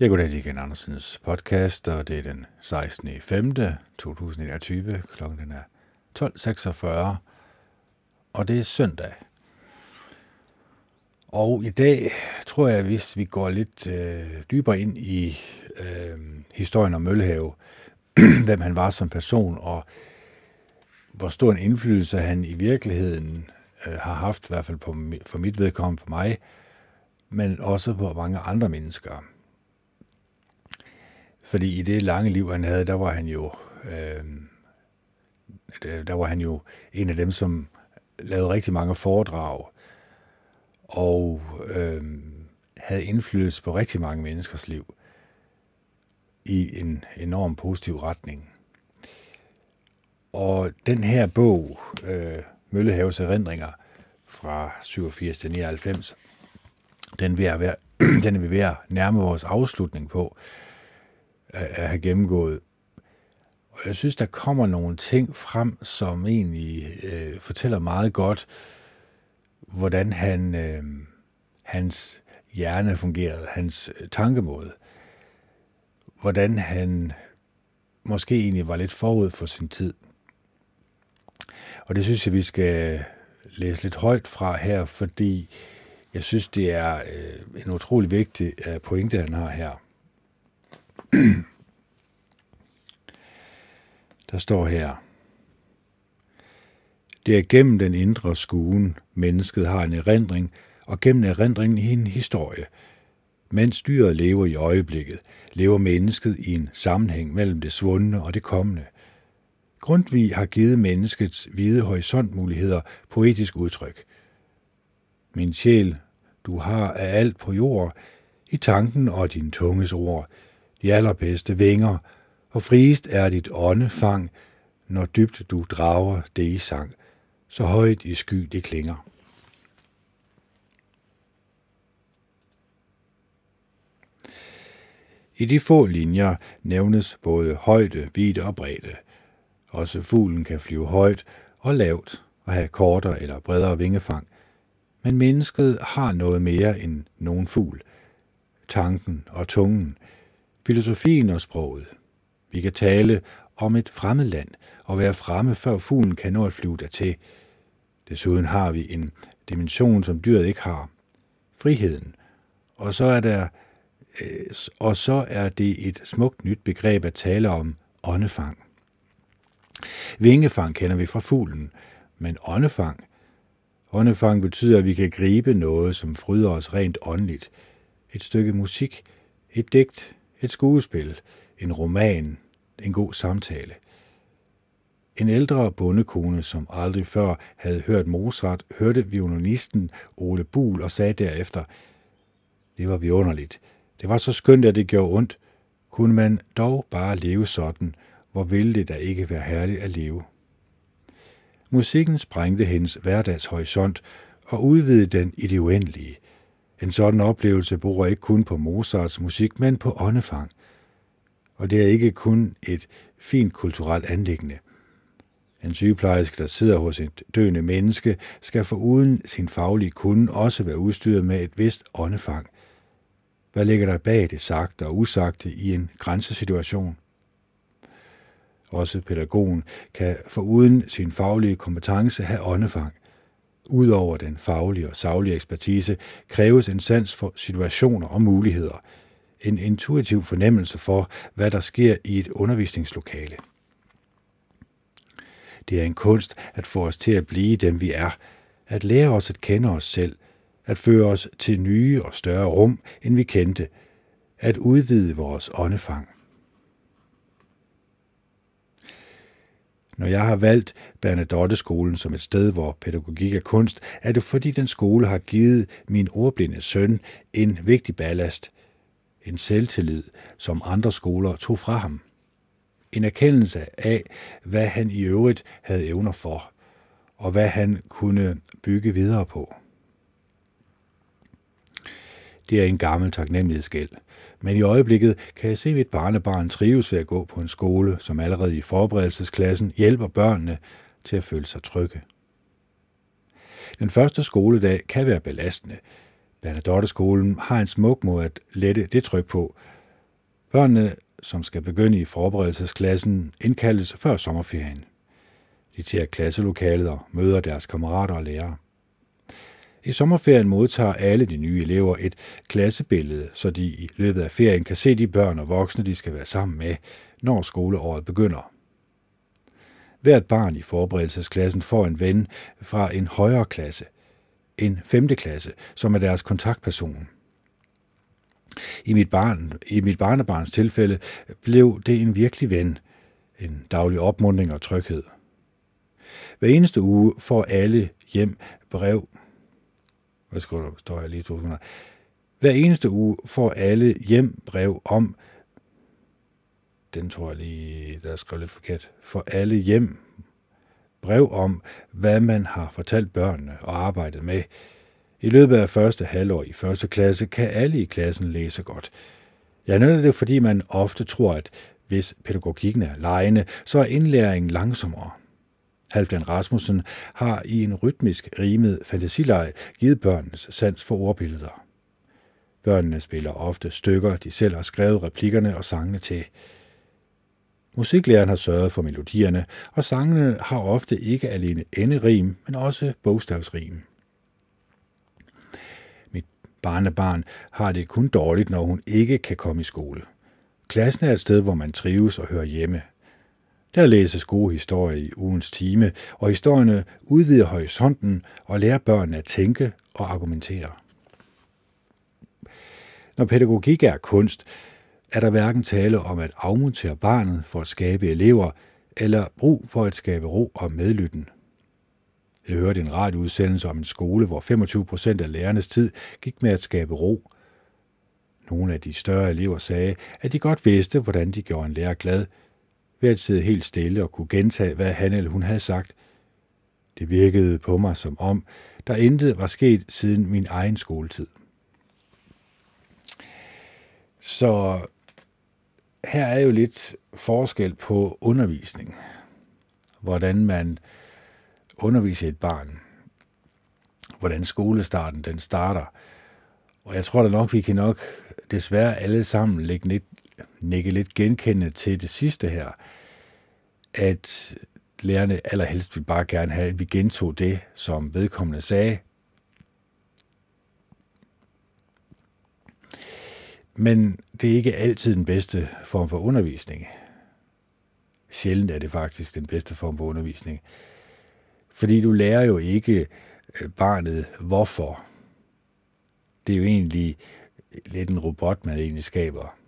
Jeg går til igen Andersens podcast, og det er den 16. 5. 2021. Klokken er 12.46, og det er søndag. Og i dag tror jeg, hvis vi går lidt øh, dybere ind i øh, historien om Møllehave, hvem han var som person, og hvor stor en indflydelse han i virkeligheden øh, har haft, i hvert fald på, for mit vedkommende for mig, men også på mange andre mennesker. Fordi i det lange liv, han havde, der var han jo, øh, der var han jo en af dem, som lavede rigtig mange foredrag, og øh, havde indflydelse på rigtig mange menneskers liv i en enorm positiv retning. Og den her bog, øh, Møllehaves erindringer fra 87 til 99, den, vil være, den er vi ved at nærme vores afslutning på at have gennemgået. Og jeg synes, der kommer nogle ting frem, som egentlig øh, fortæller meget godt, hvordan han, øh, hans hjerne fungerede, hans øh, tankemåde. Hvordan han måske egentlig var lidt forud for sin tid. Og det synes jeg, vi skal læse lidt højt fra her, fordi jeg synes, det er øh, en utrolig vigtig øh, pointe, han har her. Der står her, det er gennem den indre skuen, mennesket har en erindring, og gennem erindringen i en historie. Mens dyret lever i øjeblikket, lever mennesket i en sammenhæng mellem det svundne og det kommende. Grundtvig har givet menneskets hvide horisontmuligheder poetisk udtryk. Min sjæl, du har af alt på jord, i tanken og din tunges ord, de allerbedste vinger, og friest er dit åndefang, når dybt du drager det i sang, så højt i sky det klinger. I de få linjer nævnes både højde, vidde og bredde. Også fuglen kan flyve højt og lavt og have kortere eller bredere vingefang. Men mennesket har noget mere end nogen fugl. Tanken og tungen, filosofien og sproget. Vi kan tale om et fremmed land og være fremme, før fuglen kan nå at flyve dertil. Desuden har vi en dimension, som dyret ikke har. Friheden. Og så er der øh, og så er det et smukt nyt begreb at tale om åndefang. Vingefang kender vi fra fuglen, men åndefang, åndefang betyder, at vi kan gribe noget, som fryder os rent åndeligt. Et stykke musik, et digt, et skuespil, en roman, en god samtale. En ældre bondekone, som aldrig før havde hørt Mozart, hørte violinisten Ole Bul og sagde derefter, det var vidunderligt. Det var så skønt, at det gjorde ondt. Kunne man dog bare leve sådan, hvor ville det da ikke være herligt at leve. Musikken sprængte hendes hverdagshorisont og udvidede den i det uendelige. En sådan oplevelse bor ikke kun på Mozarts musik, men på åndefang. Og det er ikke kun et fint kulturelt anlæggende. En sygeplejerske, der sidder hos et døende menneske, skal for uden sin faglige kunde også være udstyret med et vist åndefang. Hvad ligger der bag det sagte og usagte i en grænsesituation? Også pædagogen kan for uden sin faglige kompetence have åndefang. Udover den faglige og saglige ekspertise kræves en sans for situationer og muligheder, en intuitiv fornemmelse for, hvad der sker i et undervisningslokale. Det er en kunst at få os til at blive dem, vi er, at lære os at kende os selv, at føre os til nye og større rum, end vi kendte, at udvide vores åndefang. Når jeg har valgt Bernadotte-skolen som et sted, hvor pædagogik er kunst, er det fordi den skole har givet min ordblinde søn en vigtig ballast. En selvtillid, som andre skoler tog fra ham. En erkendelse af, hvad han i øvrigt havde evner for, og hvad han kunne bygge videre på. Det er en gammel taknemmelighedsgæld. Men i øjeblikket kan jeg se mit barnebarn trives ved at gå på en skole, som allerede i forberedelsesklassen hjælper børnene til at føle sig trygge. Den første skoledag kan være belastende. Bernadotteskolen har en smuk måde at lette det tryk på, Børnene, som skal begynde i forberedelsesklassen, indkaldes før sommerferien. De tager klasselokalet og møder deres kammerater og lærere. I sommerferien modtager alle de nye elever et klassebillede, så de i løbet af ferien kan se de børn og voksne, de skal være sammen med, når skoleåret begynder. Hvert barn i forberedelsesklassen får en ven fra en højere klasse, en femte klasse, som er deres kontaktperson. I mit, barn, I mit barnebarns tilfælde blev det en virkelig ven, en daglig opmundring og tryghed. Hver eneste uge får alle hjem brev. Hvad skal der står her lige to sekunder. Hver eneste uge får alle hjem brev om, den tror jeg lige, der er skrevet lidt forkert, for alle hjem brev om, hvad man har fortalt børnene og arbejdet med. I løbet af første halvår i første klasse kan alle i klassen læse godt. Jeg nævner det, fordi man ofte tror, at hvis pædagogikken er lejende, så er indlæringen langsommere. Halvdan Rasmussen har i en rytmisk rimet fantasileg givet børnenes sans for ordbilleder. Børnene spiller ofte stykker, de selv har skrevet replikkerne og sangene til. Musiklæreren har sørget for melodierne, og sangene har ofte ikke alene enderim, men også bogstavsrim. Mit barnebarn har det kun dårligt, når hun ikke kan komme i skole. Klassen er et sted, hvor man trives og hører hjemme. Der læses gode historier i ugens time, og historierne udvider horisonten og lærer børnene at tænke og argumentere. Når pædagogik er kunst, er der hverken tale om at afmontere barnet for at skabe elever, eller brug for at skabe ro og medlytten. Jeg hørte en radioudsendelse om en skole, hvor 25 procent af lærernes tid gik med at skabe ro. Nogle af de større elever sagde, at de godt vidste, hvordan de gjorde en lærer glad, ved at sidde helt stille og kunne gentage, hvad han eller hun havde sagt. Det virkede på mig som om, der intet var sket siden min egen skoletid. Så her er jo lidt forskel på undervisning. Hvordan man underviser et barn. Hvordan skolestarten den starter. Og jeg tror da nok, vi kan nok desværre alle sammen lægge lidt, nikke lidt genkendende til det sidste her. At lærerne allerhelst vil bare gerne have, at vi gentog det, som vedkommende sagde, Men det er ikke altid den bedste form for undervisning. Sjældent er det faktisk den bedste form for undervisning. Fordi du lærer jo ikke øh, barnet hvorfor. Det er jo egentlig lidt en robot, man egentlig skaber.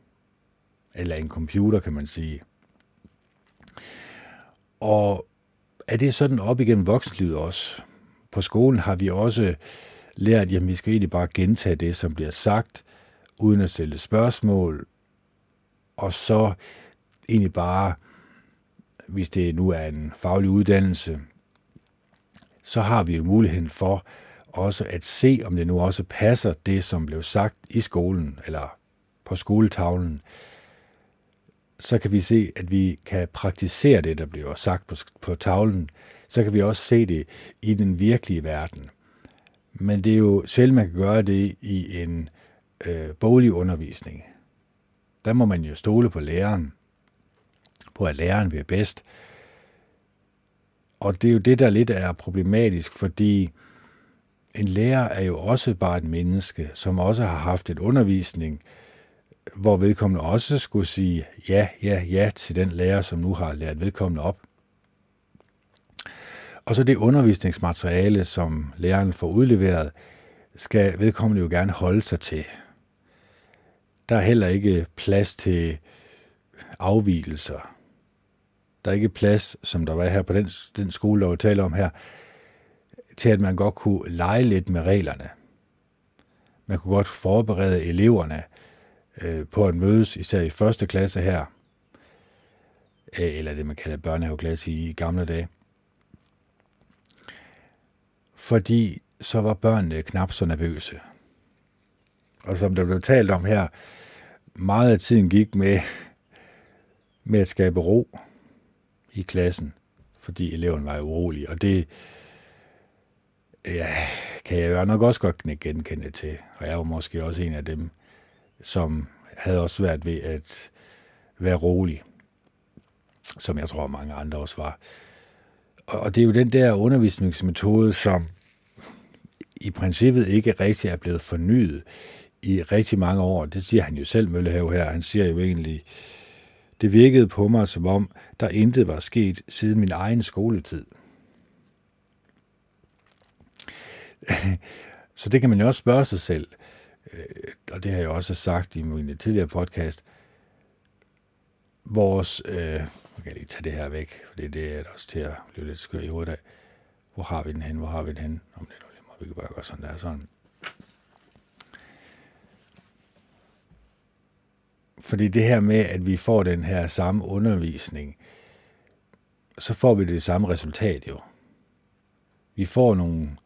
Eller en computer, kan man sige. Og er det sådan op igennem voksenlivet også? På skolen har vi også lært, at vi skal egentlig bare gentage det, som bliver sagt, uden at stille spørgsmål, og så egentlig bare, hvis det nu er en faglig uddannelse, så har vi jo muligheden for også at se, om det nu også passer det, som blev sagt i skolen eller på skoletavlen. Så kan vi se, at vi kan praktisere det, der bliver sagt på, på tavlen. Så kan vi også se det i den virkelige verden. Men det er jo sjældent, man kan gøre det i en øh, boglig undervisning, der må man jo stole på læreren, på at læreren vil bedst. Og det er jo det, der lidt er problematisk, fordi en lærer er jo også bare et menneske, som også har haft et undervisning, hvor vedkommende også skulle sige ja, ja, ja til den lærer, som nu har lært vedkommende op. Og så det undervisningsmateriale, som læreren får udleveret, skal vedkommende jo gerne holde sig til. Der er heller ikke plads til afvielser. Der er ikke plads, som der var her på den, den skole, der var tale om her, til at man godt kunne lege lidt med reglerne. Man kunne godt forberede eleverne øh, på at mødes, især i første klasse her, øh, eller det man kalder børnehaveklasse i gamle dage. Fordi så var børnene knap så nervøse. Og som der blev talt om her, meget af tiden gik med, med at skabe ro i klassen, fordi eleven var urolig. Og det ja, kan jeg jo nok også godt genkende til. Og jeg var måske også en af dem, som havde også svært ved at være rolig, som jeg tror mange andre også var. Og det er jo den der undervisningsmetode, som i princippet ikke rigtig er blevet fornyet i rigtig mange år. Det siger han jo selv, Møllehave her. Han siger jo egentlig, det virkede på mig, som om der intet var sket siden min egen skoletid. Så det kan man jo også spørge sig selv, Øh, og det har jeg også sagt i min tidligere podcast, vores, øh, jeg kan lige tage det her væk, for det er også til at blive lidt skør i hovedet af. Hvor har vi den hen? Hvor har vi den hen? Om det er nu vi kan bare gøre sådan der, sådan. Fordi det her med, at vi får den her samme undervisning, så får vi det samme resultat jo. Vi får nogle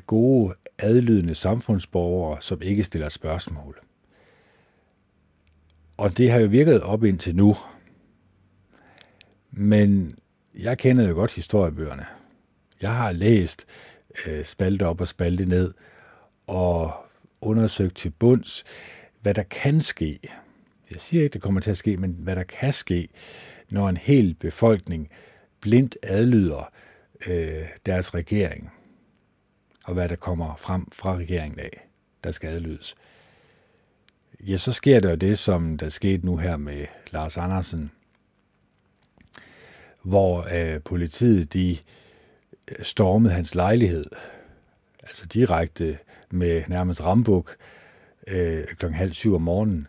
gode, adlydende samfundsborgere, som ikke stiller spørgsmål. Og det har jo virket op indtil nu. Men jeg kender jo godt historiebøgerne. Jeg har læst øh, spalte op og spalte ned og undersøgt til bunds, hvad der kan ske. Jeg siger ikke, det kommer til at ske, men hvad der kan ske, når en hel befolkning blindt adlyder øh, deres regering, og hvad der kommer frem fra regeringen af, der skal adlydes. Ja, så sker der jo det, som der skete nu her med Lars Andersen, hvor øh, politiet de øh, stormede hans lejlighed, altså direkte med nærmest rambuk, øh, klokken halv syv om morgenen,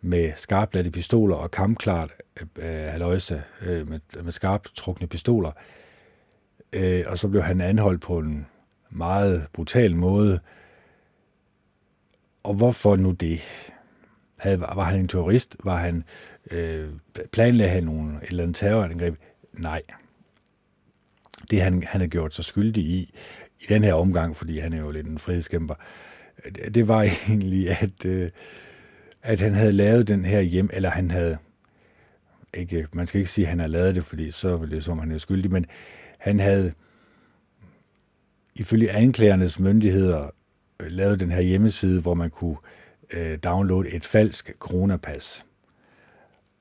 med skarpladte pistoler og kampklart øh, øh haløjse øh, med, med skarpt trukne pistoler. Øh, og så blev han anholdt på en meget brutal måde. Og hvorfor nu det? Havde, var han en terrorist? Var han øh, planlagde han nogle, et eller andet terrorangreb? Nej. Det han, han har gjort sig skyldig i, i den her omgang, fordi han er jo lidt en frihedskæmper, det var egentlig, at, øh, at han havde lavet den her hjem, eller han havde, ikke, man skal ikke sige, at han har lavet det, fordi så ville det som, han er skyldig, men han havde ifølge anklagernes myndigheder øh, lavet den her hjemmeside, hvor man kunne øh, downloade et falsk coronapas.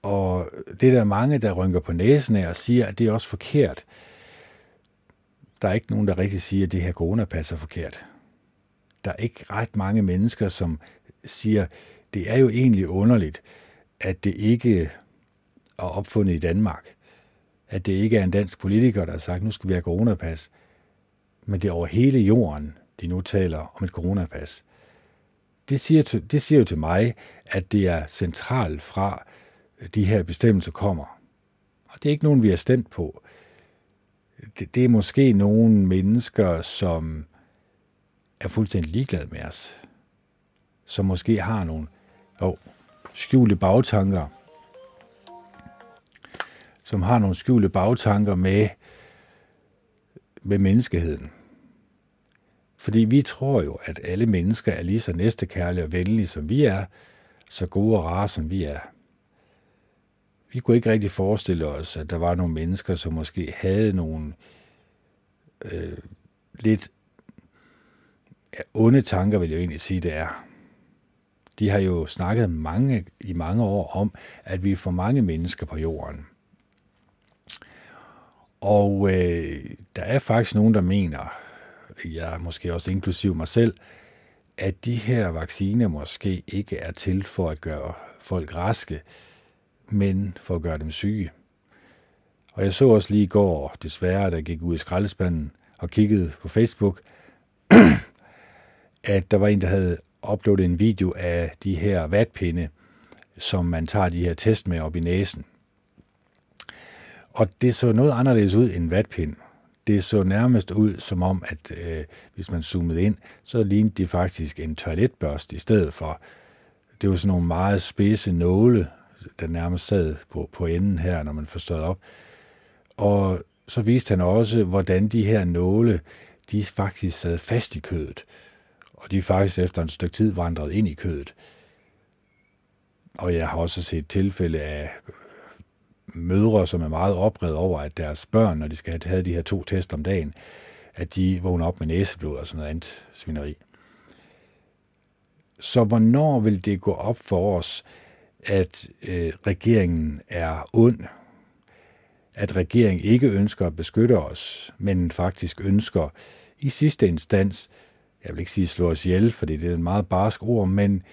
Og det er der mange, der rynker på næsen af og siger, at det er også forkert. Der er ikke nogen, der rigtig siger, at det her coronapas er forkert. Der er ikke ret mange mennesker, som siger, det er jo egentlig underligt, at det ikke er opfundet i Danmark. At det ikke er en dansk politiker, der har sagt, nu skal vi have coronapas. Men det er over hele jorden, de nu taler om et coronapas. Det siger, til, det siger jo til mig, at det er centralt fra, de her bestemmelser kommer. Og det er ikke nogen, vi har stemt på. Det, det er måske nogle mennesker, som er fuldstændig ligeglade med os. Som måske har nogle jo, skjulte bagtanker. Som har nogle skjulte bagtanker med, med menneskeheden. Fordi vi tror jo, at alle mennesker er lige så næstekærlige og venlige, som vi er, så gode og rare, som vi er. Vi kunne ikke rigtig forestille os, at der var nogle mennesker, som måske havde nogle øh, lidt ja, onde tanker, vil jeg jo egentlig sige, det er. De har jo snakket mange, i mange år om, at vi er for mange mennesker på jorden. Og øh, der er faktisk nogen, der mener, jeg måske også inklusiv mig selv, at de her vacciner måske ikke er til for at gøre folk raske, men for at gøre dem syge. Og jeg så også lige i går, desværre, der gik ud i skraldespanden og kiggede på Facebook, at der var en, der havde uploadet en video af de her vatpinde, som man tager de her test med op i næsen. Og det så noget anderledes ud end vatpind. Det så nærmest ud som om, at øh, hvis man zoomede ind, så lignede det faktisk en toiletbørst i stedet for. Det var sådan nogle meget spidse nåle, der nærmest sad på, på enden her, når man forstod op. Og så viste han også, hvordan de her nåle, de faktisk sad fast i kødet. Og de faktisk efter en stykke tid vandrede ind i kødet. Og jeg har også set tilfælde af mødre, som er meget oprevet over, at deres børn, når de skal have de her to test om dagen, at de vågner op med næseblod og sådan noget andet svineri. Så hvornår vil det gå op for os, at øh, regeringen er ond, at regeringen ikke ønsker at beskytte os, men faktisk ønsker i sidste instans, jeg vil ikke sige slå os ihjel, for det er en meget barsk ord, men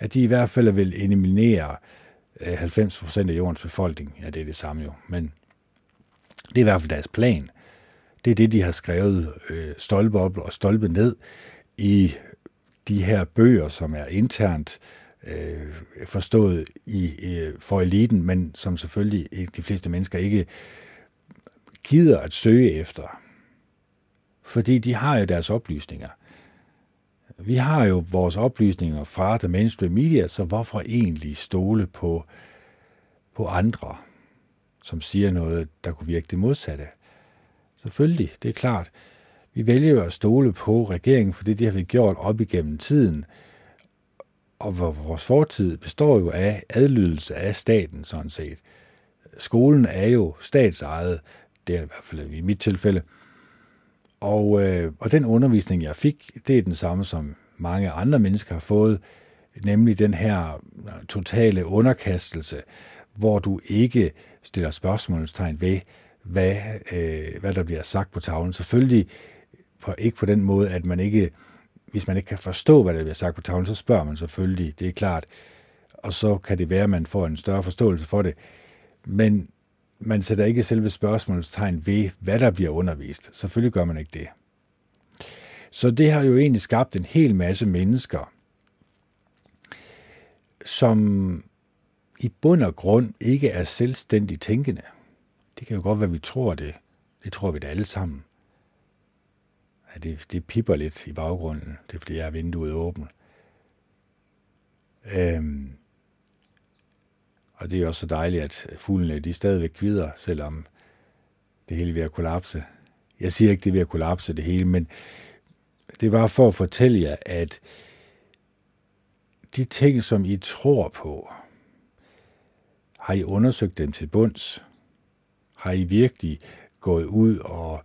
at de i hvert fald vil eliminere Øh, 90% af jordens befolkning. Ja, det er det samme jo, men det er i hvert fald deres plan. Det er det, de har skrevet øh, stolpe op og stolpe ned i de her bøger, som er internt øh, forstået i, øh, for eliten, men som selvfølgelig de fleste mennesker ikke gider at søge efter. Fordi de har jo deres oplysninger. Vi har jo vores oplysninger fra The mainstream media, så hvorfor egentlig stole på, på andre, som siger noget, der kunne virke det modsatte? Selvfølgelig, det er klart. Vi vælger jo at stole på regeringen, for det har vi gjort op igennem tiden. Og vores fortid består jo af adlydelse af staten, sådan set. Skolen er jo statsejet, det er i hvert fald i mit tilfælde. Og, øh, og den undervisning, jeg fik, det er den samme, som mange andre mennesker har fået, nemlig den her øh, totale underkastelse, hvor du ikke stiller spørgsmålstegn ved, hvad, øh, hvad der bliver sagt på tavlen. Selvfølgelig på, ikke på den måde, at man ikke, hvis man ikke kan forstå, hvad der bliver sagt på tavlen, så spørger man selvfølgelig, det er klart. Og så kan det være, at man får en større forståelse for det. Men man sætter ikke selve spørgsmålstegn ved, hvad der bliver undervist. Selvfølgelig gør man ikke det. Så det har jo egentlig skabt en hel masse mennesker, som i bund og grund ikke er selvstændigt tænkende. Det kan jo godt være, at vi tror det. Det tror vi da alle sammen. Ja, det, det pipper lidt i baggrunden. Det er, fordi jeg har vinduet åbent. Øhm, og det er også så dejligt, at fuglene de stadigvæk kvider, selvom det hele er ved at kollapse. Jeg siger ikke, det er ved at kollapse det hele, men det er bare for at fortælle jer, at de ting, som I tror på, har I undersøgt dem til bunds? Har I virkelig gået ud og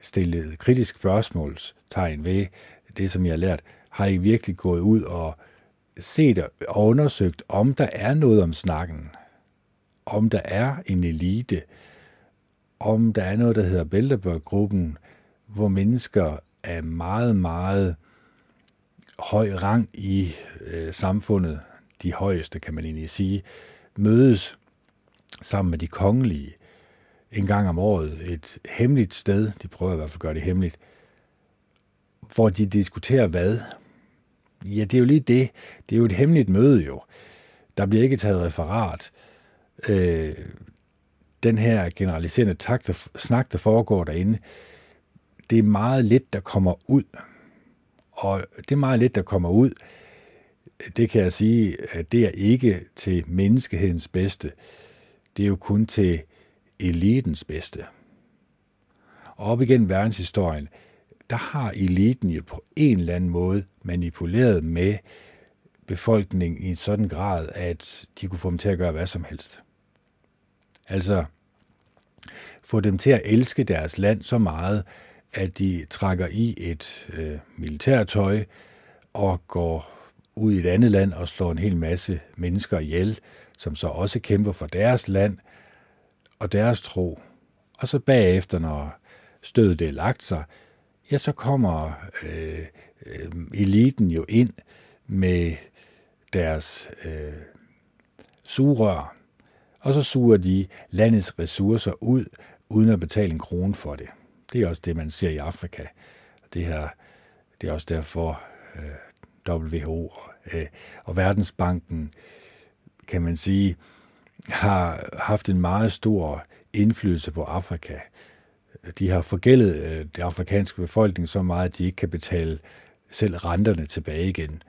stillet kritisk spørgsmålstegn ved det, som jeg har lært? Har I virkelig gået ud og set og undersøgt, om der er noget om snakken? Om der er en elite? Om der er noget, der hedder Bilderberg-gruppen, hvor mennesker af meget, meget høj rang i øh, samfundet, de højeste kan man egentlig sige, mødes sammen med de kongelige en gang om året, et hemmeligt sted, de prøver i hvert fald at gøre det hemmeligt, hvor de diskuterer hvad? Ja, det er jo lige det. Det er jo et hemmeligt møde jo. Der bliver ikke taget referat. Øh, øh, den her generaliserende takt, der, snak, der foregår derinde, det er meget lidt, der kommer ud. Og det er meget lidt, der kommer ud, det kan jeg sige, at det er ikke til menneskehedens bedste. Det er jo kun til elitens bedste. Og op igennem verdenshistorien, der har eliten jo på en eller anden måde manipuleret med befolkningen i en sådan grad, at de kunne få dem til at gøre hvad som helst. Altså, få dem til at elske deres land så meget, at de trækker i et øh, militærtøj og går ud i et andet land og slår en hel masse mennesker ihjel, som så også kæmper for deres land og deres tro. Og så bagefter, når stødet er lagt sig, ja, så kommer øh, øh, eliten jo ind med deres øh, sugerør, og så suger de landets ressourcer ud, uden at betale en krone for det. Det er også det, man ser i Afrika. Det, her, det er også derfor øh, WHO og, øh, og Verdensbanken, kan man sige, har haft en meget stor indflydelse på Afrika. De har forgældet øh, det afrikanske befolkning så meget, at de ikke kan betale selv renterne tilbage igen.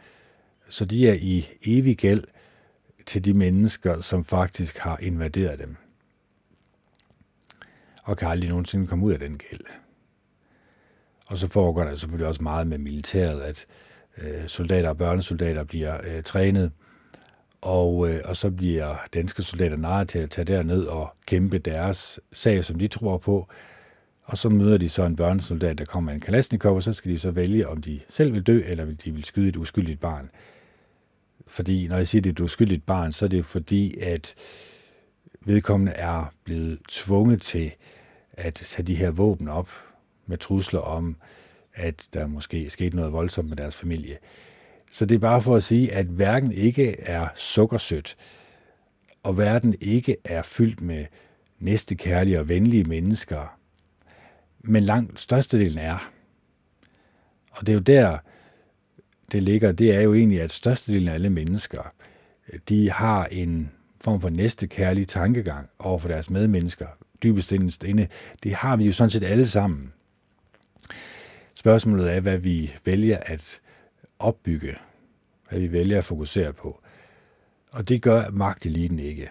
Så de er i evig gæld til de mennesker, som faktisk har invaderet dem og kan aldrig nogensinde komme ud af den gæld. Og så foregår der selvfølgelig også meget med militæret, at øh, soldater og børnesoldater bliver øh, trænet, og, øh, og så bliver danske soldater narret til at tage derned og kæmpe deres sag, som de tror på, og så møder de så en børnesoldat, der kommer med en kalasnikov, og så skal de så vælge, om de selv vil dø, eller de vil skyde et uskyldigt barn. Fordi når jeg siger, at det er et uskyldigt barn, så er det fordi, at vedkommende er blevet tvunget til at tage de her våben op med trusler om, at der måske er sket noget voldsomt med deres familie. Så det er bare for at sige, at verden ikke er sukkersødt, og verden ikke er fyldt med næstekærlige og venlige mennesker, men langt størstedelen er. Og det er jo der, det ligger, det er jo egentlig, at størstedelen af alle mennesker, de har en form for næstekærlig tankegang over for deres medmennesker, dybest inde. Det har vi jo sådan set alle sammen. Spørgsmålet er, hvad vi vælger at opbygge, hvad vi vælger at fokusere på. Og det gør magteliten ikke.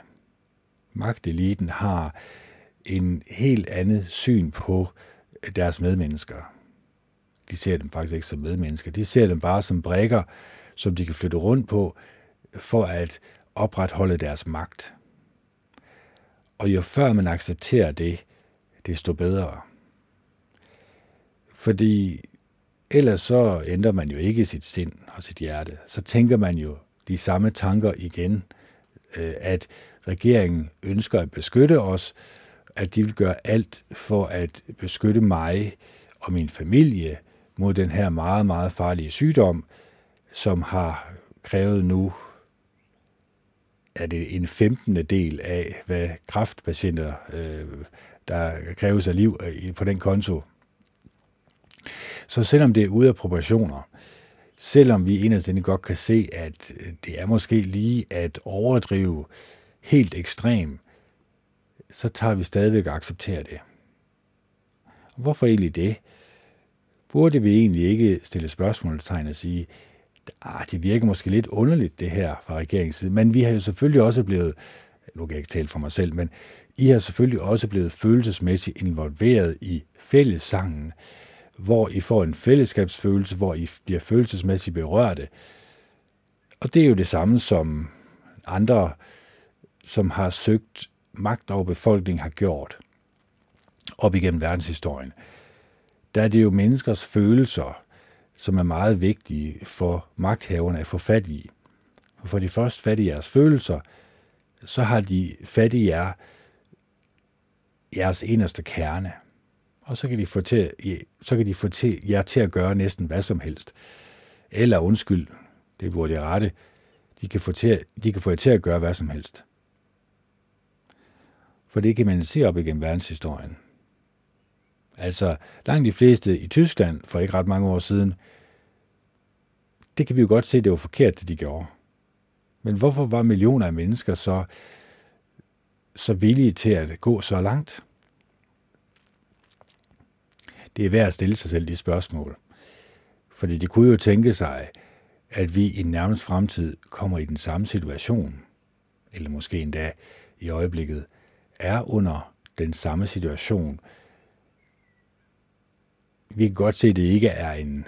Magteliten har en helt andet syn på deres medmennesker. De ser dem faktisk ikke som medmennesker. De ser dem bare som brækker, som de kan flytte rundt på, for at opretholde deres magt. Og jo før man accepterer det, desto bedre. Fordi ellers så ændrer man jo ikke sit sind og sit hjerte. Så tænker man jo de samme tanker igen, øh, at regeringen ønsker at beskytte os, at de vil gøre alt for at beskytte mig og min familie mod den her meget, meget farlige sygdom, som har krævet nu er det en 15. del af, hvad kraftpatienter, øh, der kræves af liv øh, på den konto. Så selvom det er ude af proportioner, selvom vi inderst godt kan se, at øh, det er måske lige at overdrive helt ekstrem, så tager vi stadigvæk at acceptere det. Hvorfor egentlig det? Burde vi egentlig ikke stille spørgsmålstegn og sige, ah, det virker måske lidt underligt det her fra regeringens side, men vi har jo selvfølgelig også blevet, nu kan jeg ikke tale for mig selv, men I har selvfølgelig også blevet følelsesmæssigt involveret i fællessangen, hvor I får en fællesskabsfølelse, hvor I bliver følelsesmæssigt berørte. Og det er jo det samme som andre, som har søgt magt over befolkningen, har gjort op igennem verdenshistorien. Der er det jo menneskers følelser, som er meget vigtige for magthaverne at få fat i. For får de først fat i jeres følelser, så har de fat i jer, jeres inderste kerne. Og så kan de få, til, så kan de få til, jer til at gøre næsten hvad som helst. Eller undskyld, det burde jeg rette, de kan, få til, de kan få jer til at gøre hvad som helst. For det kan man se op igennem verdenshistorien. Altså, langt de fleste i Tyskland for ikke ret mange år siden, det kan vi jo godt se, det var forkert, det de gjorde. Men hvorfor var millioner af mennesker så, så villige til at gå så langt? Det er værd at stille sig selv de spørgsmål. Fordi de kunne jo tænke sig, at vi i nærmest fremtid kommer i den samme situation, eller måske endda i øjeblikket er under den samme situation, vi kan godt se, at det ikke er en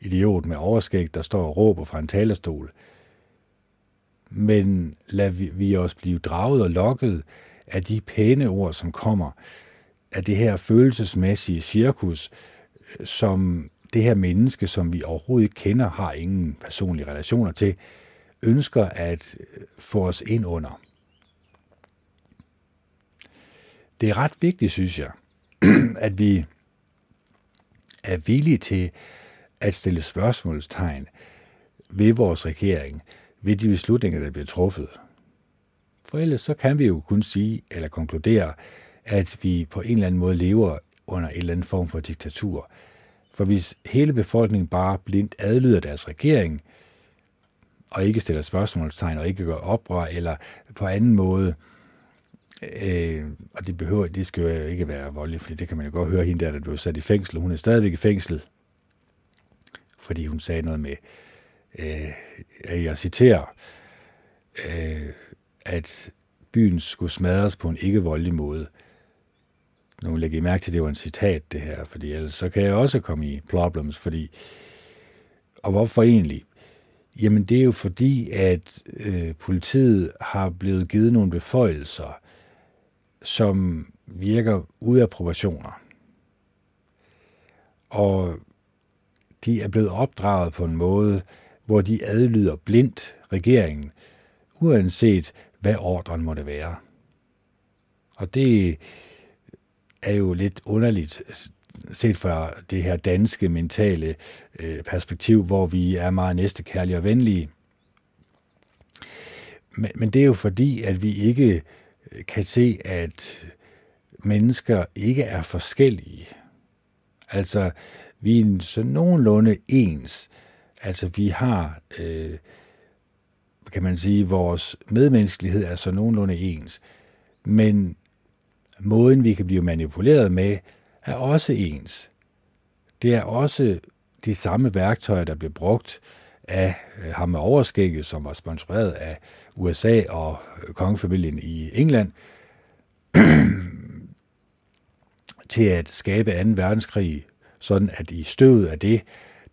idiot med overskæg, der står og råber fra en talerstol. Men lad vi, vi os blive draget og lokket af de pæne ord, som kommer, af det her følelsesmæssige cirkus, som det her menneske, som vi overhovedet ikke kender, har ingen personlige relationer til, ønsker at få os ind under. Det er ret vigtigt, synes jeg, at vi er villige til at stille spørgsmålstegn ved vores regering, ved de beslutninger, der bliver truffet. For ellers så kan vi jo kun sige eller konkludere, at vi på en eller anden måde lever under en eller anden form for diktatur. For hvis hele befolkningen bare blindt adlyder deres regering, og ikke stiller spørgsmålstegn, og ikke gør oprør, eller på anden måde Øh, Øh, og det behøver, det skal jo ikke være voldeligt, for det kan man jo godt høre hende der, der blev sat i fængsel. Hun er stadigvæk i fængsel, fordi hun sagde noget med, øh, jeg citerer, øh, at byen skulle smadres på en ikke-voldelig måde. Nu lægger I mærke til, at det var en citat, det her, fordi ellers så kan jeg også komme i problems, fordi... Og hvorfor egentlig? Jamen, det er jo fordi, at øh, politiet har blevet givet nogle beføjelser, som virker ude af proportioner. Og de er blevet opdraget på en måde, hvor de adlyder blindt regeringen, uanset hvad ordren måtte være. Og det er jo lidt underligt set fra det her danske mentale øh, perspektiv, hvor vi er meget næstekærlige og venlige. Men, men det er jo fordi, at vi ikke Øh, kan se, at mennesker ikke er forskellige. Altså, vi er så nogenlunde ens. Altså, vi har, øh, kan man sige, vores medmenneskelighed er så nogenlunde ens. Men måden, vi kan blive manipuleret med, er også ens. Det er også de samme værktøjer, der bliver brugt af øh, ham med overskægget, som var sponsoreret af USA og øh, kongefamilien i England, til at skabe 2. verdenskrig, sådan at i støvet af det,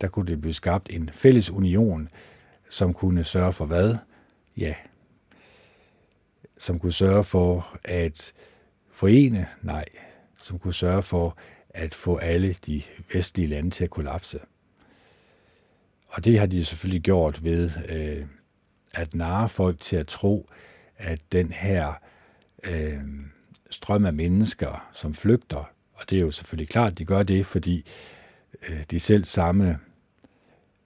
der kunne det blive skabt en fælles union, som kunne sørge for hvad? Ja, som kunne sørge for at forene? Nej, som kunne sørge for at få alle de vestlige lande til at kollapse. Og det har de selvfølgelig gjort ved øh, at narre folk til at tro, at den her øh, strøm af mennesker, som flygter, og det er jo selvfølgelig klart, de gør det, fordi øh, de selv samme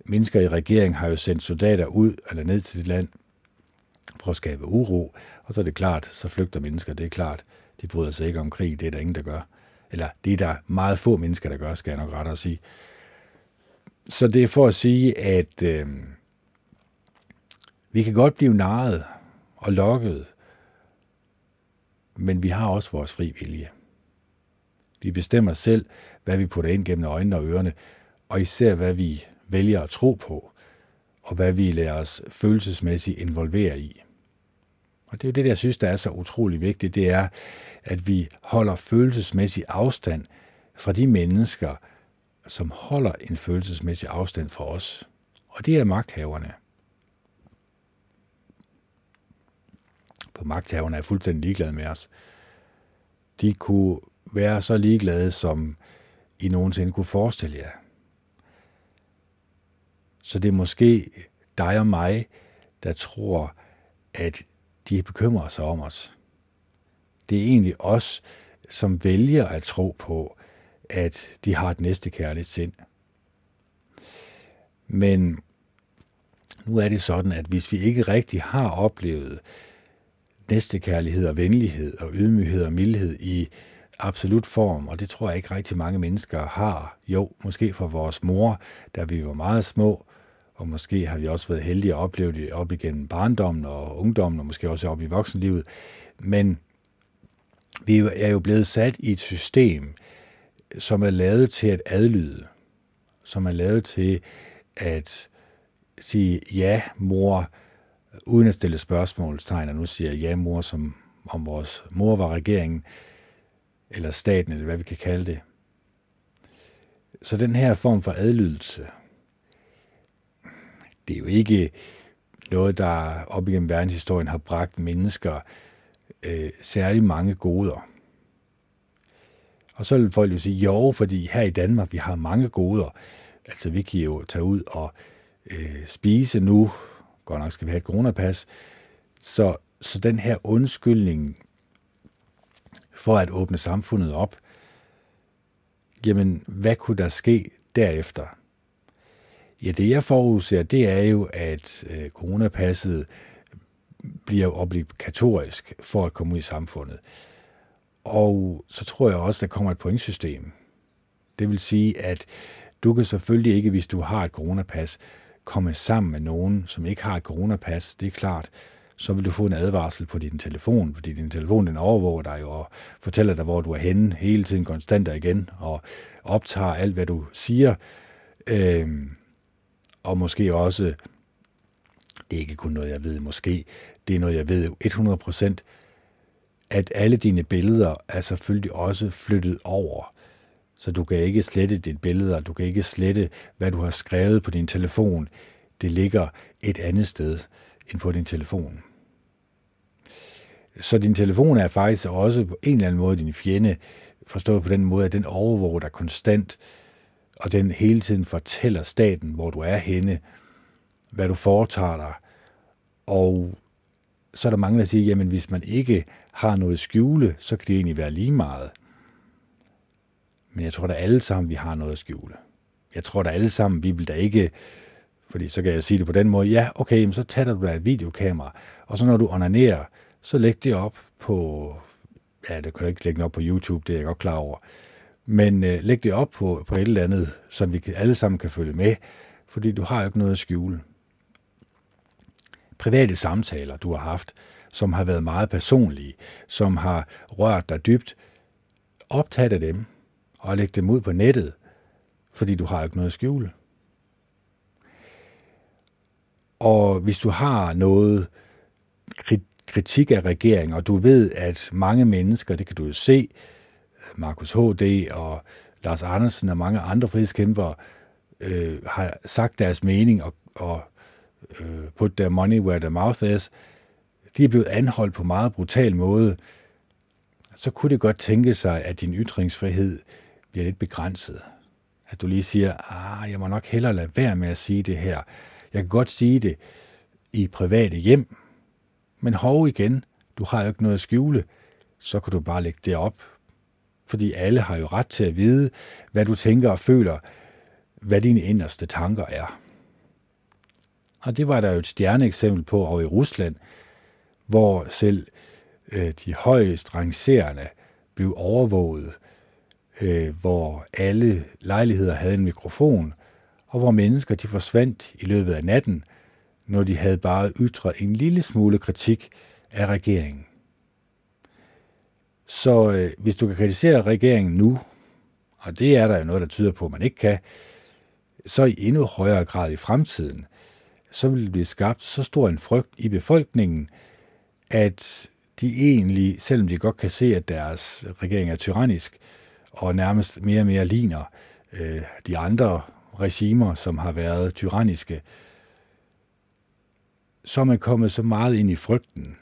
mennesker i regeringen har jo sendt soldater ud eller ned til det land for at skabe uro, og så er det klart, så flygter mennesker, det er klart, de bryder sig ikke om krig, det er der ingen, der gør. Eller det er der meget få mennesker, der gør, skal jeg nok rette at sige. Så det er for at sige, at øh, vi kan godt blive narret og lokket, men vi har også vores fri vilje. Vi bestemmer selv, hvad vi putter ind gennem øjnene og ørerne, og især hvad vi vælger at tro på, og hvad vi lader os følelsesmæssigt involvere i. Og det er jo det, jeg synes, der er så utrolig vigtigt, det er, at vi holder følelsesmæssig afstand fra de mennesker, som holder en følelsesmæssig afstand fra os. Og det er magthaverne. På magthaverne er fuldstændig ligeglade med os. De kunne være så ligeglade, som I nogensinde kunne forestille jer. Så det er måske dig og mig, der tror, at de bekymrer sig om os. Det er egentlig os, som vælger at tro på, at de har et næste kærligt sind. Men nu er det sådan, at hvis vi ikke rigtig har oplevet næstekærlighed og venlighed og ydmyghed og mildhed i absolut form, og det tror jeg ikke rigtig mange mennesker har. Jo, måske fra vores mor, da vi var meget små, og måske har vi også været heldige at opleve det op igennem barndommen og ungdommen, og måske også op i voksenlivet. Men vi er jo blevet sat i et system, som er lavet til at adlyde, som er lavet til at sige ja, mor, uden at stille spørgsmålstegn, og nu siger jeg ja, mor, som om vores mor var regeringen, eller staten, eller hvad vi kan kalde det. Så den her form for adlydelse, det er jo ikke noget, der op igennem verdenshistorien har bragt mennesker øh, særlig mange goder. Og så vil folk jo sige, jo, fordi her i Danmark, vi har mange goder. Altså, vi kan jo tage ud og øh, spise nu. Godt nok skal vi have et coronapas. Så, så den her undskyldning for at åbne samfundet op, jamen, hvad kunne der ske derefter? Ja, det jeg forudser, det er jo, at øh, coronapasset bliver obligatorisk for at komme ud i samfundet. Og så tror jeg også, der kommer et pointsystem. Det vil sige, at du kan selvfølgelig ikke, hvis du har et coronapas, komme sammen med nogen, som ikke har et coronapas, det er klart, så vil du få en advarsel på din telefon, fordi din telefon den overvåger dig og fortæller dig, hvor du er henne hele tiden konstant og igen, og optager alt, hvad du siger. Øhm, og måske også, det er ikke kun noget, jeg ved, måske, det er noget, jeg ved 100 at alle dine billeder er selvfølgelig også flyttet over. Så du kan ikke slette dit billeder, du kan ikke slette, hvad du har skrevet på din telefon. Det ligger et andet sted end på din telefon. Så din telefon er faktisk også på en eller anden måde din fjende, forstået på den måde, at den overvåger dig konstant, og den hele tiden fortæller staten, hvor du er henne. hvad du foretager dig. Og så er der mange, der siger, jamen hvis man ikke har noget at skjule, så kan det egentlig være lige meget. Men jeg tror da alle sammen, vi har noget at skjule. Jeg tror da alle sammen, vi vil da ikke, fordi så kan jeg sige det på den måde, ja, okay, så tager du da et videokamera, og så når du onanerer, så læg det op på, ja, det kan du ikke lægge op på YouTube, det er jeg godt klar over, men øh, læg det op på, på et eller andet, så vi alle sammen kan følge med, fordi du har jo ikke noget at skjule. Private samtaler, du har haft, som har været meget personlige, som har rørt dig dybt, optag dem og læg dem ud på nettet, fordi du har ikke noget at skjule. Og hvis du har noget kritik af regeringen, og du ved, at mange mennesker, det kan du jo se, Markus H.D. og Lars Andersen og mange andre frihedskæmpere, øh, har sagt deres mening og, og øh, put their money where their mouth is, de er blevet anholdt på meget brutal måde, så kunne det godt tænke sig, at din ytringsfrihed bliver lidt begrænset. At du lige siger, ah, jeg må nok hellere lade være med at sige det her. Jeg kan godt sige det i private hjem, men hov igen, du har jo ikke noget at skjule, så kan du bare lægge det op. Fordi alle har jo ret til at vide, hvad du tænker og føler, hvad dine inderste tanker er. Og det var der jo et stjerneeksempel på over i Rusland, hvor selv øh, de højest rangerende blev overvåget, øh, hvor alle lejligheder havde en mikrofon, og hvor mennesker de forsvandt i løbet af natten, når de havde bare ytret en lille smule kritik af regeringen. Så øh, hvis du kan kritisere regeringen nu, og det er der jo noget, der tyder på, at man ikke kan, så i endnu højere grad i fremtiden, så vil det blive skabt så stor en frygt i befolkningen, at de egentlig, selvom de godt kan se, at deres regering er tyrannisk, og nærmest mere og mere ligner øh, de andre regimer, som har været tyranniske, så er man kommet så meget ind i frygten,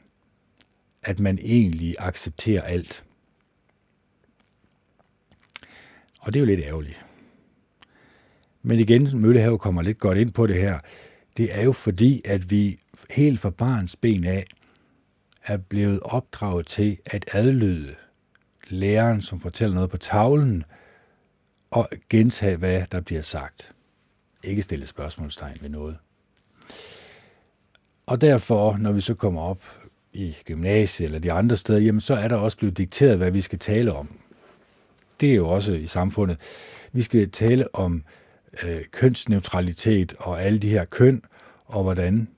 at man egentlig accepterer alt. Og det er jo lidt ærgerligt. Men igen, Møllehave kommer lidt godt ind på det her. Det er jo fordi, at vi helt fra barns ben af er blevet opdraget til at adlyde læreren, som fortæller noget på tavlen, og gentage, hvad der bliver sagt. Ikke stille spørgsmålstegn ved noget. Og derfor, når vi så kommer op i gymnasiet eller de andre steder, jamen så er der også blevet dikteret, hvad vi skal tale om. Det er jo også i samfundet. Vi skal tale om øh, kønsneutralitet og alle de her køn, og hvordan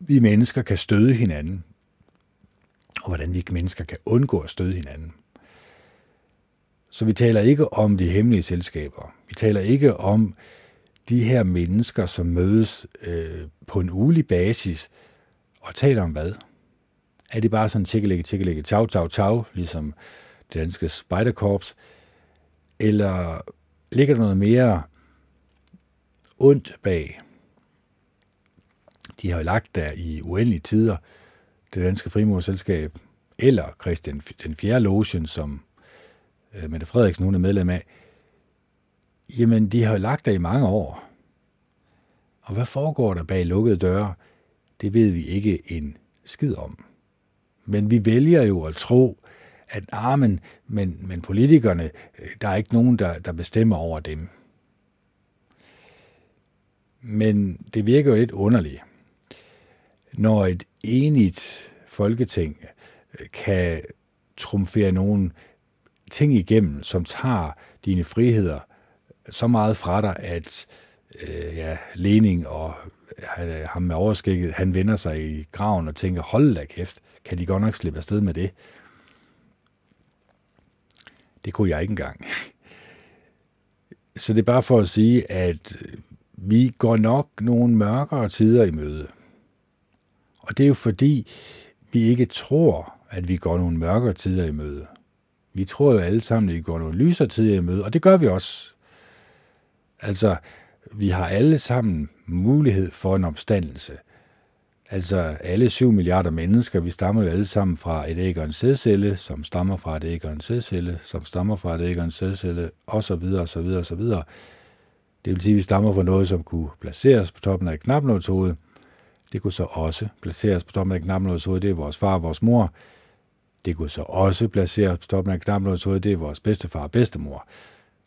vi mennesker kan støde hinanden, og hvordan vi mennesker kan undgå at støde hinanden. Så vi taler ikke om de hemmelige selskaber. Vi taler ikke om de her mennesker, som mødes øh, på en ulig basis og taler om hvad? Er det bare sådan tjekkelægge, tjekkelægge, tau, tau, tau, ligesom det danske spejderkorps? Eller ligger der noget mere ondt bag? De har jo lagt der i uendelige tider, det danske frimurselskab, eller Christian den 4. Logen, som øh, Mette Frederiksen hun er medlem af, jamen de har jo lagt der i mange år. Og hvad foregår der bag lukkede døre? Det ved vi ikke en skid om. Men vi vælger jo at tro, at ah, men, men, men politikerne, øh, der er ikke nogen, der, der bestemmer over dem. Men det virker jo lidt underligt, når et enigt folketing øh, kan trumfere nogle ting igennem, som tager dine friheder så meget fra dig, at øh, ja, Lening og øh, ham med overskægget, han vender sig i graven og tænker, hold da kæft, kan de godt nok slippe afsted med det? Det kunne jeg ikke engang. Så det er bare for at sige, at øh, vi går nok nogle mørkere tider i møde. Og det er jo fordi, vi ikke tror, at vi går nogle mørkere tider i møde. Vi tror jo alle sammen, at vi går nogle lysere tider i møde, og det gør vi også. Altså, vi har alle sammen mulighed for en opstandelse. Altså, alle 7 milliarder mennesker, vi stammer jo alle sammen fra et æg og en sædcelle, som stammer fra et æg og en sædcelle, som stammer fra et æg og en sædcelle, og så videre, og så videre, og så videre. Det vil sige, at vi stammer fra noget, som kunne placeres på toppen af et knapnådshoved. Det kunne så også placeres på toppen af et knapnådshoved. Det er vores far og vores mor. Det kunne så også placeres på toppen af et knapnådshoved. Det er vores bedstefar og bedstemor.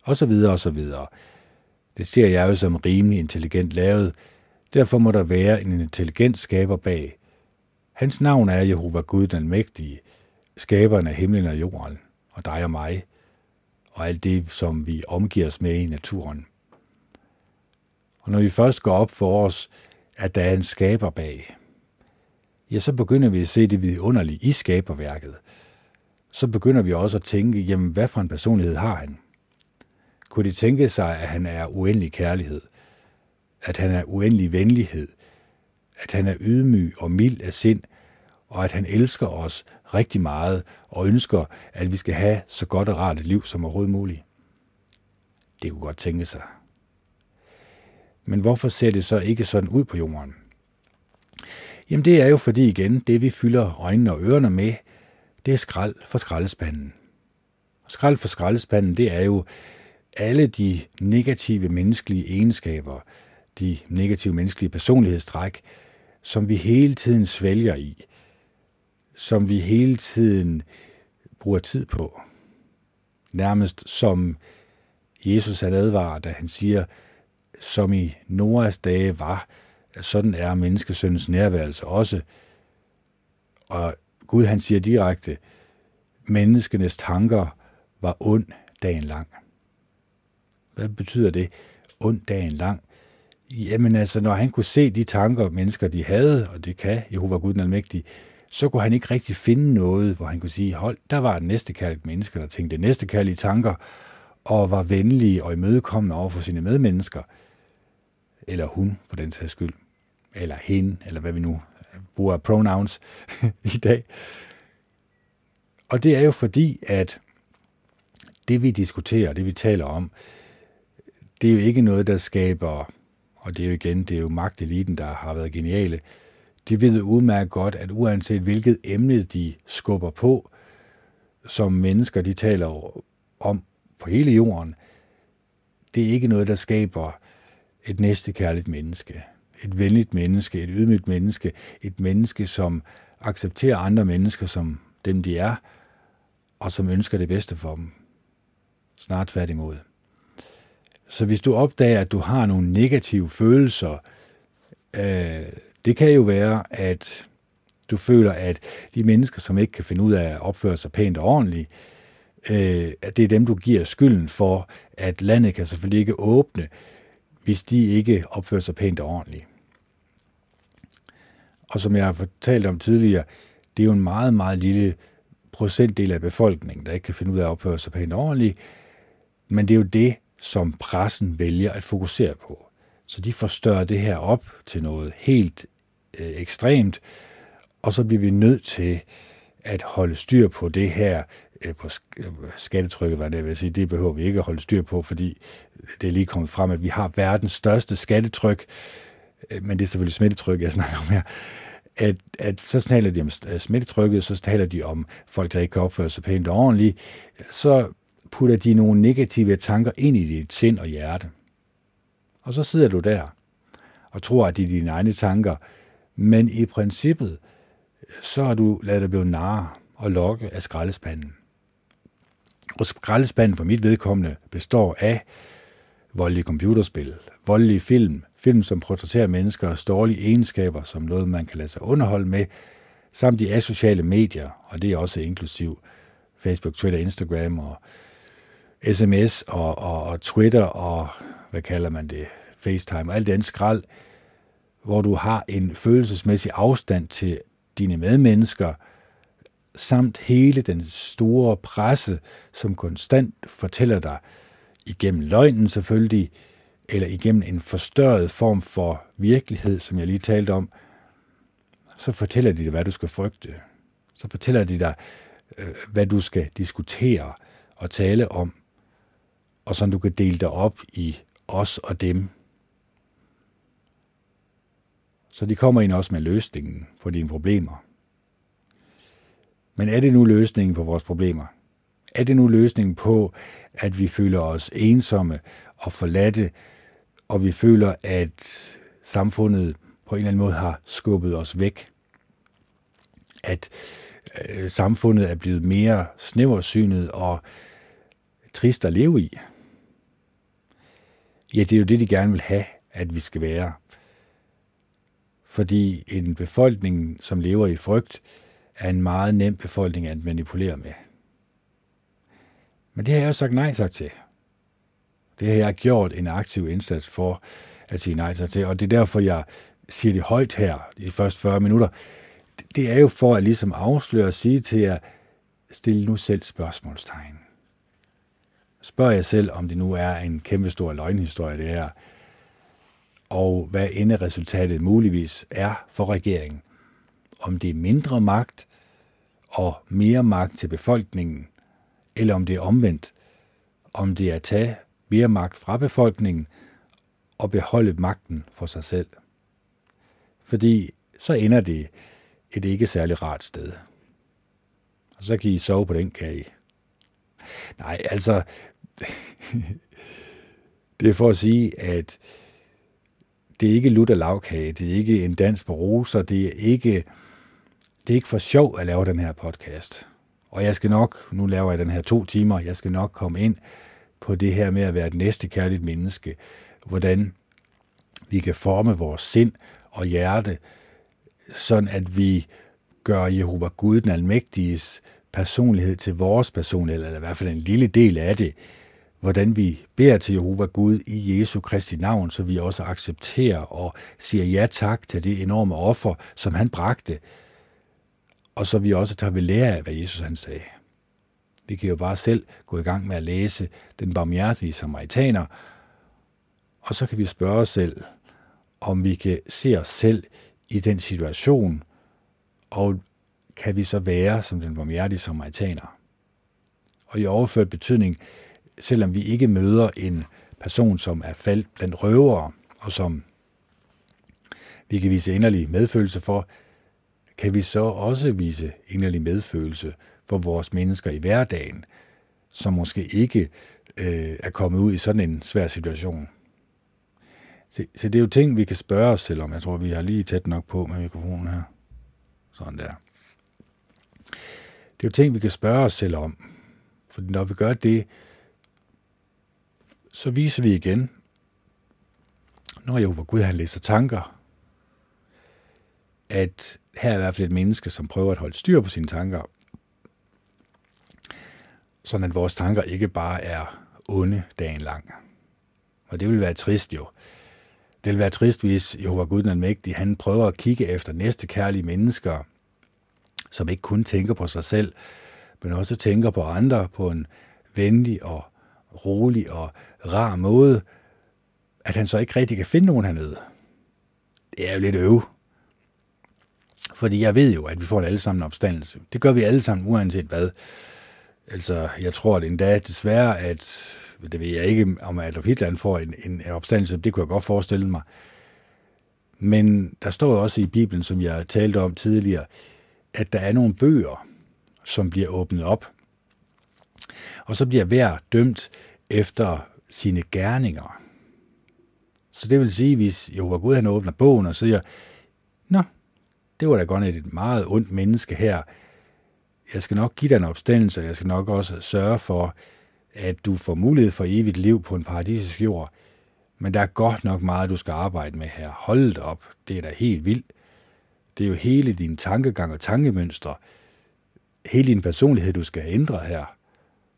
Og så videre og så videre. Det ser jeg jo som rimelig intelligent lavet. Derfor må der være en intelligent skaber bag. Hans navn er Jehova Gud den Mægtige, skaberen af himlen og jorden, og dig og mig, og alt det, som vi omgiver os med i naturen. Og når vi først går op for os, at der er en skaber bag, ja, så begynder vi at se det vidunderlige i skaberværket. Så begynder vi også at tænke, jamen, hvad for en personlighed har han? Kunne de tænke sig, at han er uendelig kærlighed? At han er uendelig venlighed? At han er ydmyg og mild af sind? Og at han elsker os rigtig meget og ønsker, at vi skal have så godt og rart et liv som overhovedet muligt? Det kunne godt tænke sig. Men hvorfor ser det så ikke sådan ud på jorden? Jamen det er jo fordi igen, det vi fylder øjnene og ørerne med, det er skrald for skraldespanden. Skrald for skraldespanden, det er jo alle de negative menneskelige egenskaber, de negative menneskelige personlighedstræk, som vi hele tiden svælger i, som vi hele tiden bruger tid på. Nærmest som Jesus han advarer, da han siger, som i Noras dage var, sådan er menneskesøndens nærværelse også. Og Gud han siger direkte, menneskenes tanker var ond dagen lang. Hvad betyder det? ond dagen lang. Jamen altså, når han kunne se de tanker, mennesker de havde, og det kan Jehova Gud den Almægtige, så kunne han ikke rigtig finde noget, hvor han kunne sige, hold, der var et næstekærligt menneske, der tænkte næstekærlige tanker, og var venlige og imødekommende over for sine medmennesker, eller hun for den sags skyld, eller hende, eller hvad vi nu bruger pronouns i dag. Og det er jo fordi, at det vi diskuterer, det vi taler om, det er jo ikke noget, der skaber, og det er jo igen, det er jo magteliten, der har været geniale, de ved udmærket godt, at uanset hvilket emne de skubber på, som mennesker de taler om på hele jorden, det er ikke noget, der skaber et næstekærligt menneske, et venligt menneske, et ydmygt menneske, et menneske, som accepterer andre mennesker som dem de er, og som ønsker det bedste for dem. Snart tværtimod. Så hvis du opdager, at du har nogle negative følelser, øh, det kan jo være, at du føler, at de mennesker, som ikke kan finde ud af at opføre sig pænt og ordentligt, øh, at det er dem, du giver skylden for, at landet kan selvfølgelig ikke åbne, hvis de ikke opfører sig pænt og ordentligt. Og som jeg har fortalt om tidligere, det er jo en meget, meget lille procentdel af befolkningen, der ikke kan finde ud af at opføre sig pænt og ordentligt, men det er jo det, som pressen vælger at fokusere på. Så de forstørrer det her op til noget helt øh, ekstremt, og så bliver vi nødt til at holde styr på det her Øh, på øh, skattetrykket, var det jeg vil sige, det behøver vi ikke at holde styr på, fordi det er lige kommet frem, at vi har verdens største skattetryk, øh, men det er selvfølgelig smittetryk, jeg snakker om her, at, at så taler de om smittetrykket, så taler de om folk, der ikke kan opføre sig pænt og ordentligt, så putter de nogle negative tanker ind i dit sind og hjerte. Og så sidder du der og tror, at det er dine egne tanker, men i princippet, så har du ladet dig blive nar og lokke af skraldespanden. Og skraldespanden for mit vedkommende består af voldelige computerspil, voldelige film, film som portrætterer menneskers dårlige egenskaber som noget, man kan lade sig underholde med, samt de asociale medier, og det er også inklusiv Facebook, Twitter, Instagram og sms og, og, og Twitter og, hvad kalder man det, FaceTime og alt den skrald, hvor du har en følelsesmæssig afstand til dine medmennesker, samt hele den store presse, som konstant fortæller dig, igennem løgnen selvfølgelig, eller igennem en forstørret form for virkelighed, som jeg lige talte om, så fortæller de dig, hvad du skal frygte. Så fortæller de dig, øh, hvad du skal diskutere og tale om og så du kan dele det op i os og dem. Så de kommer ind også med løsningen på dine problemer. Men er det nu løsningen på vores problemer? Er det nu løsningen på, at vi føler os ensomme og forladte, og vi føler, at samfundet på en eller anden måde har skubbet os væk. At øh, samfundet er blevet mere snæversynet og trist at leve i. Ja, det er jo det, de gerne vil have, at vi skal være. Fordi en befolkning, som lever i frygt, er en meget nem befolkning at manipulere med. Men det har jeg sagt nej tak til. Det har jeg gjort en aktiv indsats for at sige nej tak til, og det er derfor, jeg siger det højt her i de første 40 minutter. Det er jo for at ligesom afsløre og sige til jer, stille nu selv spørgsmålstegn. Spørg jer selv, om det nu er en kæmpe stor løgnhistorie, det her, og hvad resultatet muligvis er for regeringen. Om det er mindre magt og mere magt til befolkningen, eller om det er omvendt. Om det er at tage mere magt fra befolkningen og beholde magten for sig selv. Fordi så ender det et ikke særlig rart sted. Og så kan I sove på den kage. Nej, altså, det er for at sige, at det er ikke lutter lavkage, det er ikke en dans på roser, det er ikke, det er ikke for sjov at lave den her podcast. Og jeg skal nok, nu laver jeg den her to timer, jeg skal nok komme ind på det her med at være et næste kærligt menneske. Hvordan vi kan forme vores sind og hjerte, sådan at vi gør Jehova Gud, den almægtiges personlighed til vores personlighed, eller i hvert fald en lille del af det, hvordan vi beder til Jehova Gud i Jesu Kristi navn, så vi også accepterer og siger ja tak til det enorme offer, som han bragte, og så vi også tager ved lære af, hvad Jesus han sagde. Vi kan jo bare selv gå i gang med at læse den barmhjertige samaritaner, og så kan vi spørge os selv, om vi kan se os selv i den situation, og kan vi så være som den barmhjertige samaritaner. Og i overført betydning, selvom vi ikke møder en person, som er faldt blandt røvere, og som vi kan vise inderlig medfølelse for, kan vi så også vise inderlig medfølelse for vores mennesker i hverdagen, som måske ikke øh, er kommet ud i sådan en svær situation. Så, så det er jo ting, vi kan spørge os selv om. Jeg tror, vi har lige tæt nok på med mikrofonen her. Sådan der. Det er jo ting, vi kan spørge os selv om. For når vi gør det, så viser vi igen, når jo, hvor Gud han læser tanker, at her er i hvert fald et menneske, som prøver at holde styr på sine tanker, sådan at vores tanker ikke bare er onde dagen lang. Og det vil være trist jo. Det vil være trist, hvis Jehova Gud den mægtige, han prøver at kigge efter næste kærlige mennesker, som ikke kun tænker på sig selv, men også tænker på andre på en venlig og rolig og rar måde, at han så ikke rigtig kan finde nogen hernede. Det er jo lidt øv. Fordi jeg ved jo, at vi får det alle sammen opstandelse. Det gør vi alle sammen, uanset hvad. Altså, jeg tror at endda desværre, at det ved jeg ikke, om Adolf Hitler får en, en, en opstandelse, det kunne jeg godt forestille mig. Men der står også i Bibelen, som jeg talte om tidligere, at der er nogle bøger, som bliver åbnet op. Og så bliver hver dømt efter sine gerninger. Så det vil sige, hvis Jehova Gud han åbner bogen og siger, Nå, det var da godt et meget ondt menneske her. Jeg skal nok give dig en opstandelse, og jeg skal nok også sørge for, at du får mulighed for evigt liv på en paradisisk jord. Men der er godt nok meget, du skal arbejde med her. Hold op. Det er da helt vildt. Det er jo hele din tankegang og tankemønstre, hele din personlighed, du skal ændre her,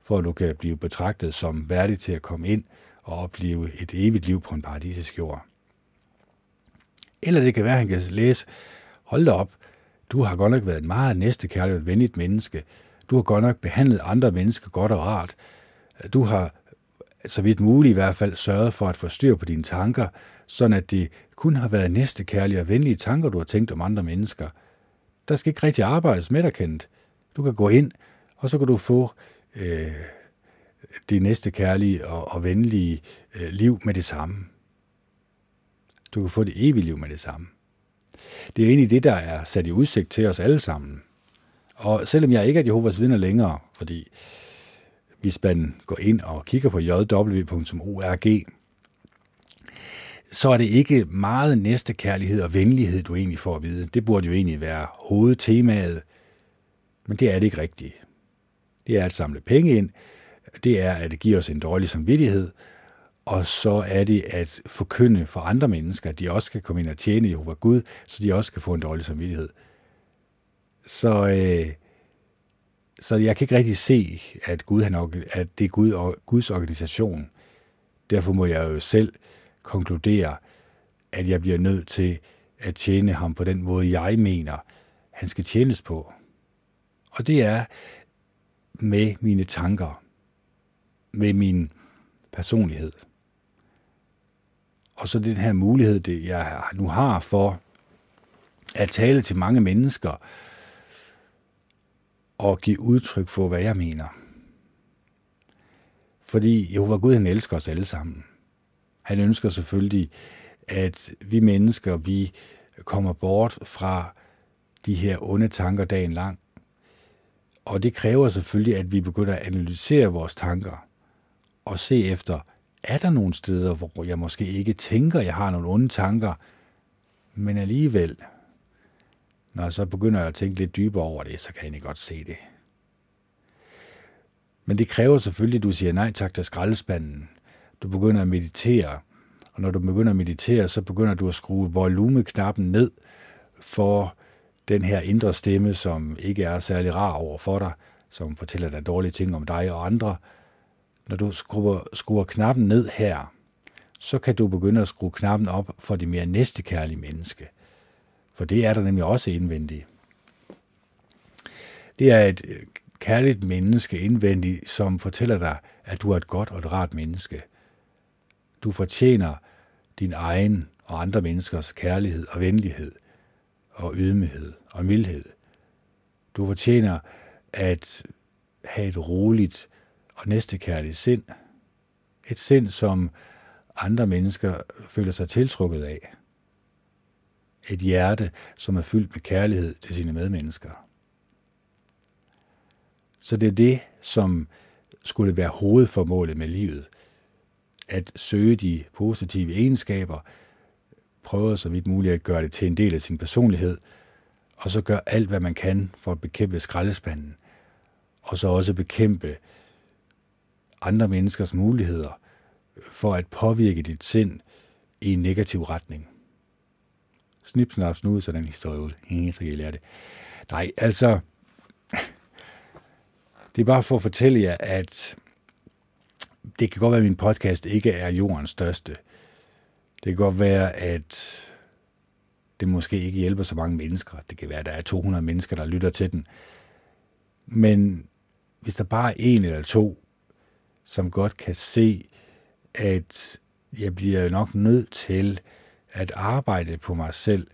for at du kan blive betragtet som værdig til at komme ind og opleve et evigt liv på en paradisisk jord. Eller det kan være, at han kan læse, hold da op, du har godt nok været en meget næstekærlig og venligt menneske. Du har godt nok behandlet andre mennesker godt og rart. Du har, så vidt muligt i hvert fald, sørget for at få styr på dine tanker, sådan at det kun har været næstekærlige og venlige tanker, du har tænkt om andre mennesker. Der skal ikke rigtig arbejdes med dig, kendt. Du kan gå ind, og så kan du få øh, det næste kærlige og, og venlige øh, liv med det samme. Du kan få det evige liv med det samme. Det er egentlig det, der er sat i udsigt til os alle sammen. Og selvom jeg ikke er Jehovas vidner længere, fordi hvis man går ind og kigger på jw.org, så er det ikke meget næstekærlighed og venlighed, du egentlig får at vide. Det burde jo egentlig være hovedtemaet, men det er det ikke rigtigt. Det er at samle penge ind, det er, at give os en dårlig samvittighed, og så er det at forkynde for andre mennesker, at de også kan komme ind og tjene Jehova Gud, så de også kan få en dårlig samvittighed. Så, øh, så jeg kan ikke rigtig se, at, Gud, han, at det er Gud og Guds organisation. Derfor må jeg jo selv konkludere, at jeg bliver nødt til at tjene ham på den måde, jeg mener, han skal tjenes på. Og det er med mine tanker, med min personlighed. Og så den her mulighed, det jeg nu har for at tale til mange mennesker og give udtryk for, hvad jeg mener. Fordi Jehova Gud, han elsker os alle sammen. Han ønsker selvfølgelig, at vi mennesker, vi kommer bort fra de her onde tanker dagen lang. Og det kræver selvfølgelig, at vi begynder at analysere vores tanker og se efter, er der nogle steder, hvor jeg måske ikke tænker, jeg har nogle onde tanker, men alligevel, når jeg så begynder at tænke lidt dybere over det, så kan jeg godt se det. Men det kræver selvfølgelig, at du siger nej tak til skraldespanden. Du begynder at meditere, og når du begynder at meditere, så begynder du at skrue volumeknappen ned for den her indre stemme, som ikke er særlig rar over for dig, som fortæller dig dårlige ting om dig og andre, når du skruer, skruer knappen ned her, så kan du begynde at skrue knappen op for det mere næstekærlige menneske. For det er der nemlig også indvendigt. Det er et øh, kærligt menneske indvendigt, som fortæller dig, at du er et godt og et rart menneske. Du fortjener din egen og andre menneskers kærlighed og venlighed og ydmyghed og mildhed. Du fortjener at have et roligt og næstekærligt sind. Et sind, som andre mennesker føler sig tiltrukket af. Et hjerte, som er fyldt med kærlighed til sine medmennesker. Så det er det, som skulle være hovedformålet med livet. At søge de positive egenskaber, prøve så vidt muligt at gøre det til en del af sin personlighed, og så gøre alt, hvad man kan for at bekæmpe skraldespanden, og så også bekæmpe andre menneskers muligheder for at påvirke dit sind i en negativ retning. Snip, snap, snude, så den historie ud. Så kan I lære det. Nej, altså, det er bare for at fortælle jer, at det kan godt være, at min podcast ikke er jordens største. Det kan godt være, at det måske ikke hjælper så mange mennesker. Det kan være, at der er 200 mennesker, der lytter til den. Men hvis der bare er en eller to, som godt kan se, at jeg bliver nok nødt til at arbejde på mig selv,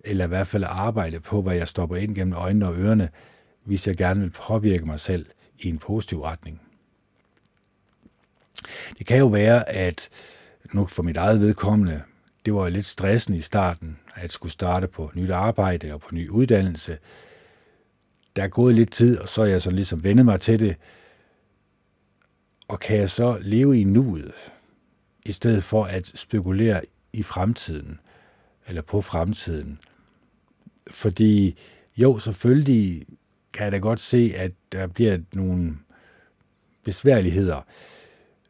eller i hvert fald arbejde på, hvad jeg stopper ind gennem øjnene og ørerne, hvis jeg gerne vil påvirke mig selv i en positiv retning. Det kan jo være, at nu for mit eget vedkommende, det var lidt stressende i starten, at skulle starte på nyt arbejde og på ny uddannelse. Der er gået lidt tid, og så er jeg så ligesom vendet mig til det, og kan jeg så leve i nuet, i stedet for at spekulere i fremtiden, eller på fremtiden? Fordi jo, selvfølgelig kan jeg da godt se, at der bliver nogle besværligheder.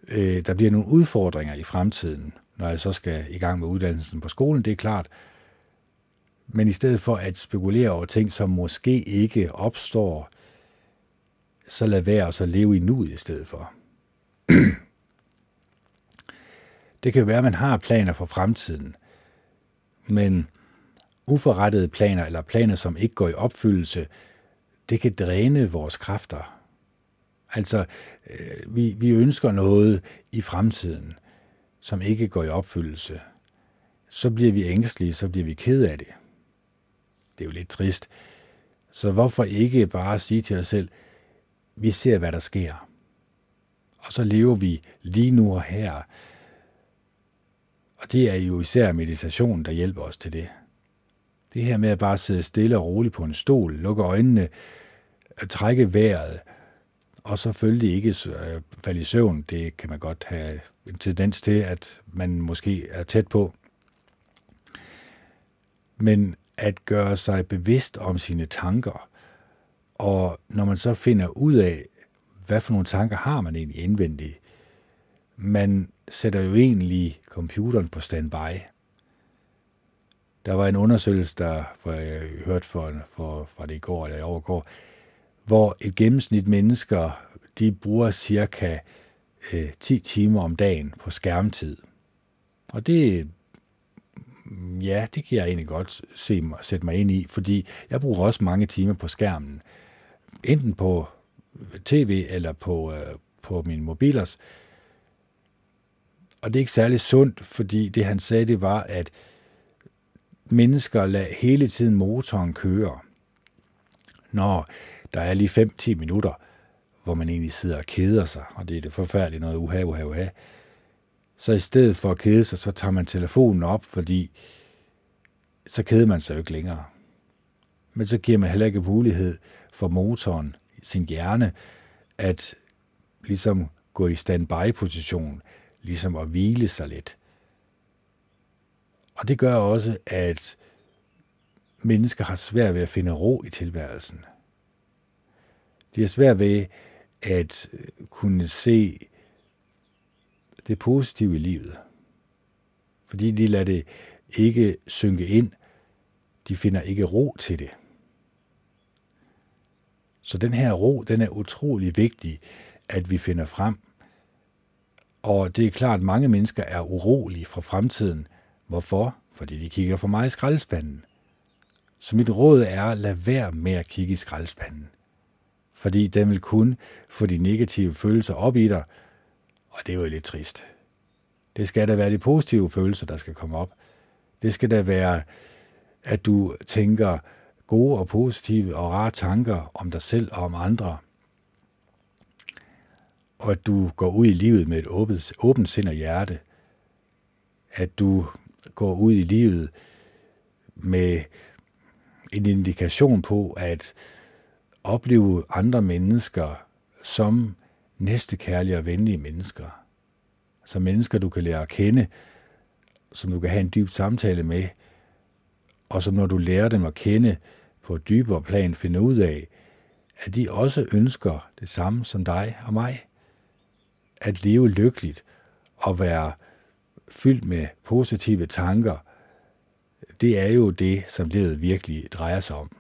Øh, der bliver nogle udfordringer i fremtiden, når jeg så skal i gang med uddannelsen på skolen, det er klart. Men i stedet for at spekulere over ting, som måske ikke opstår, så lad være og så leve i nuet i stedet for. det kan være, at man har planer for fremtiden, men uforrettede planer eller planer, som ikke går i opfyldelse, det kan dræne vores kræfter. Altså, øh, vi, vi ønsker noget i fremtiden, som ikke går i opfyldelse. Så bliver vi ængstlige, så bliver vi ked af det. Det er jo lidt trist. Så hvorfor ikke bare sige til os selv, vi ser, hvad der sker og så lever vi lige nu og her. Og det er jo især meditation, der hjælper os til det. Det her med at bare sidde stille og roligt på en stol, lukke øjnene, trække vejret, og selvfølgelig ikke øh, falde i søvn. Det kan man godt have en tendens til, at man måske er tæt på. Men at gøre sig bevidst om sine tanker, og når man så finder ud af, hvad for nogle tanker har man egentlig indvendigt, man sætter jo egentlig computeren på standby. Der var en undersøgelse, der for jeg hørte for, for, fra det i går eller i overgår, hvor et gennemsnit mennesker, de bruger cirka øh, 10 timer om dagen på skærmtid. Og det, ja, det kan jeg egentlig godt se mig, sætte mig ind i, fordi jeg bruger også mange timer på skærmen. Enten på tv eller på, øh, på min mobilers. Og det er ikke særlig sundt, fordi det han sagde, det var, at mennesker lader hele tiden motoren køre. Når der er lige 5-10 minutter, hvor man egentlig sidder og keder sig, og det er det forfærdelige noget, uha, uha, uha. Så i stedet for at kede sig, så tager man telefonen op, fordi så keder man sig jo ikke længere. Men så giver man heller ikke mulighed for motoren, sin hjerne, at ligesom gå i standby-position, ligesom at hvile sig lidt. Og det gør også, at mennesker har svært ved at finde ro i tilværelsen. De har svært ved at kunne se det positive i livet. Fordi de lader det ikke synke ind. De finder ikke ro til det. Så den her ro, den er utrolig vigtig, at vi finder frem. Og det er klart, at mange mennesker er urolige fra fremtiden. Hvorfor? Fordi de kigger for meget i skraldespanden. Så mit råd er, lad være med at kigge i skraldespanden. Fordi den vil kun få de negative følelser op i dig, og det er jo lidt trist. Det skal da være de positive følelser, der skal komme op. Det skal da være, at du tænker gode og positive og rare tanker om dig selv og om andre. Og at du går ud i livet med et åbent, åbent sind og hjerte. At du går ud i livet med en indikation på at opleve andre mennesker som næstekærlige og venlige mennesker. Som mennesker, du kan lære at kende, som du kan have en dyb samtale med, og som når du lærer dem at kende på et dybere plan, finder ud af, at de også ønsker det samme som dig og mig. At leve lykkeligt og være fyldt med positive tanker, det er jo det, som livet virkelig drejer sig om.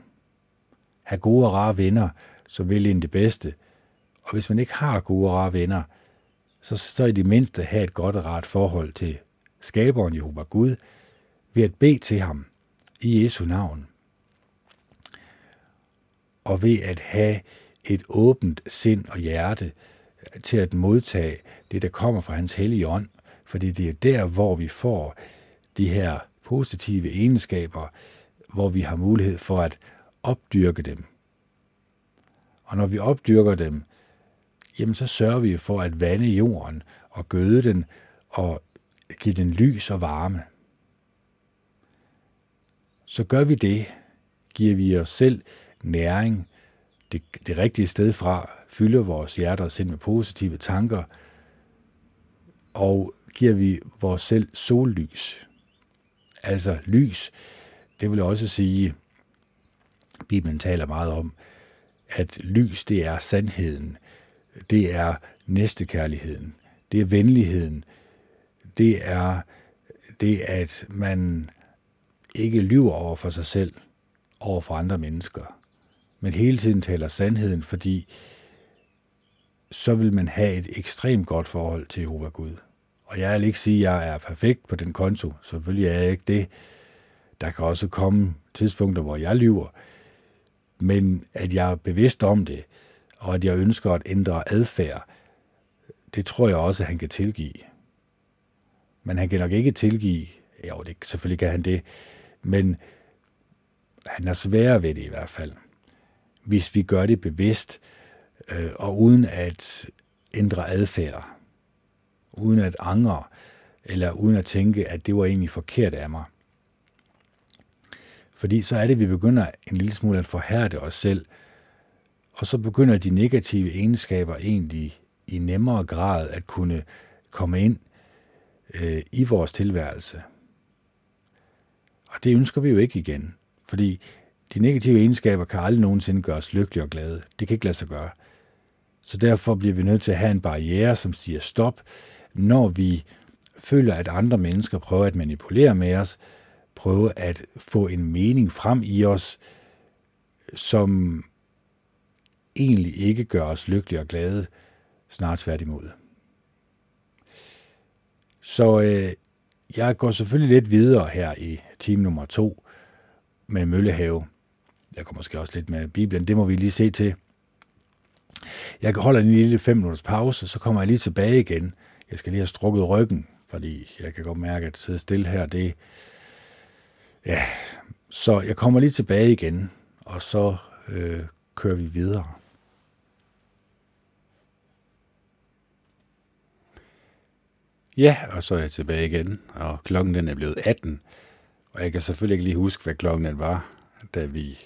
Ha' gode og rare venner, så vil ind det bedste. Og hvis man ikke har gode og rare venner, så, så i det mindste have et godt og rart forhold til skaberen Jehova Gud, ved at bede til ham i Jesu navn. Og ved at have et åbent sind og hjerte til at modtage det, der kommer fra hans hellige ånd, fordi det er der, hvor vi får de her positive egenskaber, hvor vi har mulighed for at opdyrke dem. Og når vi opdyrker dem, jamen så sørger vi for at vande jorden og gøde den og give den lys og varme. Så gør vi det, giver vi os selv næring det, det rigtige sted fra, fylder vores hjerter og sind med positive tanker, og giver vi vores selv sollys. Altså lys, det vil også sige, Bibelen taler meget om, at lys, det er sandheden, det er næstekærligheden, det er venligheden, det er det, at man ikke lyver over for sig selv, over for andre mennesker, men hele tiden taler sandheden, fordi så vil man have et ekstremt godt forhold til Jehova Gud. Og jeg vil ikke sige, at jeg er perfekt på den konto. Selvfølgelig er jeg ikke det. Der kan også komme tidspunkter, hvor jeg lyver. Men at jeg er bevidst om det, og at jeg ønsker at ændre adfærd, det tror jeg også, at han kan tilgive. Men han kan nok ikke tilgive, jo, det, selvfølgelig kan han det, men han er sværere ved det i hvert fald, hvis vi gør det bevidst, øh, og uden at ændre adfærd uden at angre, eller uden at tænke, at det var egentlig forkert af mig. Fordi så er det, at vi begynder en lille smule at forhærde os selv, og så begynder de negative egenskaber egentlig i nemmere grad at kunne komme ind øh, i vores tilværelse. Og det ønsker vi jo ikke igen, fordi de negative egenskaber kan aldrig nogensinde gøre os lykkelige og glade. Det kan ikke lade sig gøre. Så derfor bliver vi nødt til at have en barriere, som siger stop, når vi føler, at andre mennesker prøver at manipulere med os, prøve at få en mening frem i os, som egentlig ikke gør os lykkelige og glade, snart tværtimod. Så øh, jeg går selvfølgelig lidt videre her i time nummer to med Møllehave. Jeg kommer måske også lidt med Bibelen, det må vi lige se til. Jeg holder en lille 5 minutters pause, så kommer jeg lige tilbage igen. Jeg skal lige have strukket ryggen, fordi jeg kan godt mærke, at sidde stille her, det... Ja, så jeg kommer lige tilbage igen, og så øh, kører vi videre. Ja, og så er jeg tilbage igen, og klokken den er blevet 18, og jeg kan selvfølgelig ikke lige huske, hvad klokken den var, da vi,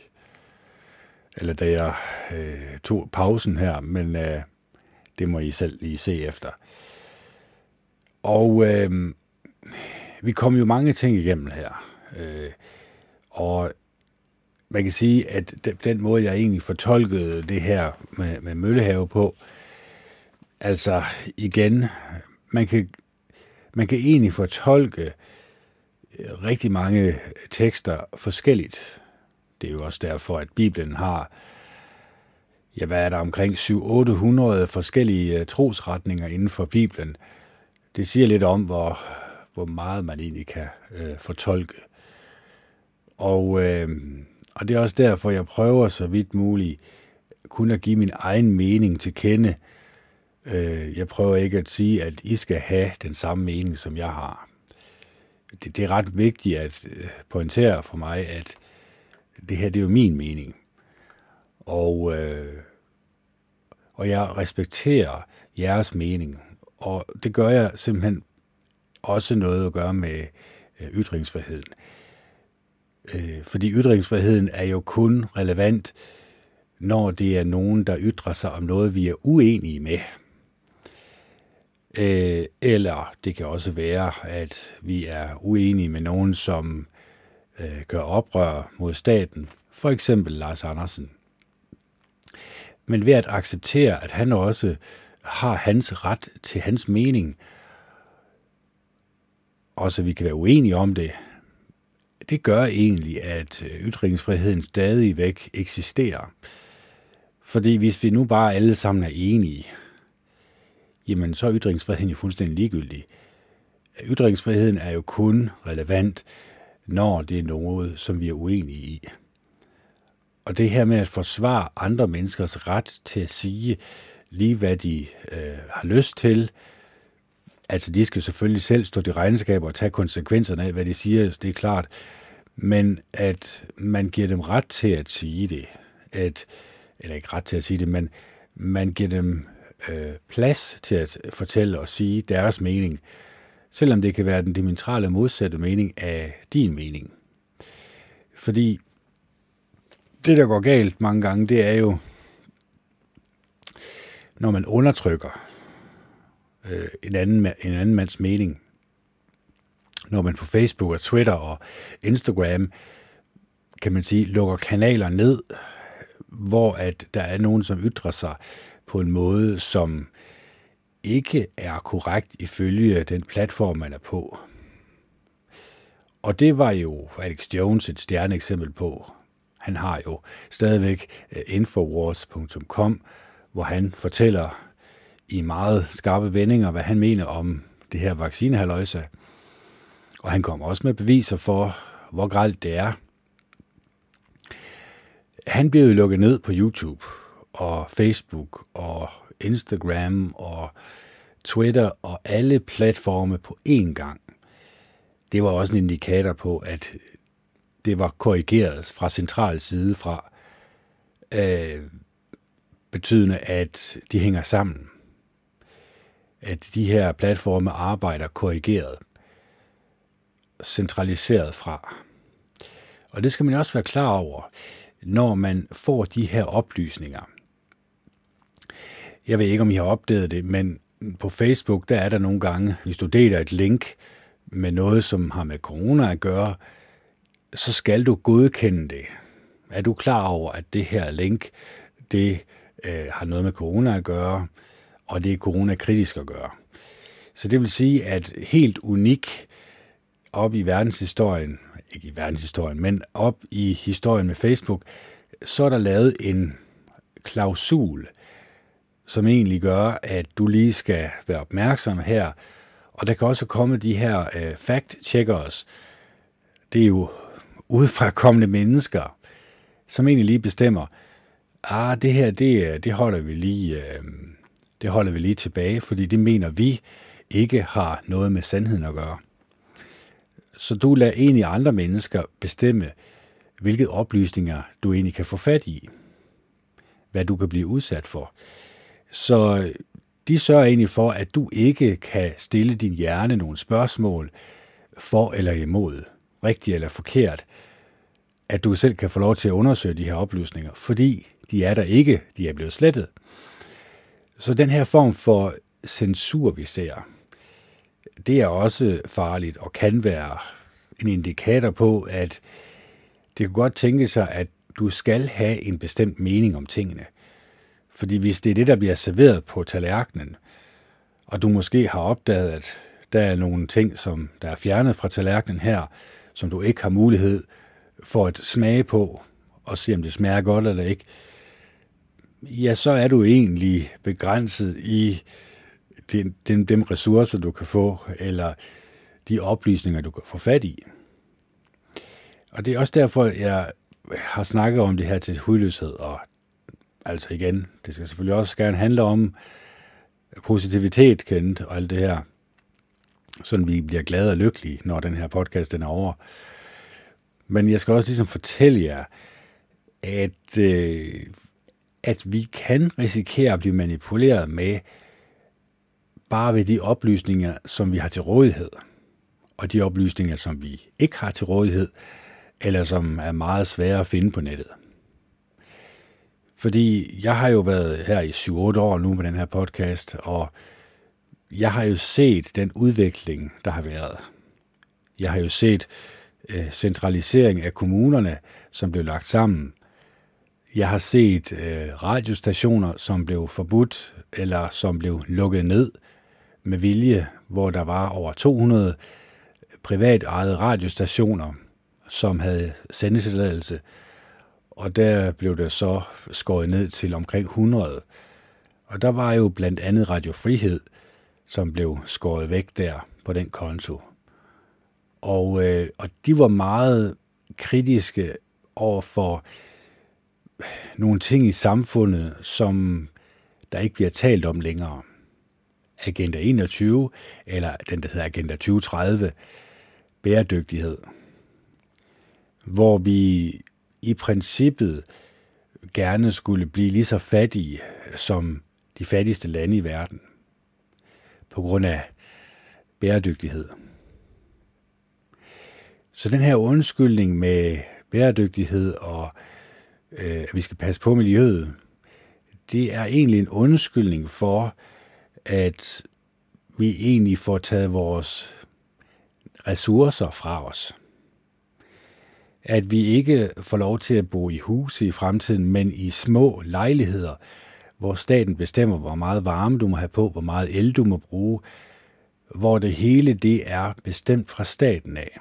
eller da jeg øh, tog pausen her, men øh, det må I selv lige se efter. Og øh, vi kom jo mange ting igennem her, øh, og man kan sige, at den måde, jeg egentlig fortolkede det her med, med Møllehave på, altså igen, man kan man kan egentlig fortolke øh, rigtig mange tekster forskelligt. Det er jo også derfor, at Bibelen har, ja, hvad er der, omkring 700-800 forskellige øh, trosretninger inden for Bibelen. Det siger lidt om, hvor, hvor meget man egentlig kan øh, fortolke. Og, øh, og det er også derfor, jeg prøver så vidt muligt kun at give min egen mening til kende, Øh, jeg prøver ikke at sige, at I skal have den samme mening, som jeg har. Det, det er ret vigtigt at øh, pointere for mig, at det her det er jo min mening. Og, øh, og jeg respekterer jeres mening. Og det gør jeg simpelthen også noget at gøre med øh, ytringsfriheden. Øh, fordi ytringsfriheden er jo kun relevant, når det er nogen, der ytrer sig om noget, vi er uenige med. Øh, eller det kan også være, at vi er uenige med nogen, som øh, gør oprør mod staten, for eksempel Lars Andersen. Men ved at acceptere, at han også har hans ret til hans mening, også vi kan være uenige om det, det gør egentlig, at øh, ytringsfriheden stadigvæk eksisterer. Fordi hvis vi nu bare alle sammen er enige, jamen så er ytringsfriheden jo fuldstændig ligegyldig. Ytringsfriheden er jo kun relevant, når det er noget, som vi er uenige i. Og det her med at forsvare andre menneskers ret til at sige lige, hvad de øh, har lyst til, altså de skal selvfølgelig selv stå til regnskab og tage konsekvenserne af, hvad de siger, det er klart, men at man giver dem ret til at sige det, at, eller ikke ret til at sige det, men man giver dem øh, plads til at fortælle og sige deres mening, selvom det kan være den dimensionale modsatte mening af din mening. Fordi det, der går galt mange gange, det er jo, når man undertrykker øh, en, anden, en anden mands mening. Når man på Facebook og Twitter og Instagram, kan man sige, lukker kanaler ned, hvor at der er nogen, som ytrer sig på en måde, som ikke er korrekt ifølge den platform, man er på. Og det var jo Alex Jones et stjerneeksempel på. Han har jo stadigvæk øh, infowars.com, hvor han fortæller i meget skarpe vendinger, hvad han mener om det her vaccinehaløjse. Og han kommer også med beviser for, hvor gralt det er. Han blev jo lukket ned på YouTube og Facebook og Instagram og Twitter og alle platforme på én gang. Det var også en indikator på, at det var korrigeret fra central side fra, øh, betydende at de hænger sammen. At de her platforme arbejder korrigeret, centraliseret fra. Og det skal man også være klar over, når man får de her oplysninger jeg ved ikke, om I har opdaget det, men på Facebook, der er der nogle gange, hvis du deler et link med noget, som har med corona at gøre, så skal du godkende det. Er du klar over, at det her link, det øh, har noget med corona at gøre, og det er coronakritisk at gøre. Så det vil sige, at helt unik op i verdenshistorien, ikke i verdenshistorien, men op i historien med Facebook, så er der lavet en klausul, som egentlig gør, at du lige skal være opmærksom her. Og der kan også komme de her øh, fact-checkers. Det er jo udefrakommende mennesker, som egentlig lige bestemmer, ah, det her, det, øh, det holder vi lige, øh, det holder vi lige tilbage, fordi det mener vi ikke har noget med sandheden at gøre. Så du lader egentlig andre mennesker bestemme, hvilke oplysninger du egentlig kan få fat i. Hvad du kan blive udsat for. Så øh, de sørger egentlig for, at du ikke kan stille din hjerne nogle spørgsmål for eller imod, rigtigt eller forkert, at du selv kan få lov til at undersøge de her oplysninger, fordi de er der ikke, de er blevet slettet. Så den her form for censur, vi ser, det er også farligt og kan være en indikator på, at det kan godt tænke sig, at du skal have en bestemt mening om tingene. Fordi hvis det er det, der bliver serveret på tallerkenen, og du måske har opdaget, at der er nogle ting, som der er fjernet fra tallerkenen her, som du ikke har mulighed for at smage på, og se om det smager godt eller ikke, ja, så er du egentlig begrænset i den, den, dem ressourcer, du kan få, eller de oplysninger, du kan få fat i. Og det er også derfor, jeg har snakket om det her til hudløshed, og altså igen, det skal selvfølgelig også gerne handle om positivitet, kendt, og alt det her, sådan vi bliver glade og lykkelige, når den her podcast den er over. Men jeg skal også ligesom fortælle jer, at, øh, at vi kan risikere at blive manipuleret med bare ved de oplysninger, som vi har til rådighed, og de oplysninger, som vi ikke har til rådighed, eller som er meget svære at finde på nettet. Fordi jeg har jo været her i 7-8 år nu med den her podcast, og jeg har jo set den udvikling, der har været. Jeg har jo set øh, centralisering af kommunerne, som blev lagt sammen. Jeg har set øh, radiostationer, som blev forbudt, eller som blev lukket ned med vilje, hvor der var over 200 privat ejede radiostationer, som havde sendetilladelse, og der blev det så skåret ned til omkring 100. Og der var jo blandt andet Radio Frihed, som blev skåret væk der på den konto. Og, øh, og de var meget kritiske over for nogle ting i samfundet, som der ikke bliver talt om længere. Agenda 21, eller den, der hedder Agenda 2030, bæredygtighed, hvor vi i princippet gerne skulle blive lige så fattige som de fattigste lande i verden på grund af bæredygtighed. Så den her undskyldning med bæredygtighed og øh, at vi skal passe på miljøet, det er egentlig en undskyldning for, at vi egentlig får taget vores ressourcer fra os at vi ikke får lov til at bo i huse i fremtiden, men i små lejligheder, hvor staten bestemmer, hvor meget varme du må have på, hvor meget el du må bruge, hvor det hele det er bestemt fra staten af.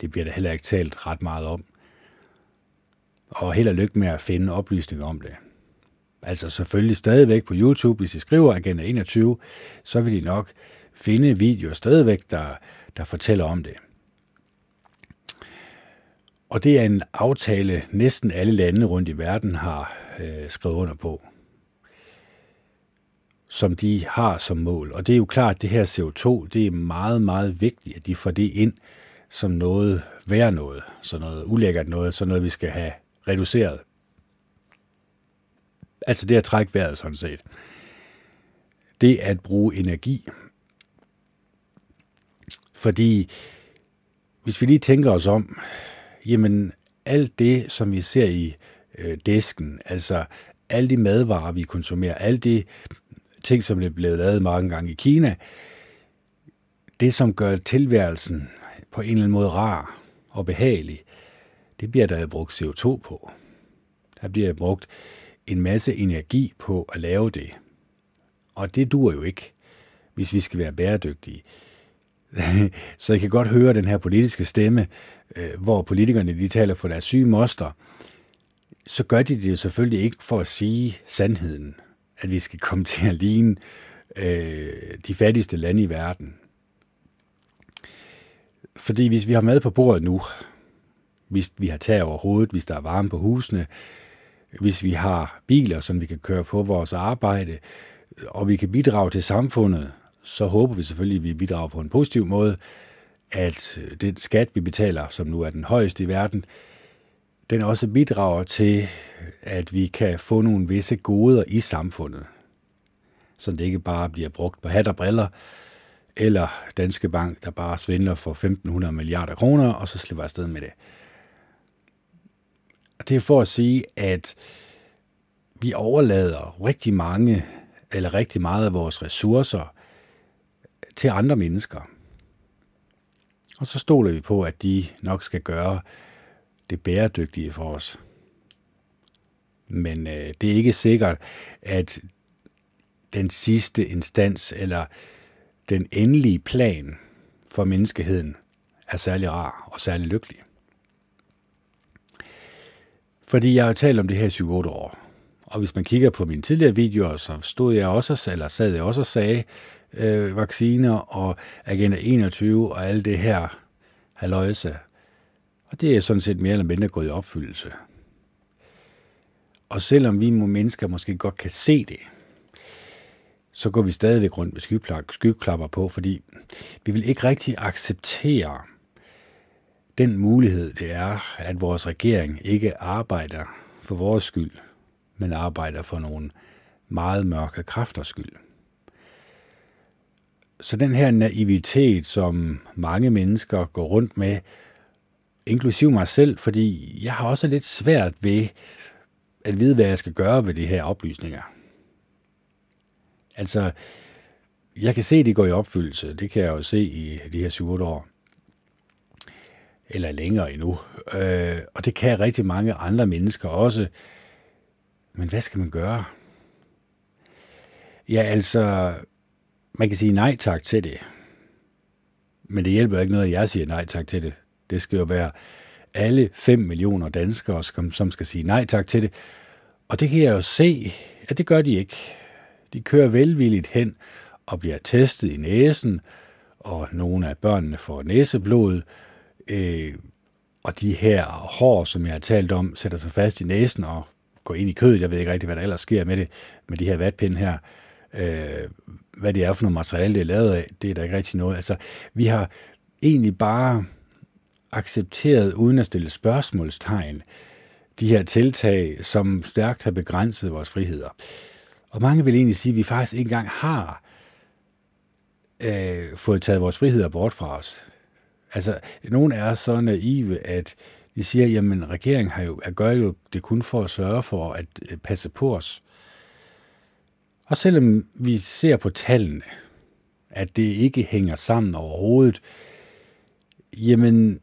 Det bliver der heller ikke talt ret meget om. Og held og lykke med at finde oplysninger om det. Altså selvfølgelig stadigvæk på YouTube, hvis I skriver Agenda 21, så vil I nok finde videoer stadigvæk, der, der fortæller om det. Og det er en aftale, næsten alle lande rundt i verden har øh, skrevet under på, som de har som mål. Og det er jo klart, at det her CO2, det er meget, meget vigtigt, at de får det ind som noget værd noget, så noget ulækkert noget, så noget, vi skal have reduceret. Altså det at trække vejret sådan set. Det at bruge energi. Fordi hvis vi lige tænker os om, jamen alt det, som vi ser i øh, disken, altså alle de madvarer, vi konsumerer, alle de ting, som er blevet lavet mange gange i Kina, det som gør tilværelsen på en eller anden måde rar og behagelig, det bliver der brugt CO2 på. Der bliver brugt en masse energi på at lave det. Og det dur jo ikke, hvis vi skal være bæredygtige. Så jeg kan godt høre den her politiske stemme, øh, hvor politikerne de taler for deres syge moster. Så gør de det jo selvfølgelig ikke for at sige sandheden, at vi skal komme til at ligne øh, de fattigste lande i verden. Fordi hvis vi har mad på bordet nu, hvis vi har tag over hovedet, hvis der er varme på husene, hvis vi har biler, som vi kan køre på vores arbejde, og vi kan bidrage til samfundet, så håber vi selvfølgelig, at vi bidrager på en positiv måde, at øh, den skat, vi betaler, som nu er den højeste i verden, den også bidrager til, at vi kan få nogle visse goder i samfundet, så det ikke bare bliver brugt på hat og briller, eller Danske Bank, der bare svindler for 1.500 milliarder kroner, og så slipper afsted med det. Det er for at sige, at vi overlader rigtig mange, eller rigtig meget af vores ressourcer til andre mennesker. Og så stoler vi på, at de nok skal gøre det bæredygtige for os. Men øh, det er ikke sikkert, at den sidste instans eller den endelige plan for menneskeheden er særlig rar og særlig lykkelig. Fordi jeg har talt om det her i 7-8 år. Og hvis man kigger på mine tidligere videoer, så stod jeg også, eller sad jeg også og sagde, øh, vacciner og Agenda 21 og alt det her haløjse. Og det er sådan set mere eller mindre gået i opfyldelse. Og selvom vi mennesker måske godt kan se det, så går vi stadigvæk rundt med skyklapper på, fordi vi vil ikke rigtig acceptere den mulighed, det er, at vores regering ikke arbejder for vores skyld, men arbejder for nogle meget mørke kræfters skyld. Så den her naivitet, som mange mennesker går rundt med, inklusiv mig selv, fordi jeg har også lidt svært ved at vide, hvad jeg skal gøre ved de her oplysninger. Altså, jeg kan se, at de går i opfyldelse. Det kan jeg jo se i de her 7 år. Eller længere endnu. Øh, og det kan rigtig mange andre mennesker også. Men hvad skal man gøre? Ja, altså, man kan sige nej tak til det. Men det hjælper ikke noget, at jeg siger nej tak til det. Det skal jo være alle 5 millioner danskere, som skal sige nej tak til det. Og det kan jeg jo se, at det gør de ikke. De kører velvilligt hen og bliver testet i næsen, og nogle af børnene får næseblod, øh, og de her hår, som jeg har talt om, sætter sig fast i næsen og går ind i kødet. Jeg ved ikke rigtig, hvad der ellers sker med det, med de her vatpinde her. Øh, hvad det er for noget materiale, det er lavet af, det er der ikke rigtig noget. Altså, vi har egentlig bare accepteret, uden at stille spørgsmålstegn, de her tiltag, som stærkt har begrænset vores friheder. Og mange vil egentlig sige, at vi faktisk ikke engang har øh, fået taget vores friheder bort fra os. Altså, nogen er så naive, at de siger, jamen regeringen har jo, gør jo det kun for at sørge for at øh, passe på os. Og selvom vi ser på tallene, at det ikke hænger sammen overhovedet, jamen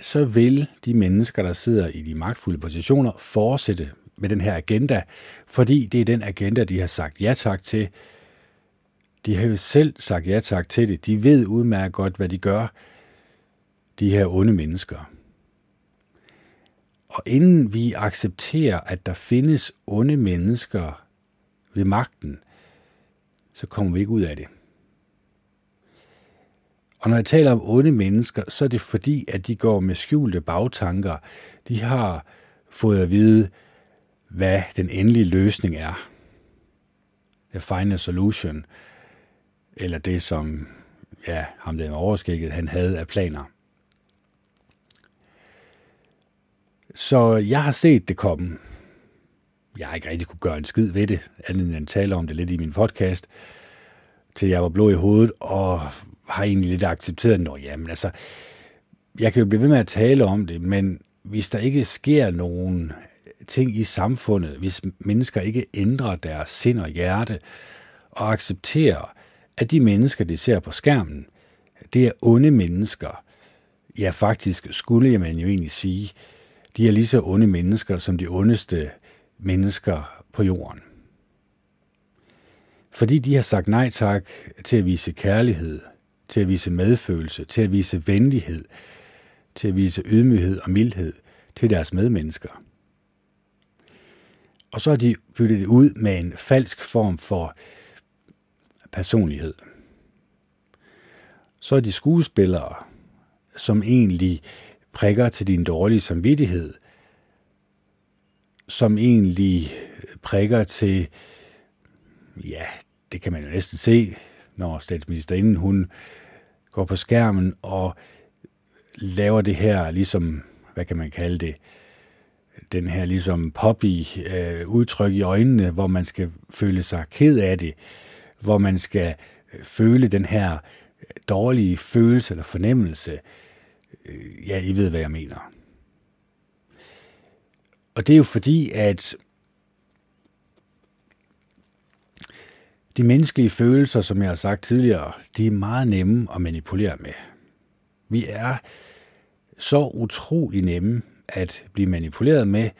så vil de mennesker, der sidder i de magtfulde positioner, fortsætte med den her agenda, fordi det er den agenda, de har sagt ja tak til. De har jo selv sagt ja tak til det. De ved udmærket godt, hvad de gør, de her onde mennesker. Og inden vi accepterer, at der findes onde mennesker ved magten, så kommer vi ikke ud af det. Og når jeg taler om onde mennesker, så er det fordi, at de går med skjulte bagtanker. De har fået at vide, hvad den endelige løsning er. The final solution. Eller det, som ja, ham der overskægget, han havde af planer. Så jeg har set det komme. Jeg ikke rigtig kunne gøre en skid ved det, andet end at tale om det lidt i min podcast, til jeg var blå i hovedet, og har egentlig lidt accepteret, at jamen altså, jeg kan jo blive ved med at tale om det, men hvis der ikke sker nogen ting i samfundet, hvis mennesker ikke ændrer deres sind og hjerte, og accepterer, at de mennesker, de ser på skærmen, det er onde mennesker. Ja, faktisk skulle man jo egentlig sige, de er lige så onde mennesker som de ondeste mennesker på jorden. Fordi de har sagt nej tak til at vise kærlighed, til at vise medfølelse, til at vise venlighed, til at vise ydmyghed og mildhed til deres medmennesker. Og så har de byttet det ud med en falsk form for personlighed. Så er de skuespillere, som egentlig prikker til din dårlige samvittighed, som egentlig prikker til, ja, det kan man jo næsten se, når statsministerinden hun går på skærmen og laver det her ligesom, hvad kan man kalde det, den her ligesom poppy øh, udtryk i øjnene, hvor man skal føle sig ked af det, hvor man skal føle den her dårlige følelse eller fornemmelse. Øh, ja, I ved, hvad jeg mener. Og det er jo fordi, at de menneskelige følelser, som jeg har sagt tidligere, de er meget nemme at manipulere med. Vi er så utrolig nemme at blive manipuleret med,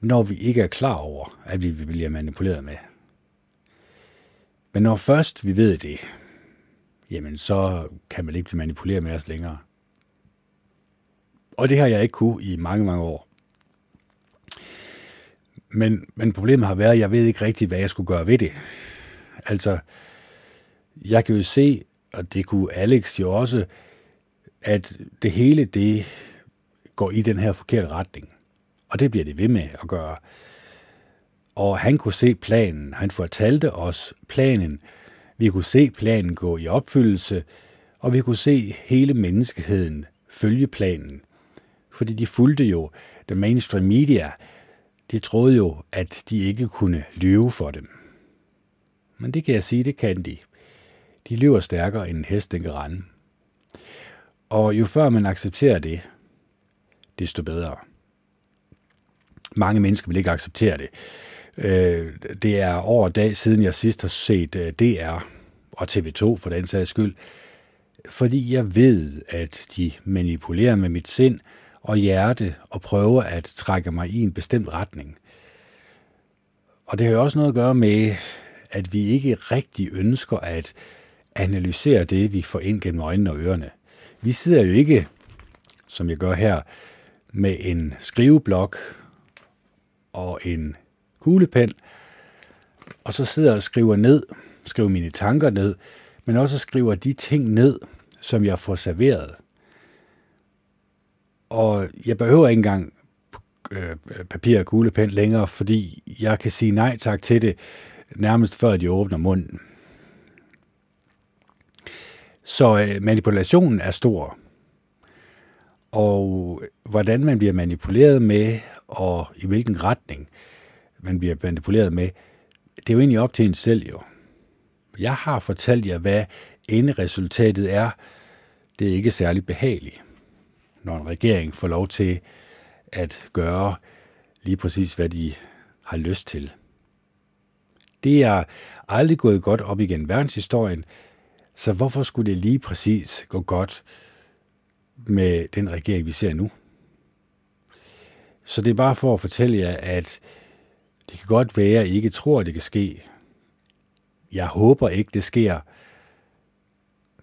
når vi ikke er klar over, at vi bliver manipuleret med. Men når først vi ved det, jamen så kan man ikke blive manipuleret med os længere. Og det har jeg ikke kunne i mange, mange år. Men, men problemet har været, at jeg ved ikke rigtigt, hvad jeg skulle gøre ved det. Altså, jeg kan jo se, og det kunne Alex jo også, at det hele det går i den her forkerte retning. Og det bliver det ved med at gøre. Og han kunne se planen. Han fortalte os planen. Vi kunne se planen gå i opfyldelse, og vi kunne se hele menneskeheden følge planen. Fordi de fulgte jo the mainstream media. De troede jo, at de ikke kunne lyve for dem. Men det kan jeg sige, det kan de. De lyver stærkere end en hest, den kan rende. Og jo før man accepterer det, desto bedre. Mange mennesker vil ikke acceptere det. Øh, det er over dag siden, jeg sidst har set øh, DR og TV2 for den sags skyld, fordi jeg ved, at de manipulerer med mit sind og hjerte og prøver at trække mig i en bestemt retning. Og det har jo også noget at gøre med, at vi ikke rigtig ønsker at analysere det, vi får ind gennem øjnene og ørerne. Vi sidder jo ikke, som jeg gør her, med en skriveblok og en kuglepen, og så sidder jeg og skriver ned, skriver mine tanker ned, men også skriver de ting ned, som jeg får serveret. Og jeg behøver ikke engang øh, papir og kuglepen længere, fordi jeg kan sige nej tak til det, nærmest før de åbner munden. Så øh, manipulationen er stor. Og hvordan man bliver manipuleret med, og i hvilken retning man bliver manipuleret med, det er jo egentlig op til en selv jo. Jeg har fortalt jer, hvad enderesultatet er. Det er ikke særlig behageligt, når en regering får lov til at gøre lige præcis, hvad de har lyst til. Det er aldrig gået godt op igen verdenshistorien, så hvorfor skulle det lige præcis gå godt med den regering, vi ser nu? Så det er bare for at fortælle jer, at det kan godt være, at I ikke tror, at det kan ske. Jeg håber ikke, det sker.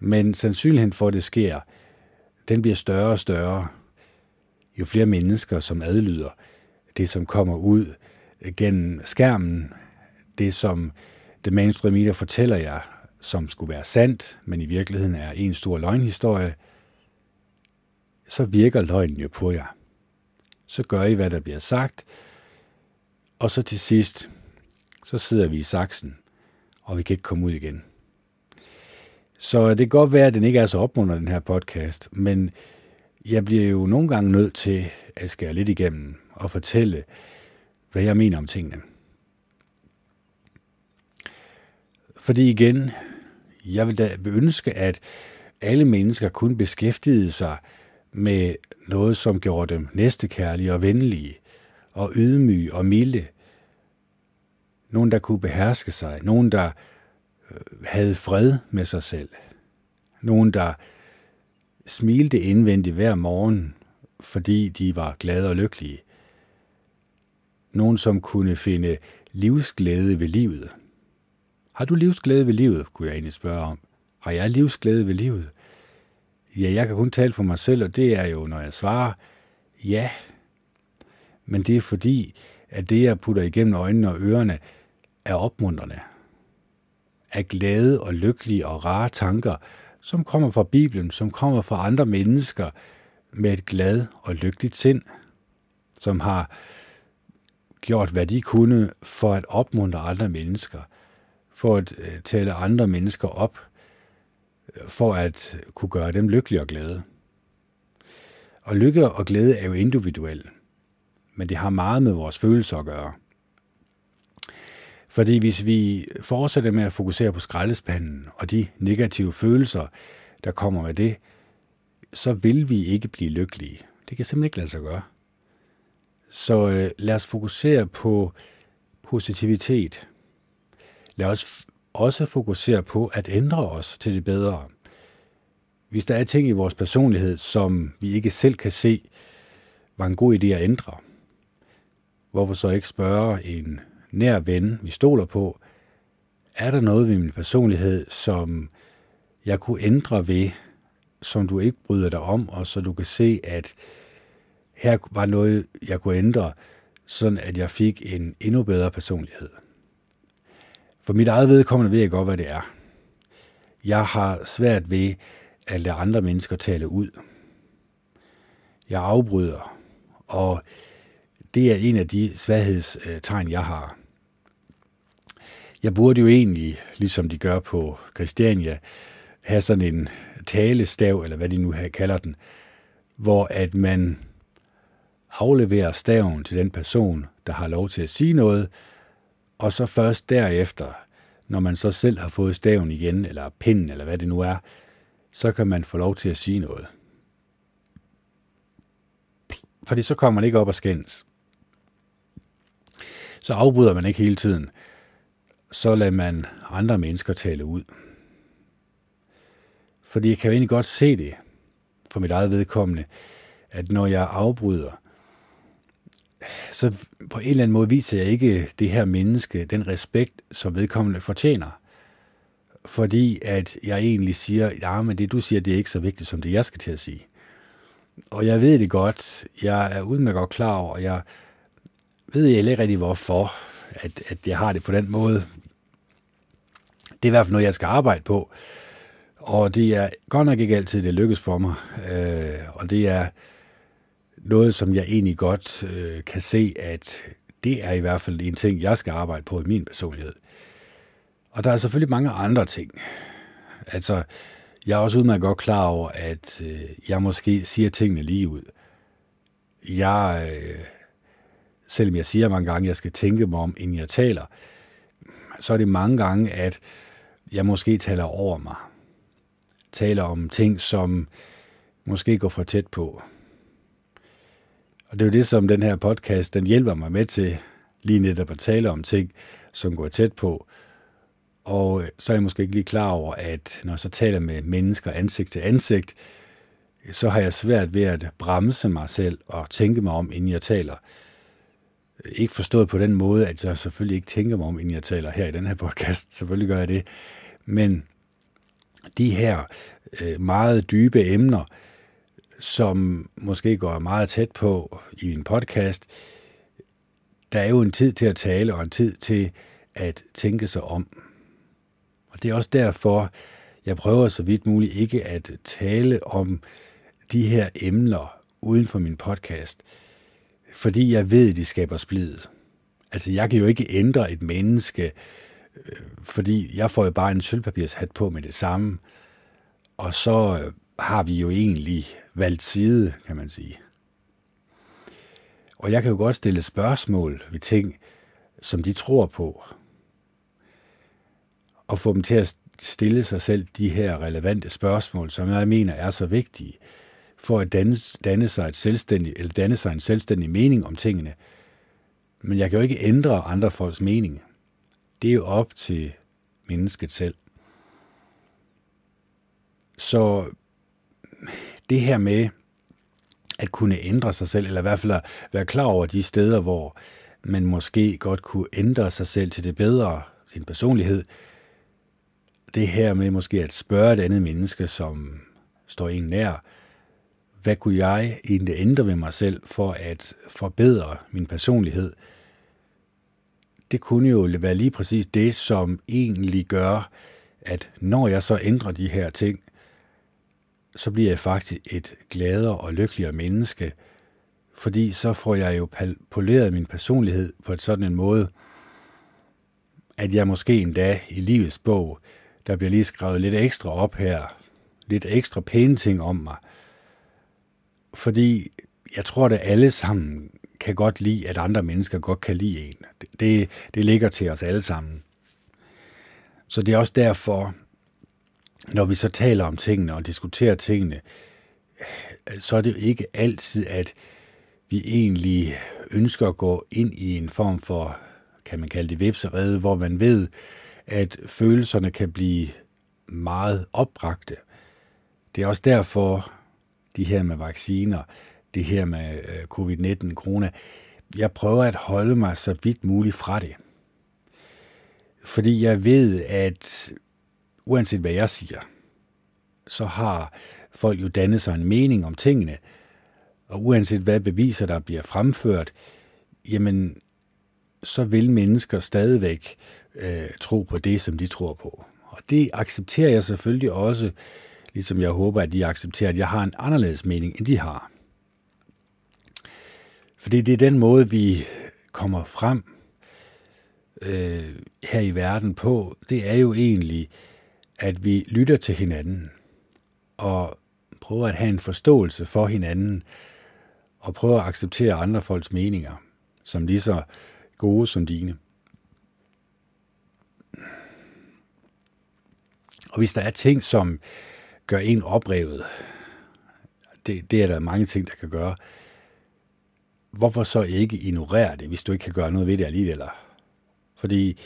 Men sandsynligheden for, at det sker, den bliver større og større, jo flere mennesker, som adlyder det, som kommer ud gennem skærmen, det som det mainstream media fortæller jer, som skulle være sandt, men i virkeligheden er en stor løgnhistorie, så virker løgnen jo på jer. Så gør I, hvad der bliver sagt, og så til sidst, så sidder vi i saksen, og vi kan ikke komme ud igen. Så det kan godt være, at den ikke er så opmuntrende, den her podcast, men jeg bliver jo nogle gange nødt til at skære lidt igennem og fortælle, hvad jeg mener om tingene. Fordi igen, jeg vil da ønske, at alle mennesker kun beskæftigede sig med noget, som gjorde dem næstekærlige og venlige, og ydmyge og milde. Nogen, der kunne beherske sig. Nogen, der havde fred med sig selv. Nogen, der smilte indvendigt hver morgen, fordi de var glade og lykkelige. Nogen, som kunne finde livsglæde ved livet. Har du livsglæde ved livet, kunne jeg egentlig spørge om. Har jeg livsglæde ved livet? Ja, jeg kan kun tale for mig selv, og det er jo, når jeg svarer ja. Men det er fordi, at det, jeg putter igennem øjnene og ørerne, er opmuntrende. Er glade og lykkelige og rare tanker, som kommer fra Bibelen, som kommer fra andre mennesker med et glad og lykkeligt sind, som har gjort, hvad de kunne for at opmuntre andre mennesker, for at øh, tale andre mennesker op, for at kunne gøre dem lykkelige og glade. Og lykke og glæde er jo individuelt, men det har meget med vores følelser at gøre. Fordi hvis vi fortsætter med at fokusere på skraldespanden og de negative følelser, der kommer med det, så vil vi ikke blive lykkelige. Det kan simpelthen ikke lade sig gøre. Så øh, lad os fokusere på positivitet. Lad os også fokusere på at ændre os til det bedre. Hvis der er ting i vores personlighed, som vi ikke selv kan se, var en god idé at ændre, hvorfor så ikke spørge en nær ven, vi stoler på, er der noget ved min personlighed, som jeg kunne ændre ved, som du ikke bryder dig om, og så du kan se, at her var noget, jeg kunne ændre, sådan at jeg fik en endnu bedre personlighed. For mit eget vedkommende ved jeg godt, hvad det er. Jeg har svært ved at lade andre mennesker tale ud. Jeg afbryder, og det er en af de svaghedstegn, jeg har. Jeg burde jo egentlig, ligesom de gør på Christiania, have sådan en talestav, eller hvad de nu kalder den, hvor at man afleverer staven til den person, der har lov til at sige noget, og så først derefter, når man så selv har fået staven igen, eller pinden, eller hvad det nu er, så kan man få lov til at sige noget. Fordi så kommer man ikke op og skændes. Så afbryder man ikke hele tiden. Så lader man andre mennesker tale ud. Fordi jeg kan jo egentlig godt se det, for mit eget vedkommende, at når jeg afbryder, så på en eller anden måde viser jeg ikke det her menneske den respekt, som vedkommende fortjener. Fordi at jeg egentlig siger, ja, men det du siger, det er ikke så vigtigt, som det jeg skal til at sige. Og jeg ved det godt, jeg er udmærket godt klar over, og jeg ved ikke rigtig hvorfor, at, at jeg har det på den måde. Det er i hvert fald noget, jeg skal arbejde på. Og det er godt nok ikke altid, det lykkes for mig. Øh, og det er noget, som jeg egentlig godt øh, kan se, at det er i hvert fald en ting, jeg skal arbejde på i min personlighed. Og der er selvfølgelig mange andre ting. Altså, jeg er også udmærket godt klar over, at øh, jeg måske siger tingene lige ud. Jeg, øh, selvom jeg siger mange gange, at jeg skal tænke mig om, inden jeg taler, så er det mange gange, at jeg måske taler over mig. Taler om ting, som måske går for tæt på. Og det er jo det, som den her podcast, den hjælper mig med til, lige netop at tale om ting, som går tæt på. Og øh, så er jeg måske ikke lige klar over, at når jeg så taler med mennesker ansigt til ansigt, så har jeg svært ved at bremse mig selv og tænke mig om, inden jeg taler. Ikke forstået på den måde, at jeg selvfølgelig ikke tænker mig om, inden jeg taler her i den her podcast. Selvfølgelig gør jeg det. Men de her øh, meget dybe emner, som måske går meget tæt på i min podcast, der er jo en tid til at tale og en tid til at tænke sig om. Og det er også derfor, jeg prøver så vidt muligt ikke at tale om de her emner uden for min podcast, fordi jeg ved, at de skaber splid. Altså, jeg kan jo ikke ændre et menneske, øh, fordi jeg får jo bare en sølvpapirshat på med det samme, og så øh, har vi jo egentlig valgt side, kan man sige. Og jeg kan jo godt stille spørgsmål ved ting, som de tror på, og få dem til at stille sig selv de her relevante spørgsmål, som jeg mener er så vigtige, for at danne, danne, sig, et selvstændigt, eller danne sig en selvstændig mening om tingene. Men jeg kan jo ikke ændre andre folks mening. Det er jo op til mennesket selv. Så det her med at kunne ændre sig selv, eller i hvert fald at være klar over de steder, hvor man måske godt kunne ændre sig selv til det bedre, sin personlighed, det her med måske at spørge et andet menneske, som står en nær, hvad kunne jeg egentlig ændre ved mig selv for at forbedre min personlighed? Det kunne jo være lige præcis det, som egentlig gør, at når jeg så ændrer de her ting, så bliver jeg faktisk et gladere og lykkeligere menneske, fordi så får jeg jo poleret min personlighed på et sådan en måde, at jeg måske endda i livets bog, der bliver lige skrevet lidt ekstra op her, lidt ekstra pæne ting om mig, fordi jeg tror, at alle sammen kan godt lide, at andre mennesker godt kan lide en. Det, det ligger til os alle sammen. Så det er også derfor, når vi så taler om tingene og diskuterer tingene, så er det jo ikke altid, at vi egentlig ønsker at gå ind i en form for, kan man kalde det vipserede, hvor man ved, at følelserne kan blive meget opbragte. Det er også derfor, de her med vacciner, det her med øh, covid-19, corona, jeg prøver at holde mig så vidt muligt fra det. Fordi jeg ved, at uanset hvad jeg siger, så har folk jo dannet sig en mening om tingene, og uanset hvad beviser, der bliver fremført, jamen, så vil mennesker stadigvæk øh, tro på det, som de tror på. Og det accepterer jeg selvfølgelig også, ligesom jeg håber, at de accepterer, at jeg har en anderledes mening, end de har. Fordi det er den måde, vi kommer frem øh, her i verden på, det er jo egentlig, at vi lytter til hinanden og prøver at have en forståelse for hinanden og prøver at acceptere andre folks meninger som lige så gode som dine. Og hvis der er ting, som gør en oprevet, det, det er der mange ting, der kan gøre, hvorfor så ikke ignorere det, hvis du ikke kan gøre noget ved det alligevel? Fordi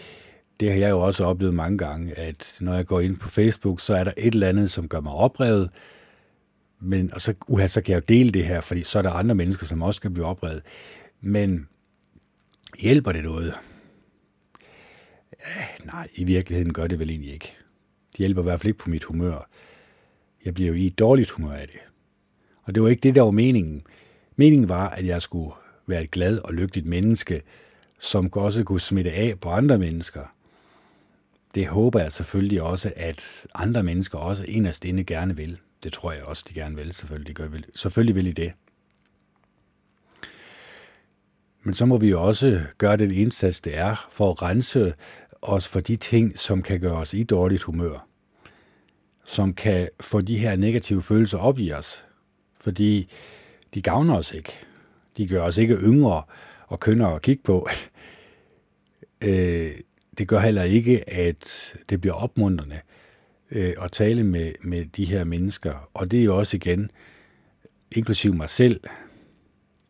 det har jeg jo også oplevet mange gange, at når jeg går ind på Facebook, så er der et eller andet, som gør mig oprevet, men, og så, uha, så kan jeg jo dele det her, fordi så er der andre mennesker, som også kan blive oprevet. Men hjælper det noget? Ja, nej, i virkeligheden gør det vel egentlig ikke. Det hjælper i hvert fald ikke på mit humør. Jeg bliver jo i et dårligt humør af det. Og det var ikke det, der var meningen. Meningen var, at jeg skulle være et glad og lykkeligt menneske, som også kunne smitte af på andre mennesker. Det håber jeg selvfølgelig også, at andre mennesker også inderst inde gerne vil. Det tror jeg også, de gerne vil. Selvfølgelig, gør, vil. selvfølgelig vil I det. Men så må vi jo også gøre den indsats, det er, for at rense os for de ting, som kan gøre os i dårligt humør. Som kan få de her negative følelser op i os. Fordi de gavner os ikke. De gør os ikke yngre og kønner at kigge på. øh, det gør heller ikke, at det bliver opmuntrende øh, at tale med, med de her mennesker. Og det er jo også igen, inklusiv mig selv,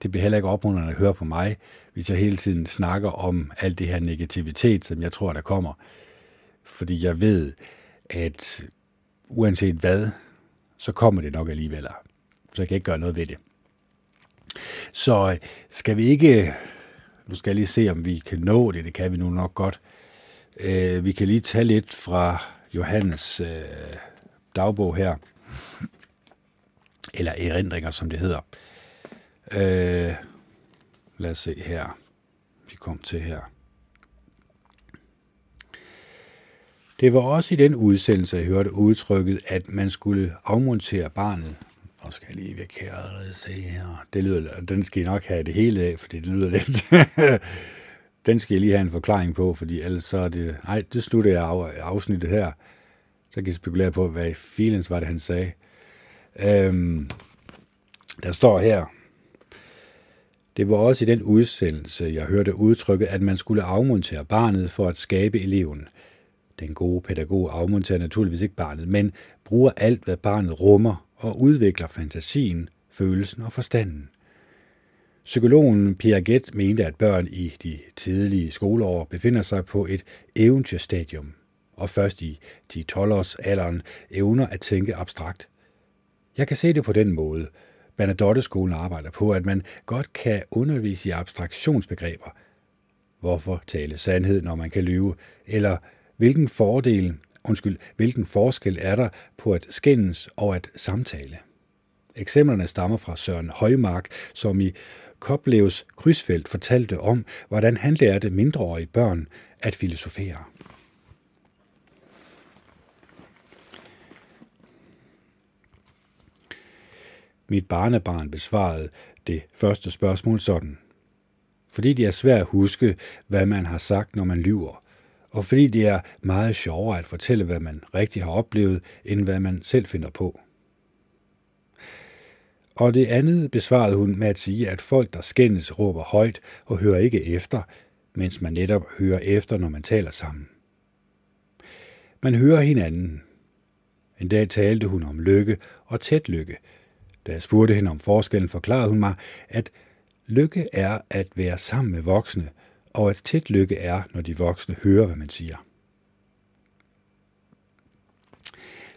det bliver heller ikke opmuntrende at høre på mig, hvis jeg hele tiden snakker om alt det her negativitet, som jeg tror, der kommer. Fordi jeg ved, at uanset hvad, så kommer det nok alligevel. Så jeg kan ikke gøre noget ved det. Så øh, skal vi ikke, nu skal jeg lige se, om vi kan nå det, det kan vi nu nok godt. Øh, vi kan lige tage lidt fra Johannes øh, dagbog her, eller erindringer, som det hedder. Øh, lad os se her. Vi kom til her. Det var også i den udsendelse, jeg hørte udtrykket, at man skulle afmontere barnet. Og skal jeg lige væk her og se her. Det lyder, den skal I nok have det hele af, fordi det lyder lidt... den skal jeg lige have en forklaring på, fordi ellers så er det... Nej, det slutter jeg af, afsnittet her. Så kan jeg spekulere på, hvad feelings var det, han sagde. Øhm, der står her, det var også i den udsendelse, jeg hørte udtrykket, at man skulle afmontere barnet for at skabe eleven. Den gode pædagog afmonterer naturligvis ikke barnet, men bruger alt, hvad barnet rummer og udvikler fantasien, følelsen og forstanden. Psykologen Piaget mente, at børn i de tidlige skoleår befinder sig på et eventyrstadium, og først i 10-12 års alderen evner at tænke abstrakt. Jeg kan se det på den måde. Bernadotte-skolen arbejder på, at man godt kan undervise i abstraktionsbegreber. Hvorfor tale sandhed, når man kan lyve? Eller hvilken fordel, undskyld, hvilken forskel er der på at skændes og at samtale? Eksemplerne stammer fra Søren Højmark, som i Koblevs krydsfelt fortalte om, hvordan han lærte mindreårige børn at filosofere. Mit barnebarn besvarede det første spørgsmål sådan. Fordi det er svært at huske, hvad man har sagt, når man lyver, og fordi det er meget sjovere at fortælle, hvad man rigtig har oplevet, end hvad man selv finder på. Og det andet besvarede hun med at sige, at folk, der skændes, råber højt og hører ikke efter, mens man netop hører efter, når man taler sammen. Man hører hinanden. En dag talte hun om lykke og tæt lykke. Da jeg spurgte hende om forskellen, forklarede hun mig, at lykke er at være sammen med voksne, og at tæt lykke er, når de voksne hører, hvad man siger.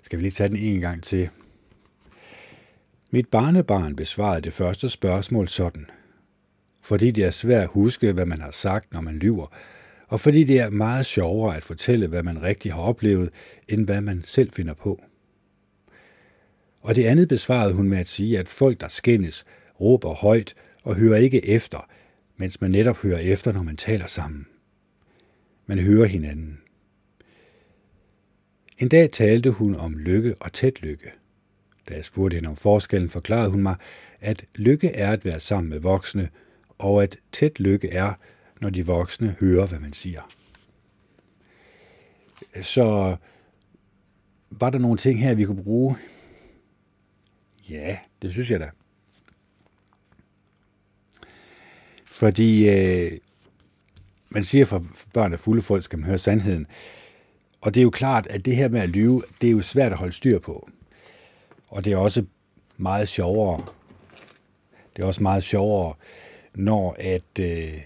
Skal vi lige tage den en gang til? Mit barnebarn besvarede det første spørgsmål sådan. Fordi det er svært at huske, hvad man har sagt, når man lyver, og fordi det er meget sjovere at fortælle, hvad man rigtig har oplevet, end hvad man selv finder på. Og det andet besvarede hun med at sige, at folk, der skændes, råber højt og hører ikke efter, mens man netop hører efter, når man taler sammen. Man hører hinanden. En dag talte hun om lykke og tæt lykke. Da jeg spurgte hende om forskellen, forklarede hun mig, at lykke er at være sammen med voksne, og at tæt lykke er, når de voksne hører, hvad man siger. Så var der nogle ting her, vi kunne bruge? Ja, det synes jeg da. Fordi øh, man siger, for børn af fulde folk skal man høre sandheden. Og det er jo klart, at det her med at lyve, det er jo svært at holde styr på. Og det er også meget sjovere. Det er også meget sjovere, når at øh,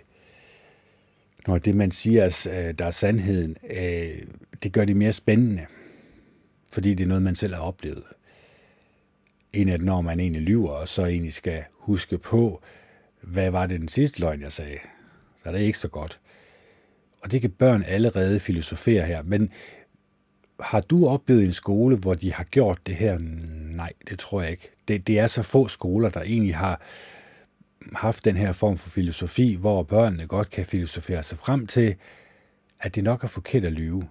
når det, man siger, øh, der er sandheden, øh, det gør det mere spændende. Fordi det er noget, man selv har oplevet. End at når man egentlig lyver, og så egentlig skal huske på, hvad var det den sidste løgn, jeg sagde. Så er det ikke så godt. Og det kan børn allerede filosofere her. Men har du oplevet en skole, hvor de har gjort det her? Nej, det tror jeg ikke. Det, det er så få skoler, der egentlig har haft den her form for filosofi, hvor børnene godt kan filosofere sig frem til, at det nok er forkert at lyve.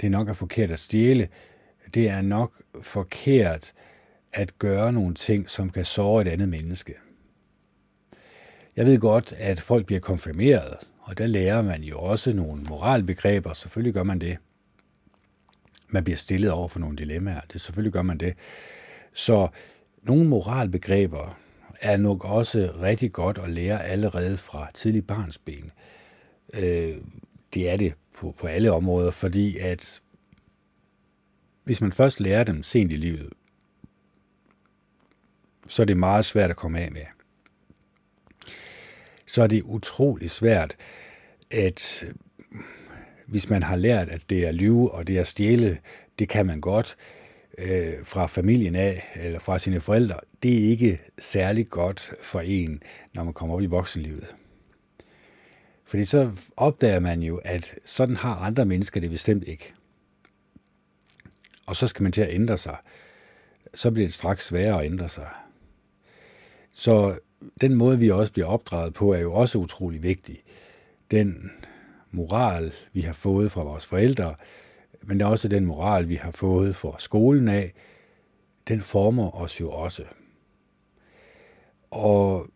Det er nok er forkert at stjæle. Det er nok forkert at gøre nogle ting, som kan såre et andet menneske. Jeg ved godt, at folk bliver konfirmeret, og der lærer man jo også nogle moralbegreber. Selvfølgelig gør man det man bliver stillet over for nogle dilemmaer. Det selvfølgelig gør man det. Så nogle moralbegreber er nok også rigtig godt at lære allerede fra tidlig barnsben. Øh, det er det på, på alle områder, fordi at hvis man først lærer dem sent i livet, så er det meget svært at komme af med. Så er det utrolig svært at øh, hvis man har lært, at det er lyve og det er stjæle, det kan man godt øh, fra familien af eller fra sine forældre, det er ikke særlig godt for en, når man kommer op i voksenlivet. Fordi så opdager man jo, at sådan har andre mennesker det bestemt ikke. Og så skal man til at ændre sig. Så bliver det straks sværere at ændre sig. Så den måde, vi også bliver opdraget på, er jo også utrolig vigtig. Den moral, vi har fået fra vores forældre, men det er også den moral, vi har fået fra skolen af, den former os jo også. Og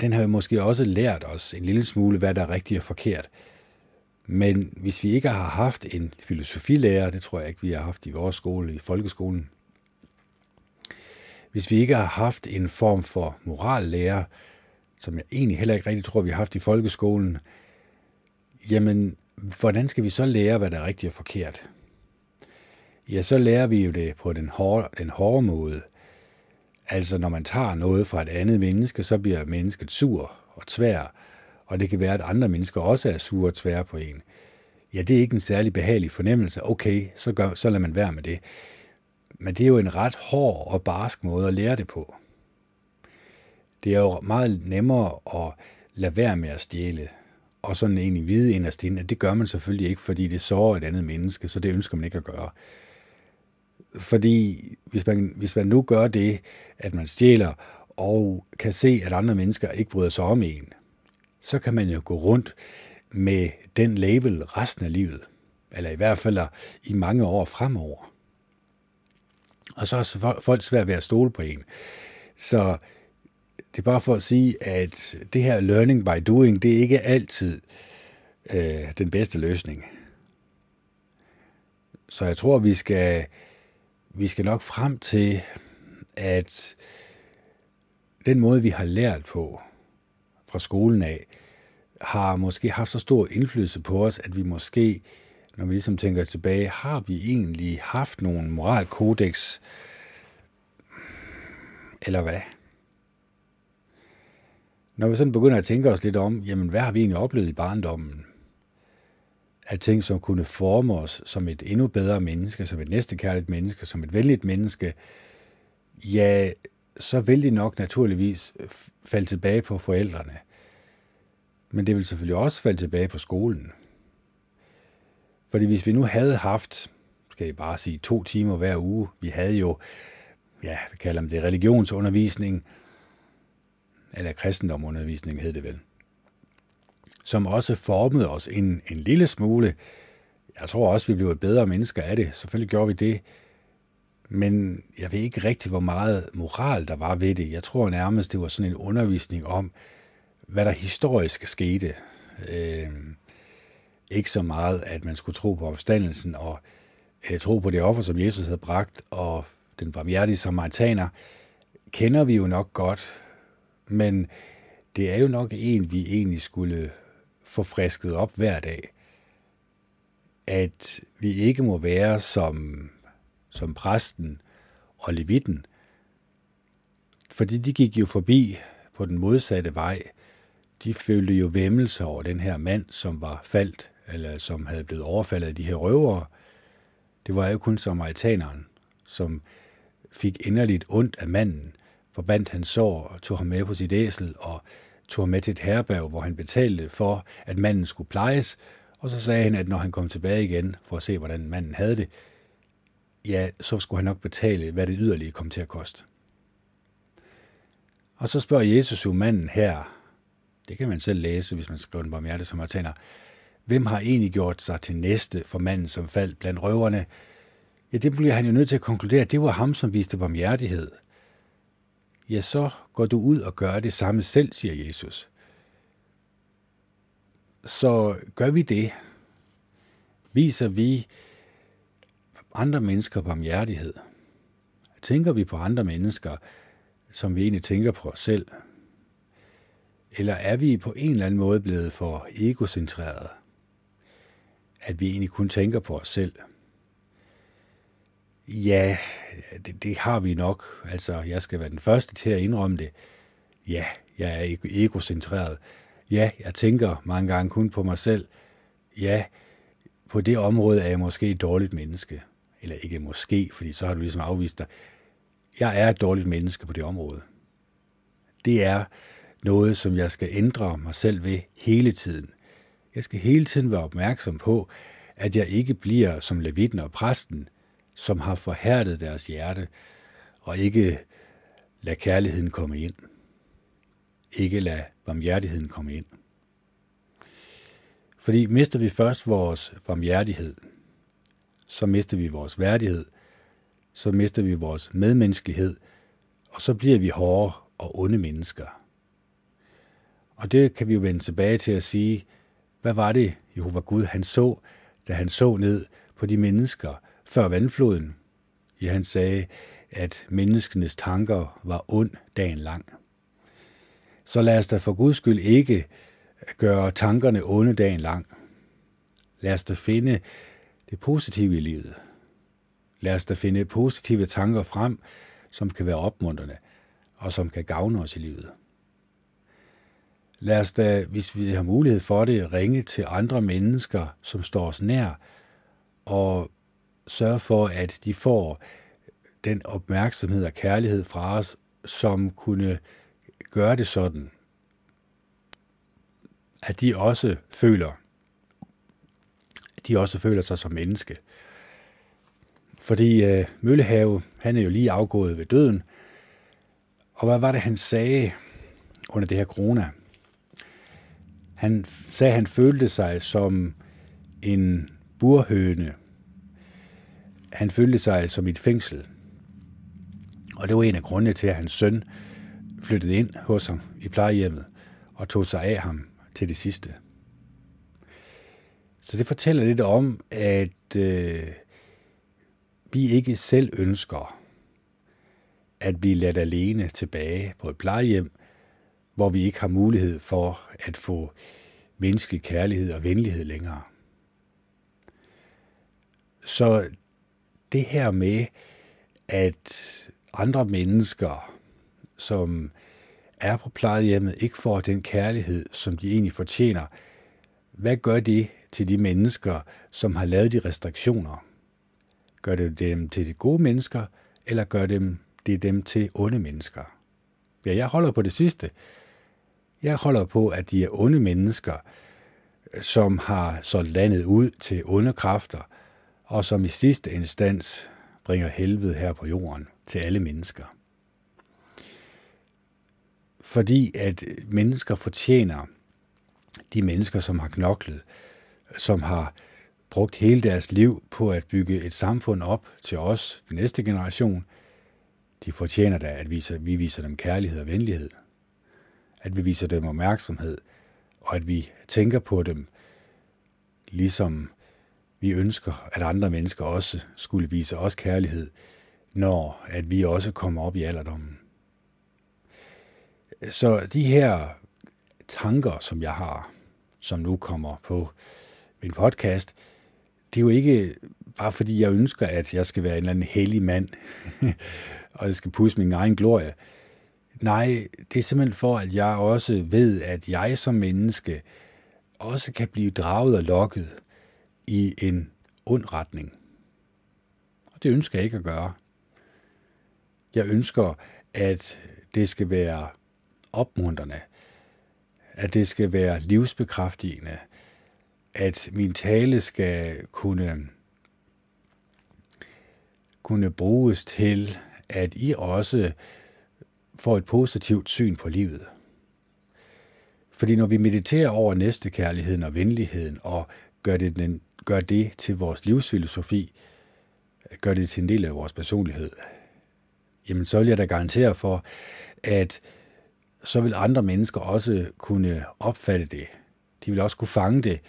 den har jo måske også lært os en lille smule, hvad der er rigtigt og forkert. Men hvis vi ikke har haft en filosofilærer, det tror jeg ikke, vi har haft i vores skole, i folkeskolen, hvis vi ikke har haft en form for morallærer, som jeg egentlig heller ikke rigtig tror, vi har haft i folkeskolen, jamen, hvordan skal vi så lære, hvad der er rigtigt og forkert? Ja, så lærer vi jo det på den hårde, den hårde måde. Altså, når man tager noget fra et andet menneske, så bliver mennesket sur og tvær, og det kan være, at andre mennesker også er sure og tvær på en. ja, det er ikke en særlig behagelig fornemmelse. Okay, så, gør, så lader man være med det. Men det er jo en ret hård og barsk måde at lære det på. Det er jo meget nemmere at lade være med at stjæle, og sådan egentlig vide inderst inde, at det gør man selvfølgelig ikke, fordi det sårer et andet menneske, så det ønsker man ikke at gøre. Fordi hvis man, hvis man nu gør det, at man stjæler, og kan se, at andre mennesker ikke bryder sig om en, så kan man jo gå rundt med den label resten af livet. Eller i hvert fald i mange år fremover. Og så er folk svært ved at stole på en. Så det er bare for at sige, at det her learning by doing, det er ikke altid øh, den bedste løsning. Så jeg tror, vi skal, vi skal nok frem til, at den måde, vi har lært på fra skolen af, har måske haft så stor indflydelse på os, at vi måske, når vi ligesom tænker tilbage, har vi egentlig haft nogen moralkodex, eller hvad? Når vi sådan begynder at tænke os lidt om, jamen hvad har vi egentlig oplevet i barndommen? Af ting, som kunne forme os som et endnu bedre menneske, som et næstekærligt menneske, som et venligt menneske, ja, så vil de nok naturligvis falde tilbage på forældrene. Men det vil selvfølgelig også falde tilbage på skolen. Fordi hvis vi nu havde haft, skal jeg bare sige, to timer hver uge, vi havde jo, ja, vi kalder det religionsundervisning, eller kristendomundervisning hed det vel, som også formede os en, en lille smule. Jeg tror også, vi blev bedre mennesker af det. Selvfølgelig gjorde vi det. Men jeg ved ikke rigtig, hvor meget moral der var ved det. Jeg tror nærmest, det var sådan en undervisning om, hvad der historisk skete. Øh, ikke så meget, at man skulle tro på opstandelsen og øh, tro på det offer, som Jesus havde bragt, og den barmhjertige samaritaner, kender vi jo nok godt, men det er jo nok en, vi egentlig skulle få frisket op hver dag. At vi ikke må være som, som præsten og levitten, fordi de gik jo forbi på den modsatte vej. De følte jo vemmelse over den her mand, som var faldt, eller som havde blevet overfaldet af de her røvere. Det var jo kun samaritaneren, som fik inderligt ondt af manden, forbandt hans sår og tog ham med på sit æsel og tog ham med til et herberg, hvor han betalte for, at manden skulle plejes, og så sagde han, at når han kom tilbage igen for at se, hvordan manden havde det, ja, så skulle han nok betale, hvad det yderligere kom til at koste. Og så spørger Jesus jo manden her, det kan man selv læse, hvis man skriver den barmhjerte som hvem har egentlig gjort sig til næste for manden, som faldt blandt røverne? Ja, det bliver han jo nødt til at konkludere, at det var ham, som viste barmhjertighed ja, så går du ud og gør det samme selv, siger Jesus. Så gør vi det, viser vi andre mennesker barmhjertighed. Tænker vi på andre mennesker, som vi egentlig tænker på os selv? Eller er vi på en eller anden måde blevet for egocentreret? At vi egentlig kun tænker på os selv? Ja, det, det har vi nok. Altså, jeg skal være den første til at indrømme det. Ja, jeg er egocentreret. Ja, jeg tænker mange gange kun på mig selv. Ja, på det område er jeg måske et dårligt menneske. Eller ikke måske, fordi så har du ligesom afvist dig. Jeg er et dårligt menneske på det område. Det er noget, som jeg skal ændre mig selv ved hele tiden. Jeg skal hele tiden være opmærksom på, at jeg ikke bliver som levitten og præsten, som har forhærdet deres hjerte, og ikke lad kærligheden komme ind. Ikke lad barmhjertigheden komme ind. Fordi mister vi først vores barmhjertighed, så mister vi vores værdighed, så mister vi vores medmenneskelighed, og så bliver vi hårde og onde mennesker. Og det kan vi jo vende tilbage til at sige, hvad var det, Jehova Gud han så, da han så ned på de mennesker, før vandfloden. Ja, han sagde, at menneskenes tanker var ond dagen lang. Så lad os da for Guds skyld ikke gøre tankerne onde dagen lang. Lad os da finde det positive i livet. Lad os da finde positive tanker frem, som kan være opmuntrende og som kan gavne os i livet lad os da, hvis vi har mulighed for det, ringe til andre mennesker, som står os nær, og sørge for, at de får den opmærksomhed og kærlighed fra os, som kunne gøre det sådan, at de også føler, de også føler sig som menneske. Fordi øh, Møllehave, han er jo lige afgået ved døden, og hvad var det, han sagde under det her corona? Han sagde, at han følte sig som en burhøne. Han følte sig som et fængsel. Og det var en af grundene til, at hans søn flyttede ind hos ham i plejehjemmet og tog sig af ham til det sidste. Så det fortæller lidt om, at øh, vi ikke selv ønsker at blive ladt alene tilbage på et plejehjem, hvor vi ikke har mulighed for at få menneskelig kærlighed og venlighed længere. Så det her med, at andre mennesker, som er på plejehjemmet, ikke får den kærlighed, som de egentlig fortjener, hvad gør det til de mennesker, som har lavet de restriktioner? Gør det dem til de gode mennesker, eller gør dem, det dem til onde mennesker? Ja, jeg holder på det sidste. Jeg holder på, at de er onde mennesker, som har så landet ud til onde kræfter, og som i sidste instans bringer helvede her på jorden til alle mennesker. Fordi at mennesker fortjener de mennesker, som har knoklet, som har brugt hele deres liv på at bygge et samfund op til os, den næste generation, de fortjener da, at vi viser dem kærlighed og venlighed. At vi viser dem opmærksomhed, og at vi tænker på dem, ligesom vi ønsker, at andre mennesker også skulle vise os kærlighed, når at vi også kommer op i alderdommen. Så de her tanker, som jeg har, som nu kommer på min podcast, det er jo ikke bare fordi, jeg ønsker, at jeg skal være en eller anden hellig mand, og jeg skal pusse min egen glorie. Nej, det er simpelthen for, at jeg også ved, at jeg som menneske også kan blive draget og lokket i en ond retning. Og det ønsker jeg ikke at gøre. Jeg ønsker, at det skal være opmuntrende, at det skal være livsbekræftigende, at min tale skal kunne, kunne bruges til, at I også får et positivt syn på livet. Fordi når vi mediterer over næstekærligheden og venligheden og gør det, den, gør det til vores livsfilosofi, gør det til en del af vores personlighed, jamen så vil jeg da garantere for, at så vil andre mennesker også kunne opfatte det. De vil også kunne fange det.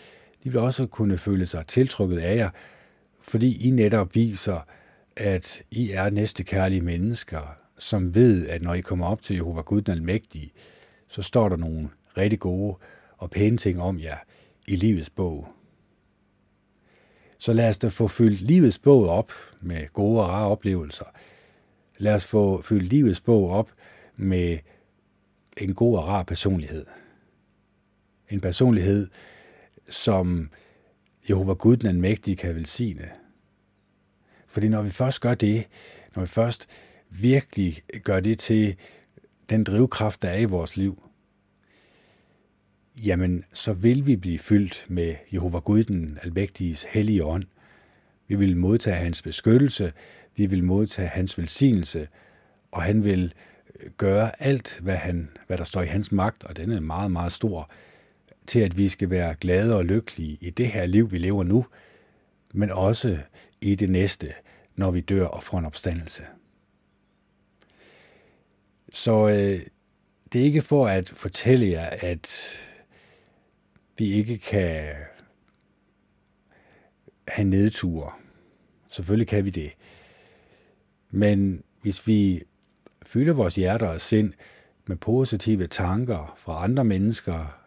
De vil også kunne føle sig tiltrukket af jer, fordi I netop viser, at I er næstekærlige mennesker, som ved, at når I kommer op til Jehova Gud den Almægtige, så står der nogle rigtig gode og pæne ting om jer i livets bog. Så lad os da få fyldt livets bog op med gode og rare oplevelser. Lad os få fyldt livets bog op med en god og rar personlighed. En personlighed, som Jehova Gud den Almægtige kan velsigne. Fordi når vi først gør det, når vi først virkelig gør det til den drivkraft, der er i vores liv, jamen så vil vi blive fyldt med Jehova Gud den Almægtiges hellige ånd. Vi vil modtage hans beskyttelse, vi vil modtage hans velsignelse, og han vil gøre alt, hvad, han, hvad der står i hans magt, og den er meget, meget stor, til at vi skal være glade og lykkelige i det her liv, vi lever nu, men også i det næste, når vi dør og får en opstandelse. Så øh, det er ikke for at fortælle jer, at vi ikke kan have nedture. Selvfølgelig kan vi det. Men hvis vi fylder vores hjerter og sind med positive tanker fra andre mennesker,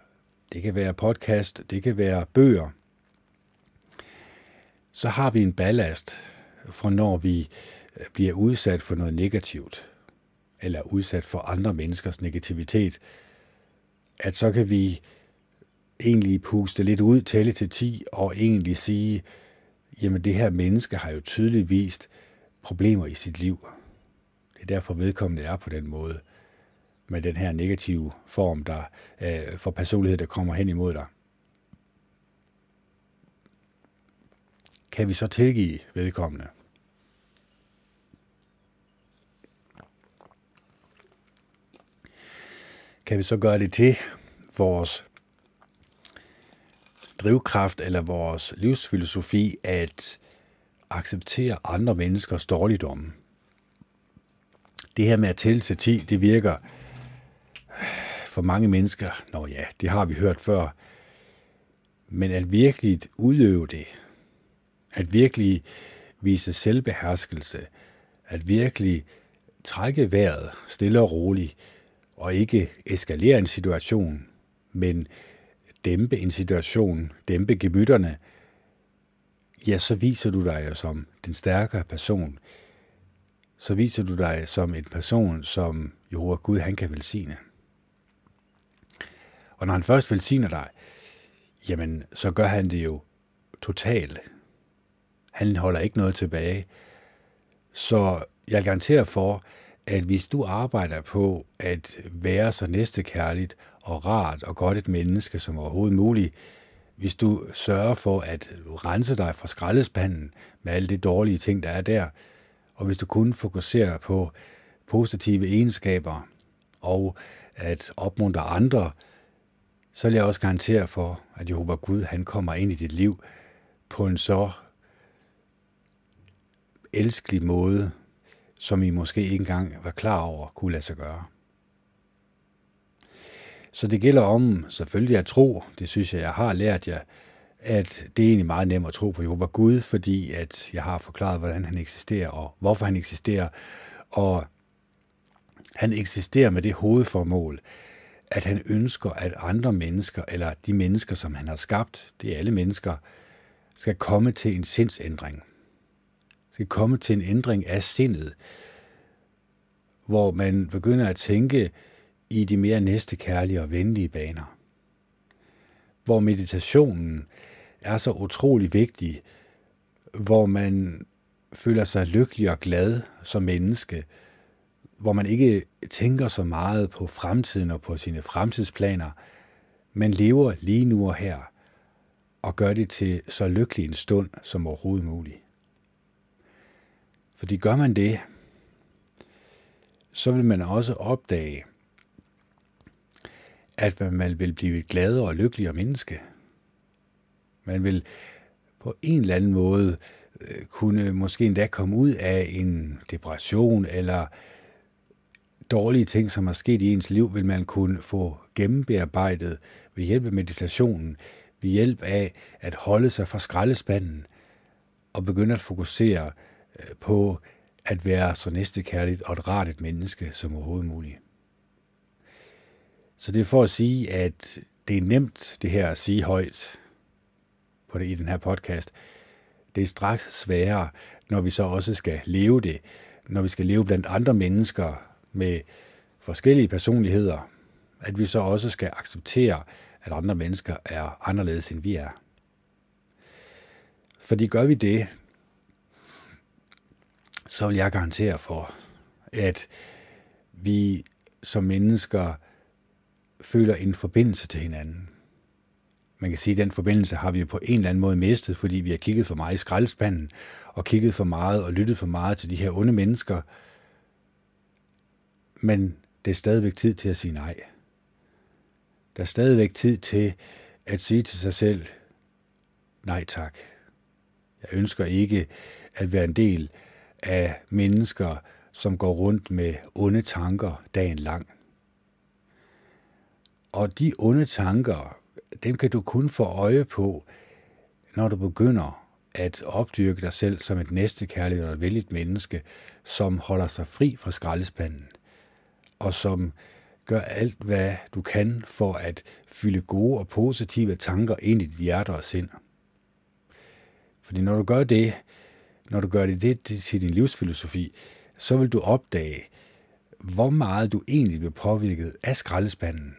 det kan være podcast, det kan være bøger, så har vi en ballast for når vi øh, bliver udsat for noget negativt, eller udsat for andre menneskers negativitet. at så kan vi egentlig puste lidt ud, tælle til 10 og egentlig sige, jamen det her menneske har jo tydeligt vist problemer i sit liv. Det er derfor vedkommende er på den måde, med den her negative form der, øh, for personlighed, der kommer hen imod dig. Kan vi så tilgive vedkommende? Kan vi så gøre det til vores drivkraft eller vores livsfilosofi at acceptere andre menneskers dårligdomme. Det her med at tælle til 10, det virker for mange mennesker, nå ja, det har vi hørt før, men at virkelig udøve det, at virkelig vise selvbeherskelse, at virkelig trække vejret stille og roligt, og ikke eskalere en situation, men dæmpe en situation, dæmpe gemytterne, ja, så viser du dig som den stærkere person. Så viser du dig som en person, som Jehova Gud, han kan velsigne. Og når han først velsigner dig, jamen, så gør han det jo totalt. Han holder ikke noget tilbage. Så jeg garanterer for, at hvis du arbejder på at være så næstekærligt og rart og godt et menneske som overhovedet muligt, hvis du sørger for at rense dig fra skraldespanden med alle de dårlige ting, der er der, og hvis du kun fokuserer på positive egenskaber og at opmuntre andre, så vil jeg også garantere for, at Jehova Gud, han kommer ind i dit liv på en så elskelig måde, som I måske ikke engang var klar over kunne lade sig gøre. Så det gælder om selvfølgelig at tro, det synes jeg, jeg har lært jer, at det er egentlig meget nemt at tro på Jehova Gud, fordi at jeg har forklaret, hvordan han eksisterer og hvorfor han eksisterer. Og han eksisterer med det hovedformål, at han ønsker, at andre mennesker, eller de mennesker, som han har skabt, det er alle mennesker, skal komme til en sindsændring. Skal komme til en ændring af sindet, hvor man begynder at tænke i de mere næstekærlige og venlige baner. Hvor meditationen er så utrolig vigtig, hvor man føler sig lykkelig og glad som menneske, hvor man ikke tænker så meget på fremtiden og på sine fremtidsplaner, men lever lige nu og her og gør det til så lykkelig en stund som overhovedet muligt. Fordi gør man det, så vil man også opdage, at man vil blive et gladere og lykkeligere menneske. Man vil på en eller anden måde øh, kunne måske endda komme ud af en depression eller dårlige ting, som er sket i ens liv, vil man kunne få gennembearbejdet ved hjælp af meditationen, ved hjælp af at holde sig fra skraldespanden og begynde at fokusere Øh, på at være så næstekærligt og et rart et menneske som overhovedet muligt. Så det er for at sige, at det er nemt det her at sige højt på det, i den her podcast. Det er straks sværere, når vi så også skal leve det, når vi skal leve blandt andre mennesker med forskellige personligheder, at vi så også skal acceptere, at andre mennesker er anderledes end vi er. Fordi gør vi det, så vil jeg garantere for, at vi som mennesker føler en forbindelse til hinanden. Man kan sige, at den forbindelse har vi på en eller anden måde mistet, fordi vi har kigget for meget i skraldespanden, og kigget for meget og lyttet for meget til de her onde mennesker. Men det er stadigvæk tid til at sige nej. Der er stadigvæk tid til at sige til sig selv, nej tak. Jeg ønsker ikke at være en del af mennesker, som går rundt med onde tanker dagen lang. Og de onde tanker, dem kan du kun få øje på, når du begynder at opdyrke dig selv som et næstekærligt og et vældigt menneske, som holder sig fri fra skraldespanden, og som gør alt, hvad du kan for at fylde gode og positive tanker ind i dit hjerte og sind. Fordi når du gør det, når du gør det, det til din livsfilosofi, så vil du opdage, hvor meget du egentlig bliver påvirket af skraldespanden,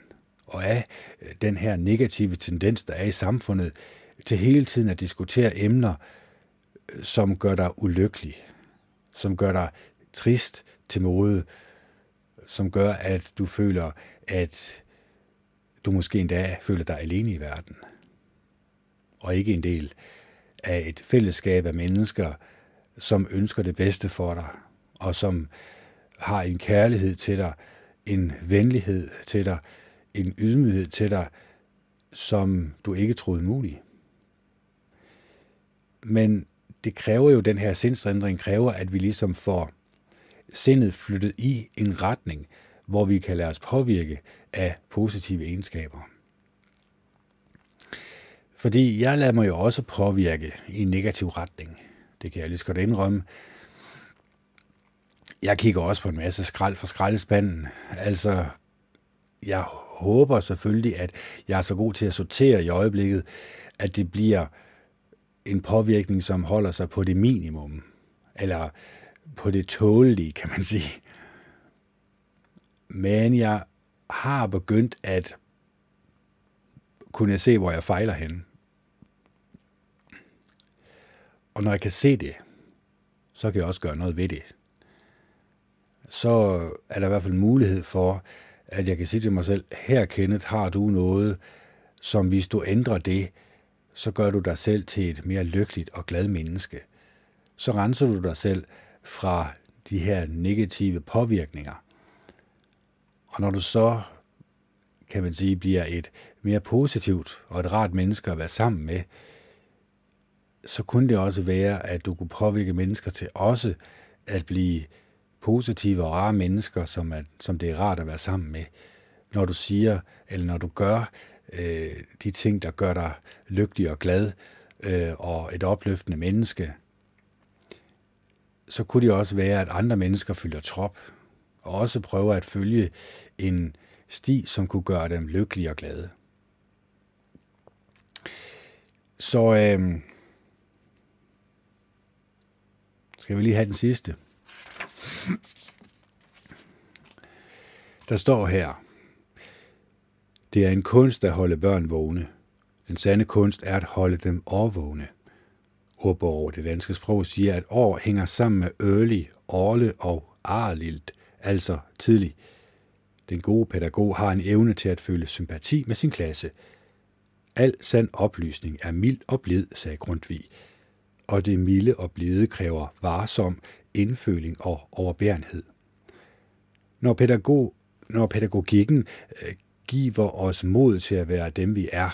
og af øh, den her negative tendens, der er i samfundet, til hele tiden at diskutere emner, øh, som gør dig ulykkelig, som gør dig trist til mode, som gør, at du føler, at du måske endda føler dig alene i verden, og ikke en del af et fællesskab af mennesker, som ønsker det bedste for dig, og som har en kærlighed til dig, en venlighed til dig, en ydmyghed til dig, som du ikke troede mulig. Men det kræver jo, den her sindsændring kræver, at vi ligesom får sindet flyttet i en retning, hvor vi kan lade os påvirke af positive egenskaber. Fordi jeg lader mig jo også påvirke i en negativ retning. Det kan jeg lige så godt indrømme. Jeg kigger også på en masse skrald fra skraldespanden. Altså, jeg håber selvfølgelig, at jeg er så god til at sortere i øjeblikket, at det bliver en påvirkning, som holder sig på det minimum, eller på det tålige, kan man sige. Men jeg har begyndt at kunne se, hvor jeg fejler hen. Og når jeg kan se det, så kan jeg også gøre noget ved det. Så er der i hvert fald mulighed for, at jeg kan sige til mig selv, her Kenneth, har du noget, som hvis du ændrer det, så gør du dig selv til et mere lykkeligt og glad menneske. Så renser du dig selv fra de her negative påvirkninger. Og når du så, kan man sige, bliver et mere positivt og et rart menneske at være sammen med, så kunne det også være, at du kunne påvirke mennesker til også at blive positive og rare mennesker, som, er, som det er rart at være sammen med. Når du siger, eller når du gør øh, de ting, der gør dig lykkelig og glad øh, og et opløftende menneske, så kunne det også være, at andre mennesker følger trop, og også prøver at følge en sti, som kunne gøre dem lykkelige og glade. Så øh, skal vi lige have den sidste. Der står her, det er en kunst at holde børn vågne. Den sande kunst er at holde dem overvågne. Ordbog over det danske sprog siger, at år hænger sammen med early, årle og arlilt, altså tidlig. Den gode pædagog har en evne til at føle sympati med sin klasse. Al sand oplysning er mild og blid, sagde Grundtvig. Og det milde og blide kræver varsom indføling og overbærenhed. Når, pædagog, når pædagogikken øh, giver os mod til at være dem, vi er,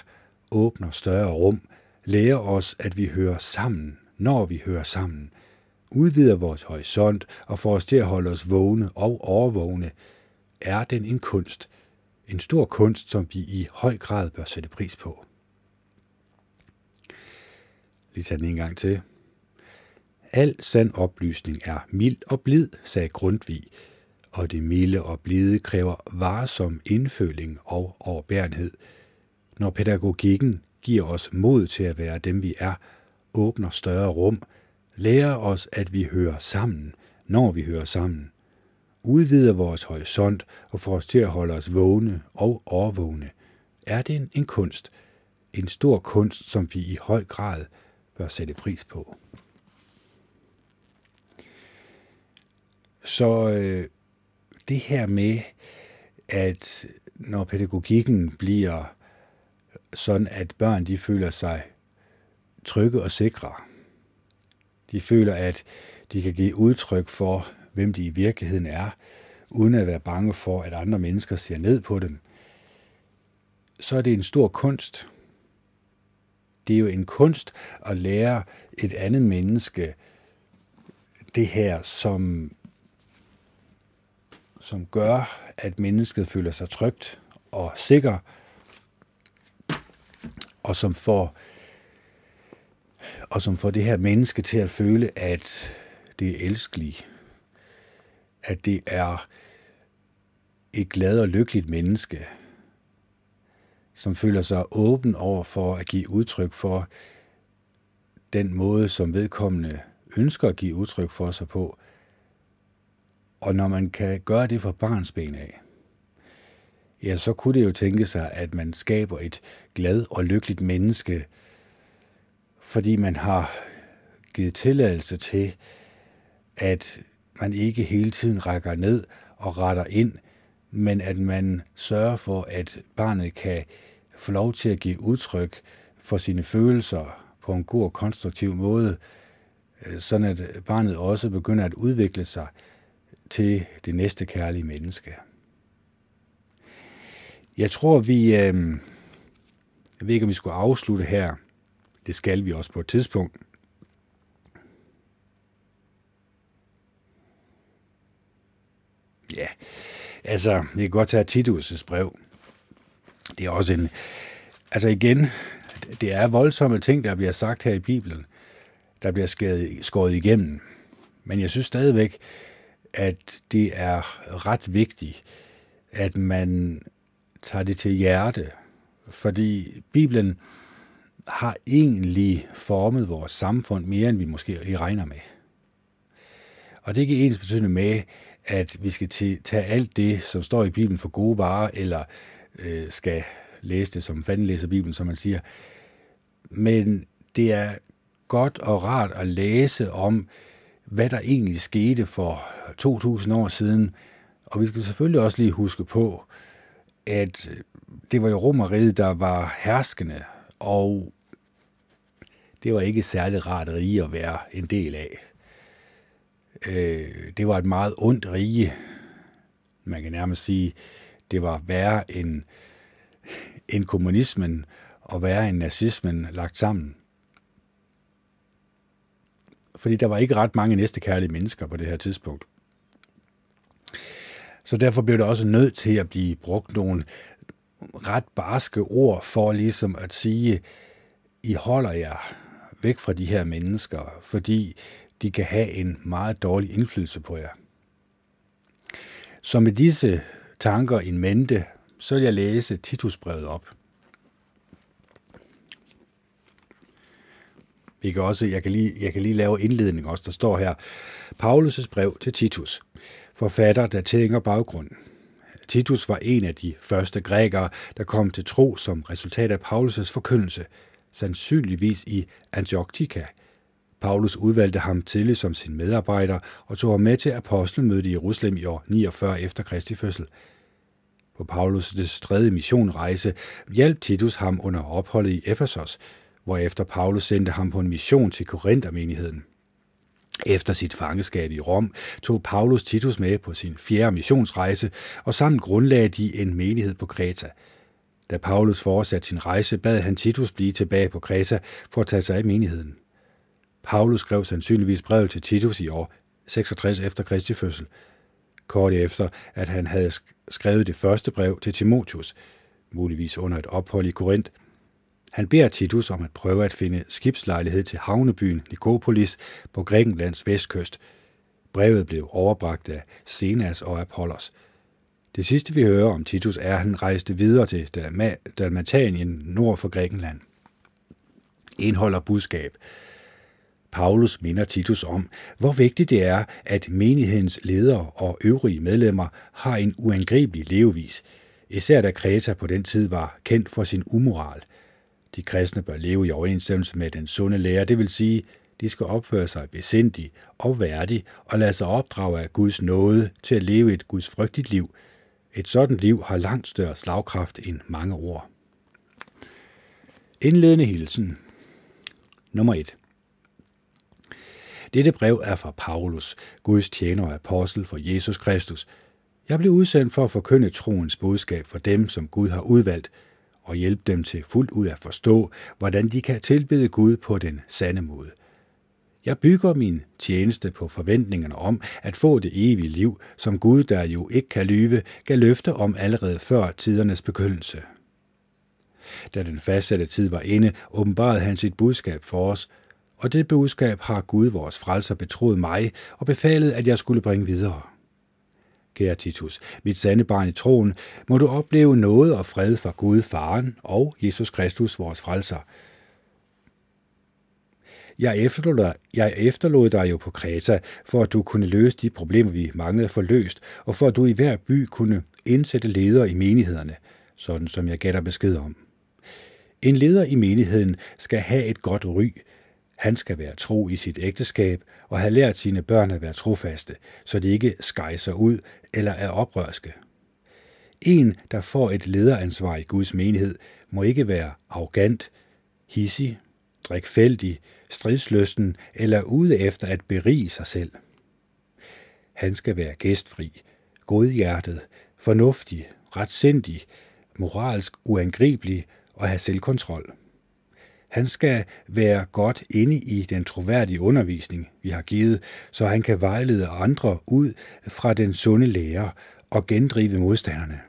åbner større rum, lærer os, at vi hører sammen, når vi hører sammen, udvider vores horisont og får os til at holde os vågne og overvågne, er den en kunst, en stor kunst, som vi i høj grad bør sætte pris på. Lige tage den en gang til. Al sand oplysning er mild og blid, sagde Grundtvig, og det milde og blide kræver varsom indføling og overbærenhed. Når pædagogikken giver os mod til at være dem, vi er, åbner større rum, lærer os, at vi hører sammen, når vi hører sammen, udvider vores horisont og får os til at holde os vågne og overvågne, er det en, en kunst, en stor kunst, som vi i høj grad bør sætte pris på. Så øh, det her med, at når pædagogikken bliver sådan, at børn de føler sig trygge og sikre, de føler, at de kan give udtryk for, hvem de i virkeligheden er, uden at være bange for, at andre mennesker ser ned på dem, så er det en stor kunst. Det er jo en kunst at lære et andet menneske det her, som som gør, at mennesket føler sig trygt og sikker, og som får, og som får det her menneske til at føle, at det er elskeligt, at det er et glad og lykkeligt menneske, som føler sig åben over for at give udtryk for den måde, som vedkommende ønsker at give udtryk for sig på, og når man kan gøre det fra barns ben af, ja, så kunne det jo tænke sig, at man skaber et glad og lykkeligt menneske, fordi man har givet tilladelse til, at man ikke hele tiden rækker ned og retter ind, men at man sørger for, at barnet kan få lov til at give udtryk for sine følelser på en god og konstruktiv måde, øh, sådan at barnet også begynder at udvikle sig til det næste kærlige menneske. Jeg tror, vi... Øh, jeg ved ikke, om vi skulle afslutte her. Det skal vi også på et tidspunkt. Ja, altså, vi kan godt tage Titus' brev. Det er også en... Altså igen, det er voldsomme ting, der bliver sagt her i Bibelen, der bliver skåret, skåret igennem. Men jeg synes stadigvæk, at det er ret vigtigt, at man tager det til hjerte, fordi Bibelen har egentlig formet vores samfund mere, end vi måske regner med. Og det er ikke ens betydende med, at vi skal tage alt det, som står i Bibelen for gode varer, eller øh, skal læse det som fanden læser Bibelen, som man siger. Men det er godt og rart at læse om, hvad der egentlig skete for 2000 år siden. Og vi skal selvfølgelig også lige huske på, at det var jo Romeriet, der var herskende, og det var ikke særlig rart rige at være en del af. Øh, det var et meget ondt rige. Man kan nærmest sige, det var værre end, end kommunismen og værre end nazismen lagt sammen. Fordi der var ikke ret mange næstekærlige mennesker på det her tidspunkt. Så derfor blev det også nødt til at blive brugt nogle ret barske ord for ligesom at sige, I holder jer væk fra de her mennesker, fordi de kan have en meget dårlig indflydelse på jer. Så med disse tanker in mente, så vil jeg læse Titusbrevet op. Vi kan også, jeg, kan lige, jeg kan lige lave indledning også, der står her. Paulus' brev til Titus, forfatter, der tænker baggrund. Titus var en af de første grækere, der kom til tro som resultat af Paulus' forkyndelse, sandsynligvis i Antiochia. Paulus udvalgte ham tidligt som sin medarbejder og tog ham med til apostelmødet i Jerusalem i år 49 efter Kristi fødsel. På Paulus' tredje missionrejse hjalp Titus ham under opholdet i Efesos, hvorefter Paulus sendte ham på en mission til Korinthermenigheden. Efter sit fangeskab i Rom tog Paulus Titus med på sin fjerde missionsrejse, og sammen grundlagde de en menighed på Kreta. Da Paulus fortsatte sin rejse, bad han Titus blive tilbage på Kreta for at tage sig af menigheden. Paulus skrev sandsynligvis brevet til Titus i år 66 efter Kristi fødsel, kort efter, at han havde skrevet det første brev til Timotius, muligvis under et ophold i Korinth, han beder Titus om at prøve at finde skibslejlighed til havnebyen Nikopolis på Grækenlands vestkyst. Brevet blev overbragt af Senas og Apollos. Det sidste vi hører om Titus er, at han rejste videre til Dalmatanien nord for Grækenland. Indholder budskab. Paulus minder Titus om, hvor vigtigt det er, at menighedens ledere og øvrige medlemmer har en uangribelig levevis, især da Kreta på den tid var kendt for sin umoral – de kristne bør leve i overensstemmelse med den sunde lære, det vil sige, de skal opføre sig besindigt og værdigt og lade sig opdrage af Guds nåde til at leve et Guds frygtigt liv. Et sådan liv har langt større slagkraft end mange ord. Indledende hilsen. Nummer 1. Dette brev er fra Paulus, Guds tjener og apostel for Jesus Kristus. Jeg blev udsendt for at forkynde troens budskab for dem, som Gud har udvalgt, og hjælpe dem til fuldt ud at forstå, hvordan de kan tilbede Gud på den sande måde. Jeg bygger min tjeneste på forventningerne om at få det evige liv, som Gud, der jo ikke kan lyve, gav løfte om allerede før tidernes begyndelse. Da den fastsatte tid var inde, åbenbarede han sit budskab for os, og det budskab har Gud, vores frelser, betroet mig og befalet, at jeg skulle bringe videre kære Titus, mit sande barn i troen, må du opleve noget og fred fra Gud, Faren og Jesus Kristus, vores frelser. Jeg efterlod, dig, jeg efterlod dig jo på Kreta, for at du kunne løse de problemer, vi manglede for løst, og for at du i hver by kunne indsætte ledere i menighederne, sådan som jeg gav dig besked om. En leder i menigheden skal have et godt ry. Han skal være tro i sit ægteskab og have lært sine børn at være trofaste, så de ikke skejser ud eller er oprørske. En, der får et lederansvar i Guds menighed, må ikke være arrogant, hissig, drikfældig, stridsløsten eller ude efter at berige sig selv. Han skal være gæstfri, godhjertet, fornuftig, retsindig, moralsk uangribelig og have selvkontrol. Han skal være godt inde i den troværdige undervisning, vi har givet, så han kan vejlede andre ud fra den sunde lære og gendrive modstanderne.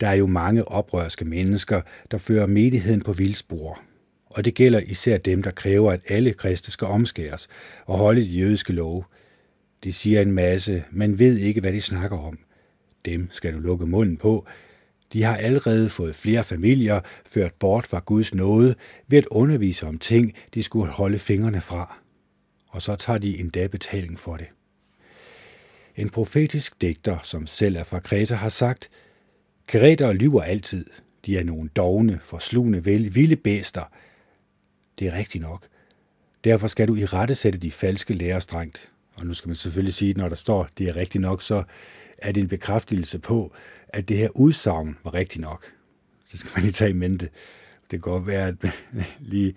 Der er jo mange oprørske mennesker, der fører menigheden på vildspor. Og det gælder især dem, der kræver, at alle kristne skal omskæres og holde de jødiske love. De siger en masse, men ved ikke, hvad de snakker om. Dem skal du lukke munden på. De har allerede fået flere familier ført bort fra Guds nåde ved at undervise om ting, de skulle holde fingrene fra. Og så tager de endda betaling for det. En profetisk digter, som selv er fra Kreta, har sagt – Kreter lyver altid. De er nogle dogne, forslugende, vilde bæster. Det er rigtigt nok. Derfor skal du i rette sætte de falske lærer strengt. Og nu skal man selvfølgelig sige, at når der står, det er rigtigt nok, så er det en bekræftelse på, at det her udsagn var rigtigt nok. Så skal man lige tage i mente. Det kan godt være, at, lige,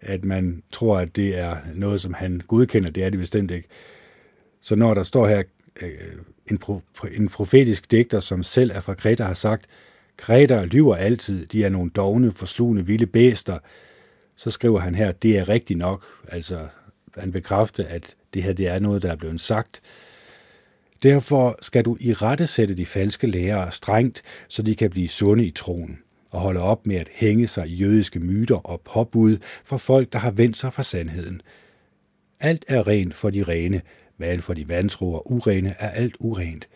at man tror, at det er noget, som han godkender. Det er det bestemt ikke. Så når der står her, øh, en, pro, en profetisk digter, som selv er fra Kreta, har sagt, Kreta lyver altid, de er nogle dogne, forslugende, vilde bæster. Så skriver han her, det er rigtigt nok. Altså, han bekræfter, at det her det er noget, der er blevet sagt. Derfor skal du i rette sætte de falske lærere strengt, så de kan blive sunde i troen og holde op med at hænge sig i jødiske myter og påbud for folk, der har vendt sig fra sandheden. Alt er rent for de rene, men for de vantro og urene er alt urent.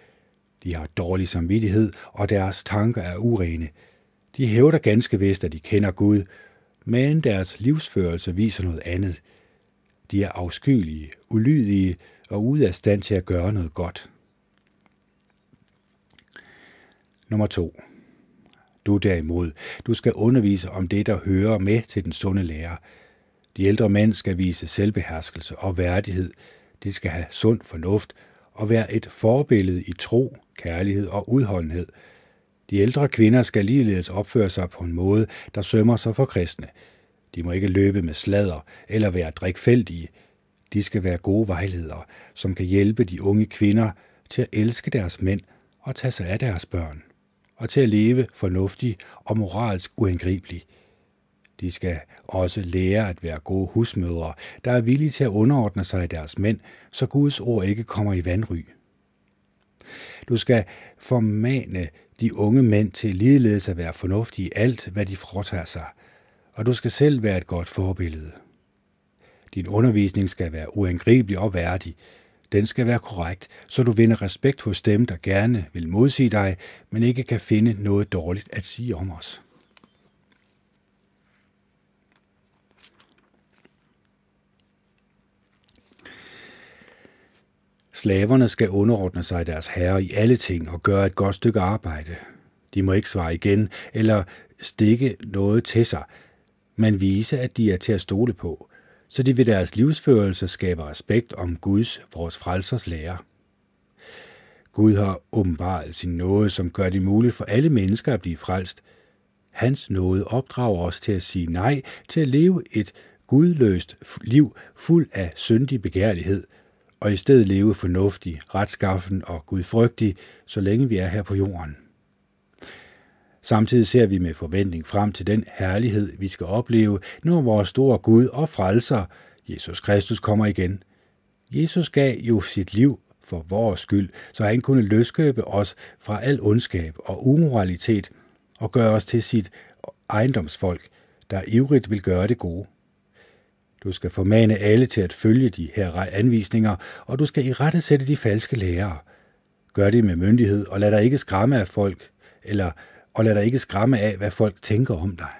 De har dårlig samvittighed, og deres tanker er urene. De hævder ganske vist, at de kender Gud, men deres livsførelse viser noget andet. De er afskyelige, ulydige og ude af stand til at gøre noget godt. Nummer 2. Du derimod, du skal undervise om det, der hører med til den sunde lære. De ældre mænd skal vise selvbeherskelse og værdighed, de skal have sund fornuft og være et forbillede i tro, kærlighed og udholdenhed. De ældre kvinder skal ligeledes opføre sig på en måde, der sømmer sig for kristne. De må ikke løbe med sladder eller være drikfældige. De skal være gode vejledere, som kan hjælpe de unge kvinder til at elske deres mænd og tage sig af deres børn, og til at leve fornuftig og moralsk uangribelig. De skal også lære at være gode husmødre, der er villige til at underordne sig deres mænd, så Guds ord ikke kommer i vandry. Du skal formane de unge mænd til ligeledes at være fornuftige i alt, hvad de foretager sig, og du skal selv være et godt forbillede. Din undervisning skal være uangribelig og værdig. Den skal være korrekt, så du vinder respekt hos dem, der gerne vil modsige dig, men ikke kan finde noget dårligt at sige om os. Slaverne skal underordne sig deres herre i alle ting og gøre et godt stykke arbejde. De må ikke svare igen eller stikke noget til sig, men vise, at de er til at stole på, så de ved deres livsførelse skaber respekt om Guds, vores frelsers lære. Gud har åbenbaret sin nåde, som gør det muligt for alle mennesker at blive frelst. Hans nåde opdrager os til at sige nej til at leve et gudløst liv fuld af syndig begærlighed – og i stedet leve fornuftig, retskaffen og gudfrygtig, så længe vi er her på jorden. Samtidig ser vi med forventning frem til den herlighed, vi skal opleve, når vores store Gud og frelser, Jesus Kristus, kommer igen. Jesus gav jo sit liv for vores skyld, så han kunne løskøbe os fra al ondskab og umoralitet og gøre os til sit ejendomsfolk, der ivrigt vil gøre det gode. Du skal formane alle til at følge de her anvisninger, og du skal i rette sætte de falske lærere. Gør det med myndighed, og lad dig ikke skræmme af folk, eller og lad dig ikke skræmme af, hvad folk tænker om dig.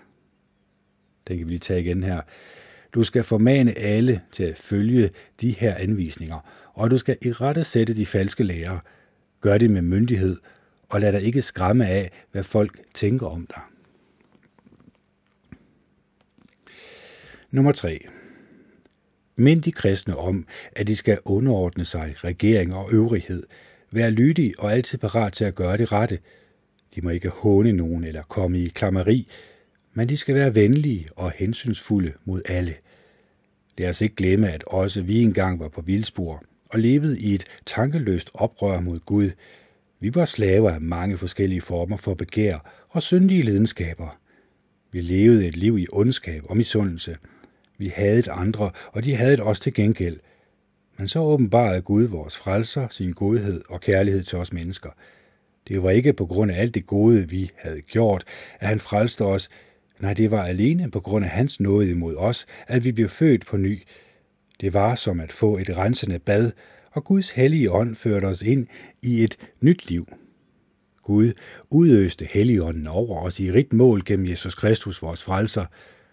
Den kan vi lige tage igen her. Du skal formane alle til at følge de her anvisninger, og du skal i rette sætte de falske lærere. Gør det med myndighed, og lad dig ikke skræmme af, hvad folk tænker om dig. Nummer 3. Mind de kristne om, at de skal underordne sig regering og øvrighed, være lydige og altid parat til at gøre det rette. De må ikke håne nogen eller komme i klammeri, men de skal være venlige og hensynsfulde mod alle. Lad os ikke glemme, at også vi engang var på vildspor og levede i et tankeløst oprør mod Gud. Vi var slaver af mange forskellige former for begær og syndige lidenskaber. Vi levede et liv i ondskab og misundelse. Vi havde et andre, og de havde et os til gengæld. Men så åbenbarede Gud vores frelser, sin godhed og kærlighed til os mennesker. Det var ikke på grund af alt det gode, vi havde gjort, at han frelste os, Nej, det var alene på grund af hans nåde imod os, at vi blev født på ny. Det var som at få et rensende bad, og Guds hellige ånd førte os ind i et nyt liv. Gud udøste helligånden over os i rigt mål gennem Jesus Kristus, vores frelser,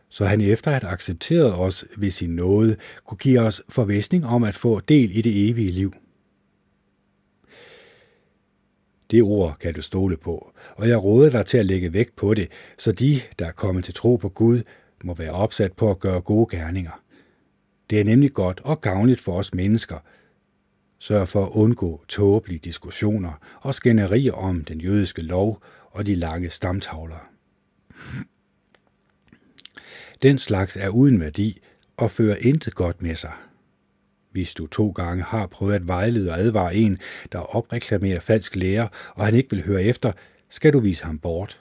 så han efter at have accepteret os ved sin nåde, kunne give os forvisning om at få del i det evige liv. Det ord kan du stole på, og jeg råder dig til at lægge vægt på det, så de, der er kommet til tro på Gud, må være opsat på at gøre gode gerninger. Det er nemlig godt og gavnligt for os mennesker. Sørg for at undgå tåbelige diskussioner og skænderier om den jødiske lov og de lange stamtavler. Den slags er uden værdi og fører intet godt med sig. Hvis du to gange har prøvet at vejlede og advare en, der opreklamerer falsk lærer, og han ikke vil høre efter, skal du vise ham bort.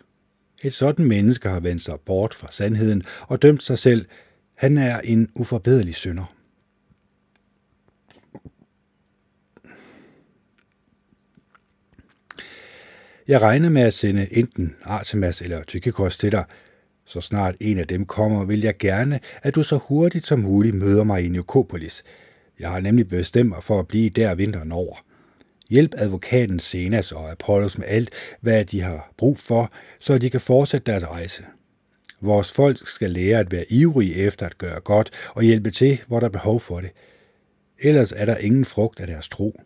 Et sådan menneske har vendt sig bort fra sandheden og dømt sig selv. Han er en uforbederlig synder. Jeg regner med at sende enten Artemas eller Tykikos til dig. Så snart en af dem kommer, vil jeg gerne, at du så hurtigt som muligt møder mig i Nikopolis. Jeg har nemlig bestemt mig for at blive der vinteren over. Hjælp advokaten Senas og Apollos med alt, hvad de har brug for, så de kan fortsætte deres rejse. Vores folk skal lære at være ivrige efter at gøre godt og hjælpe til, hvor der er behov for det. Ellers er der ingen frugt af deres tro.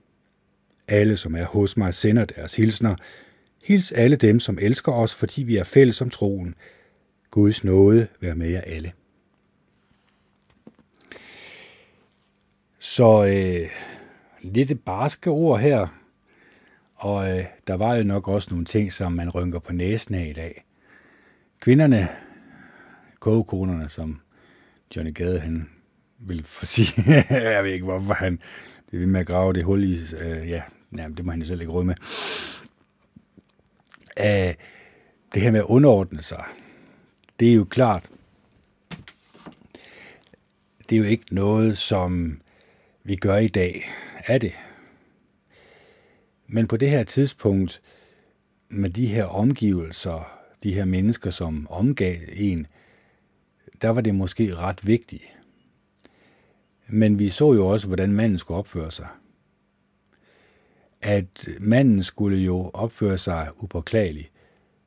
Alle, som er hos mig, sender deres hilsner. Hils alle dem, som elsker os, fordi vi er fælles om troen. Guds nåde være med jer alle. Så øh, lidt barske ord her, og øh, der var jo nok også nogle ting, som man rynker på næsen af i dag. Kvinderne, kogekonerne, som Johnny Gade, han vil få sige, jeg ved ikke, hvorfor han det vil med at grave det hul i, øh, ja, jamen, det må han jo selv ikke råd med. Æh, det her med at underordne sig, det er jo klart, det er jo ikke noget, som vi gør i dag, er det. Men på det her tidspunkt, med de her omgivelser, de her mennesker, som omgav en, der var det måske ret vigtigt. Men vi så jo også, hvordan manden skulle opføre sig. At manden skulle jo opføre sig upåklageligt.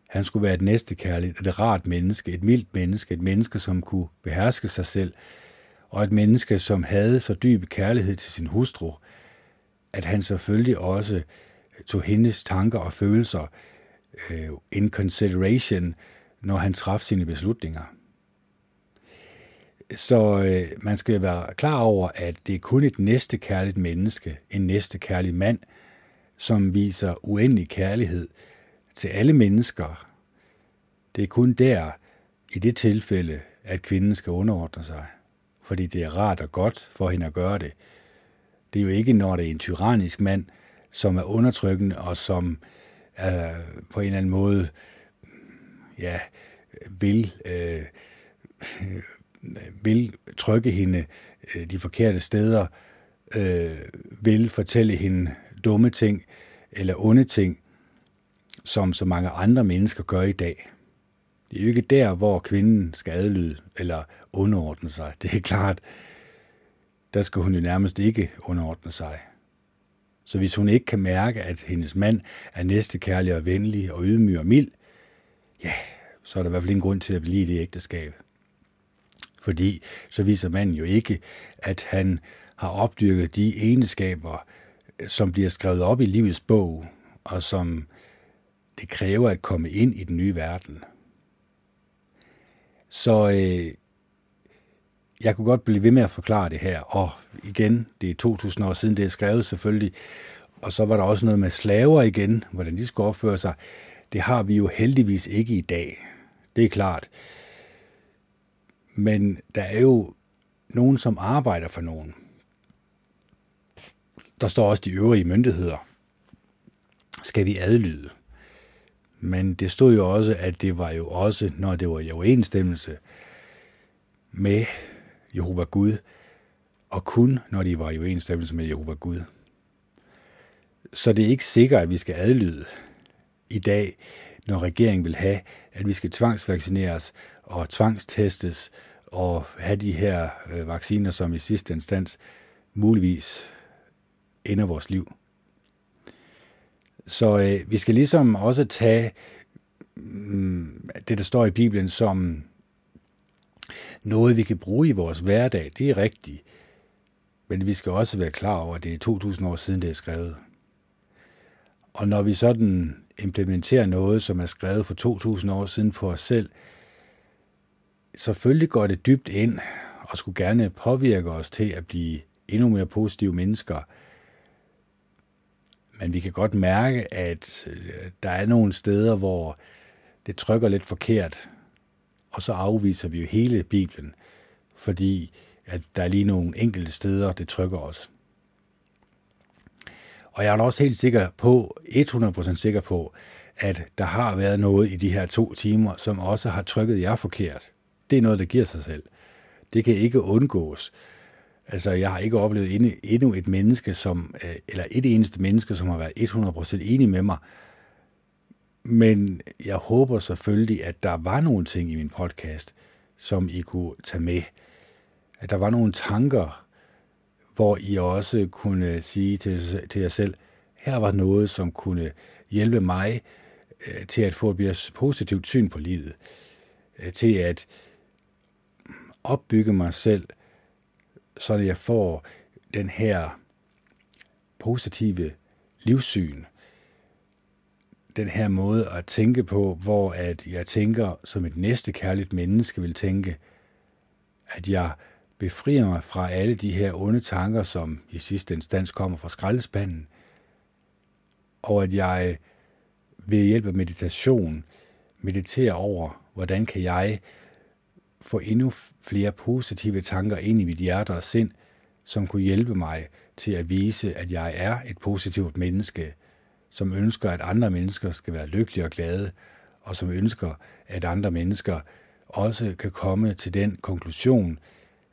Han skulle være et næstekærligt, et rart menneske, et mildt menneske, et menneske, som kunne beherske sig selv, og et menneske, som havde så dyb kærlighed til sin hustru, at han selvfølgelig også tog hendes tanker og følelser øh, in consideration, når han traf sine beslutninger. Så øh, man skal være klar over, at det er kun et næstekærligt menneske, en næstekærlig mand, som viser uendelig kærlighed til alle mennesker. Det er kun der, i det tilfælde, at kvinden skal underordne sig fordi det er rart og godt for hende at gøre det. Det er jo ikke, når det er en tyrannisk mand, som er undertrykkende og som øh, på en eller anden måde ja, vil, øh, vil trykke hende øh, de forkerte steder, øh, vil fortælle hende dumme ting eller onde ting, som så mange andre mennesker gør i dag. Det er jo ikke der, hvor kvinden skal adlyde eller underordne sig. Det er klart, der skal hun jo nærmest ikke underordne sig. Så hvis hun ikke kan mærke, at hendes mand er næstekærlig og venlig og ydmyg og mild, ja, så er der i hvert fald ingen grund til at blive i det ægteskab. Fordi så viser manden jo ikke, at han har opdyrket de egenskaber, som bliver skrevet op i livets bog, og som det kræver at komme ind i den nye verden. Så øh, jeg kunne godt blive ved med at forklare det her, og igen, det er 2000 år siden, det er skrevet selvfølgelig, og så var der også noget med slaver igen, hvordan de skulle opføre sig. Det har vi jo heldigvis ikke i dag. Det er klart. Men der er jo nogen, som arbejder for nogen. Der står også de øvrige myndigheder. Skal vi adlyde? Men det stod jo også, at det var jo også, når det var i overensstemmelse med Jehova Gud, og kun når de var i uenstemmelse med Jehova Gud. Så det er ikke sikkert, at vi skal adlyde i dag, når regeringen vil have, at vi skal tvangsvaccineres og tvangstestes og have de her øh, vacciner, som i sidste instans muligvis ender vores liv. Så øh, vi skal ligesom også tage mm, det, der står i Bibelen, som noget, vi kan bruge i vores hverdag. Det er rigtigt. Men vi skal også være klar over, at det er 2000 år siden, det er skrevet. Og når vi sådan implementerer noget, som er skrevet for 2000 år siden på os selv, selvfølgelig går det dybt ind og skulle gerne påvirke os til at blive endnu mere positive mennesker. Men vi kan godt mærke, at øh, der er nogle steder, hvor det trykker lidt forkert, og så afviser vi jo hele Bibelen, fordi at der er lige nogle enkelte steder, det trykker os. Og jeg er også helt sikker på, 100% sikker på, at der har været noget i de her to timer, som også har trykket jer forkert. Det er noget, der giver sig selv. Det kan ikke undgås. Altså, jeg har ikke oplevet endnu et menneske, som, øh, eller et eneste menneske, som har været 100% enig med mig. Men jeg håber selvfølgelig, at der var nogle ting i min podcast, som I kunne tage med. At der var nogle tanker, hvor I også kunne sige til, til jer selv, her var noget, som kunne hjælpe mig øh, til at få et mere positivt syn på livet, øh, til at opbygge mig selv, så jeg får den her positive livssyn, den her måde at tænke på, hvor at jeg tænker som et næste kærligt menneske vil tænke, at jeg befrier mig fra alle de her onde tanker, som i sidste instans kommer fra skraldespanden, og at jeg ved hjælp af meditation mediterer over, hvordan kan jeg få endnu flere positive tanker ind i mit hjerte og sind, som kunne hjælpe mig til at vise, at jeg er et positivt menneske, som ønsker, at andre mennesker skal være lykkelige og glade, og som ønsker, at andre mennesker også kan komme til den konklusion,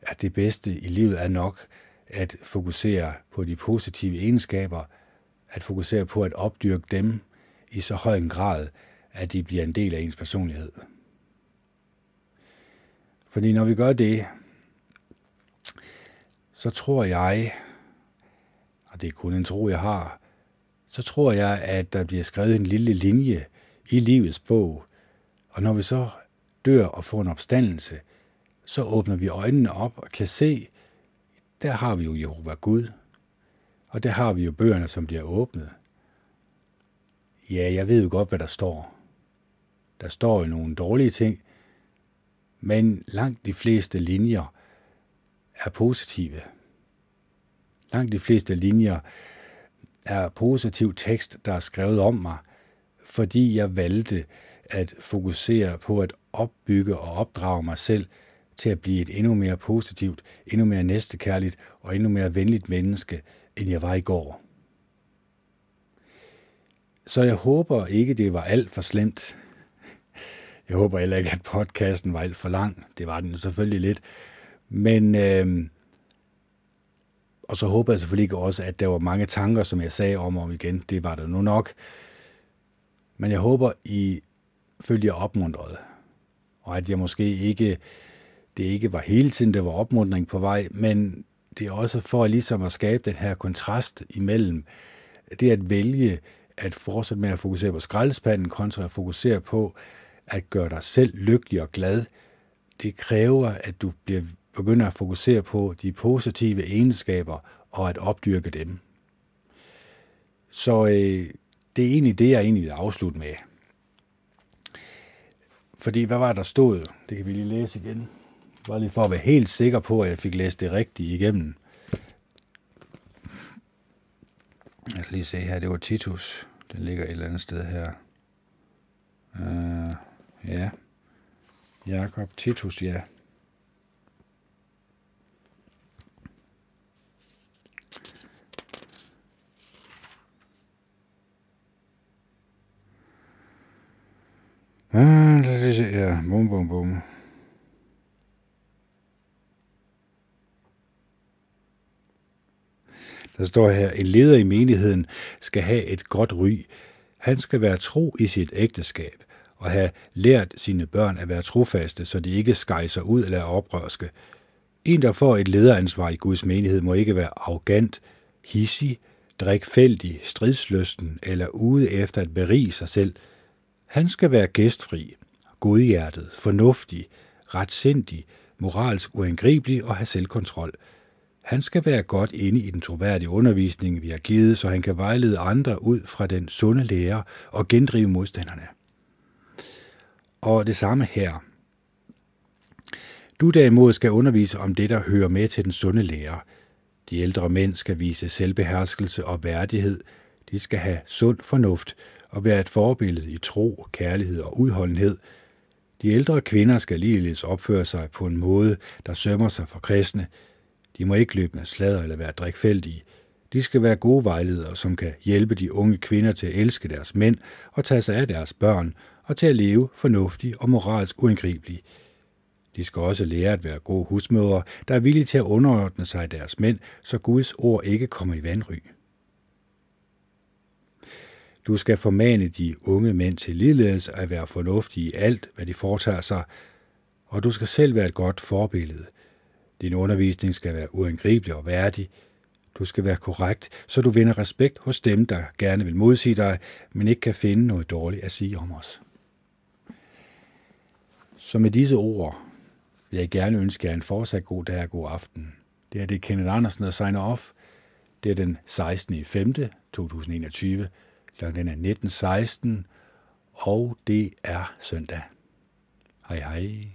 at det bedste i livet er nok at fokusere på de positive egenskaber, at fokusere på at opdyrke dem i så høj en grad, at de bliver en del af ens personlighed. Fordi når vi gør det, så tror jeg, og det er kun en tro, jeg har, så tror jeg, at der bliver skrevet en lille linje i livets bog. Og når vi så dør og får en opstandelse, så åbner vi øjnene op og kan se, der har vi jo Jehova Gud, og der har vi jo bøgerne, som bliver åbnet. Ja, jeg ved jo godt, hvad der står. Der står jo nogle dårlige ting, men langt de fleste linjer er positive. Langt de fleste linjer er positiv tekst, der er skrevet om mig, fordi jeg valgte at fokusere på at opbygge og opdrage mig selv til at blive et endnu mere positivt, endnu mere næstekærligt og endnu mere venligt menneske, end jeg var i går. Så jeg håber ikke, det var alt for slemt. Jeg håber heller ikke, at podcasten var alt for lang. Det var den selvfølgelig lidt. Men, øh, og så håber jeg selvfølgelig også, at der var mange tanker, som jeg sagde om og om igen. Det var der nu nok. Men jeg håber, I følger opmuntret. Og at jeg måske ikke, det ikke var hele tiden, der var opmuntring på vej, men det er også for ligesom at skabe den her kontrast imellem det at vælge at fortsætte med at fokusere på skraldespanden, kontra at fokusere på at gøre dig selv lykkelig og glad, det kræver, at du bliver, begynder at fokusere på de positive egenskaber og at opdyrke dem. Så øh, det er egentlig det, jeg egentlig vil afslutte med. Fordi hvad var der stod? Det kan vi lige læse igen. Bare lige for at være helt sikker på, at jeg fik læst det rigtigt igennem. Jeg skal lige se her, det var Titus. Den ligger et eller andet sted her. Uh, ja. Jakob Titus, ja. Ah, lad os se her. Bum, bum, bum. Der står her, en leder i menigheden skal have et godt ry. Han skal være tro i sit ægteskab og have lært sine børn at være trofaste, så de ikke skejser ud eller er oprørske. En, der får et lederansvar i Guds menighed, må ikke være arrogant, hissig, drikfældig, stridsløsten eller ude efter at berige sig selv. Han skal være gæstfri, godhjertet, fornuftig, retsindig, moralsk uangribelig og have selvkontrol – han skal være godt inde i den troværdige undervisning, vi har givet, så han kan vejlede andre ud fra den sunde lære og gendrive modstanderne. Og det samme her. Du derimod skal undervise om det, der hører med til den sunde lære. De ældre mænd skal vise selvbeherskelse og værdighed. De skal have sund fornuft og være et forbillede i tro, kærlighed og udholdenhed. De ældre kvinder skal ligeledes opføre sig på en måde, der sømmer sig for kristne, de må ikke løbe med slader eller være drikfældige. De skal være gode vejledere, som kan hjælpe de unge kvinder til at elske deres mænd og tage sig af deres børn og til at leve fornuftigt og moralsk uangribelige. De skal også lære at være gode husmødre, der er villige til at underordne sig deres mænd, så Guds ord ikke kommer i vandry. Du skal formane de unge mænd til ligeledes at være fornuftige i alt, hvad de foretager sig, og du skal selv være et godt forbillede – din undervisning skal være uangribelig og værdig. Du skal være korrekt, så du vinder respekt hos dem, der gerne vil modsige dig, men ikke kan finde noget dårligt at sige om os. Så med disse ord vil jeg gerne ønske jer en fortsat god dag og god aften. Det er det Kenneth Andersen, der signer off. Det er den 16. 5. 2021. Klokken er 19.16, og det er søndag. Hej hej.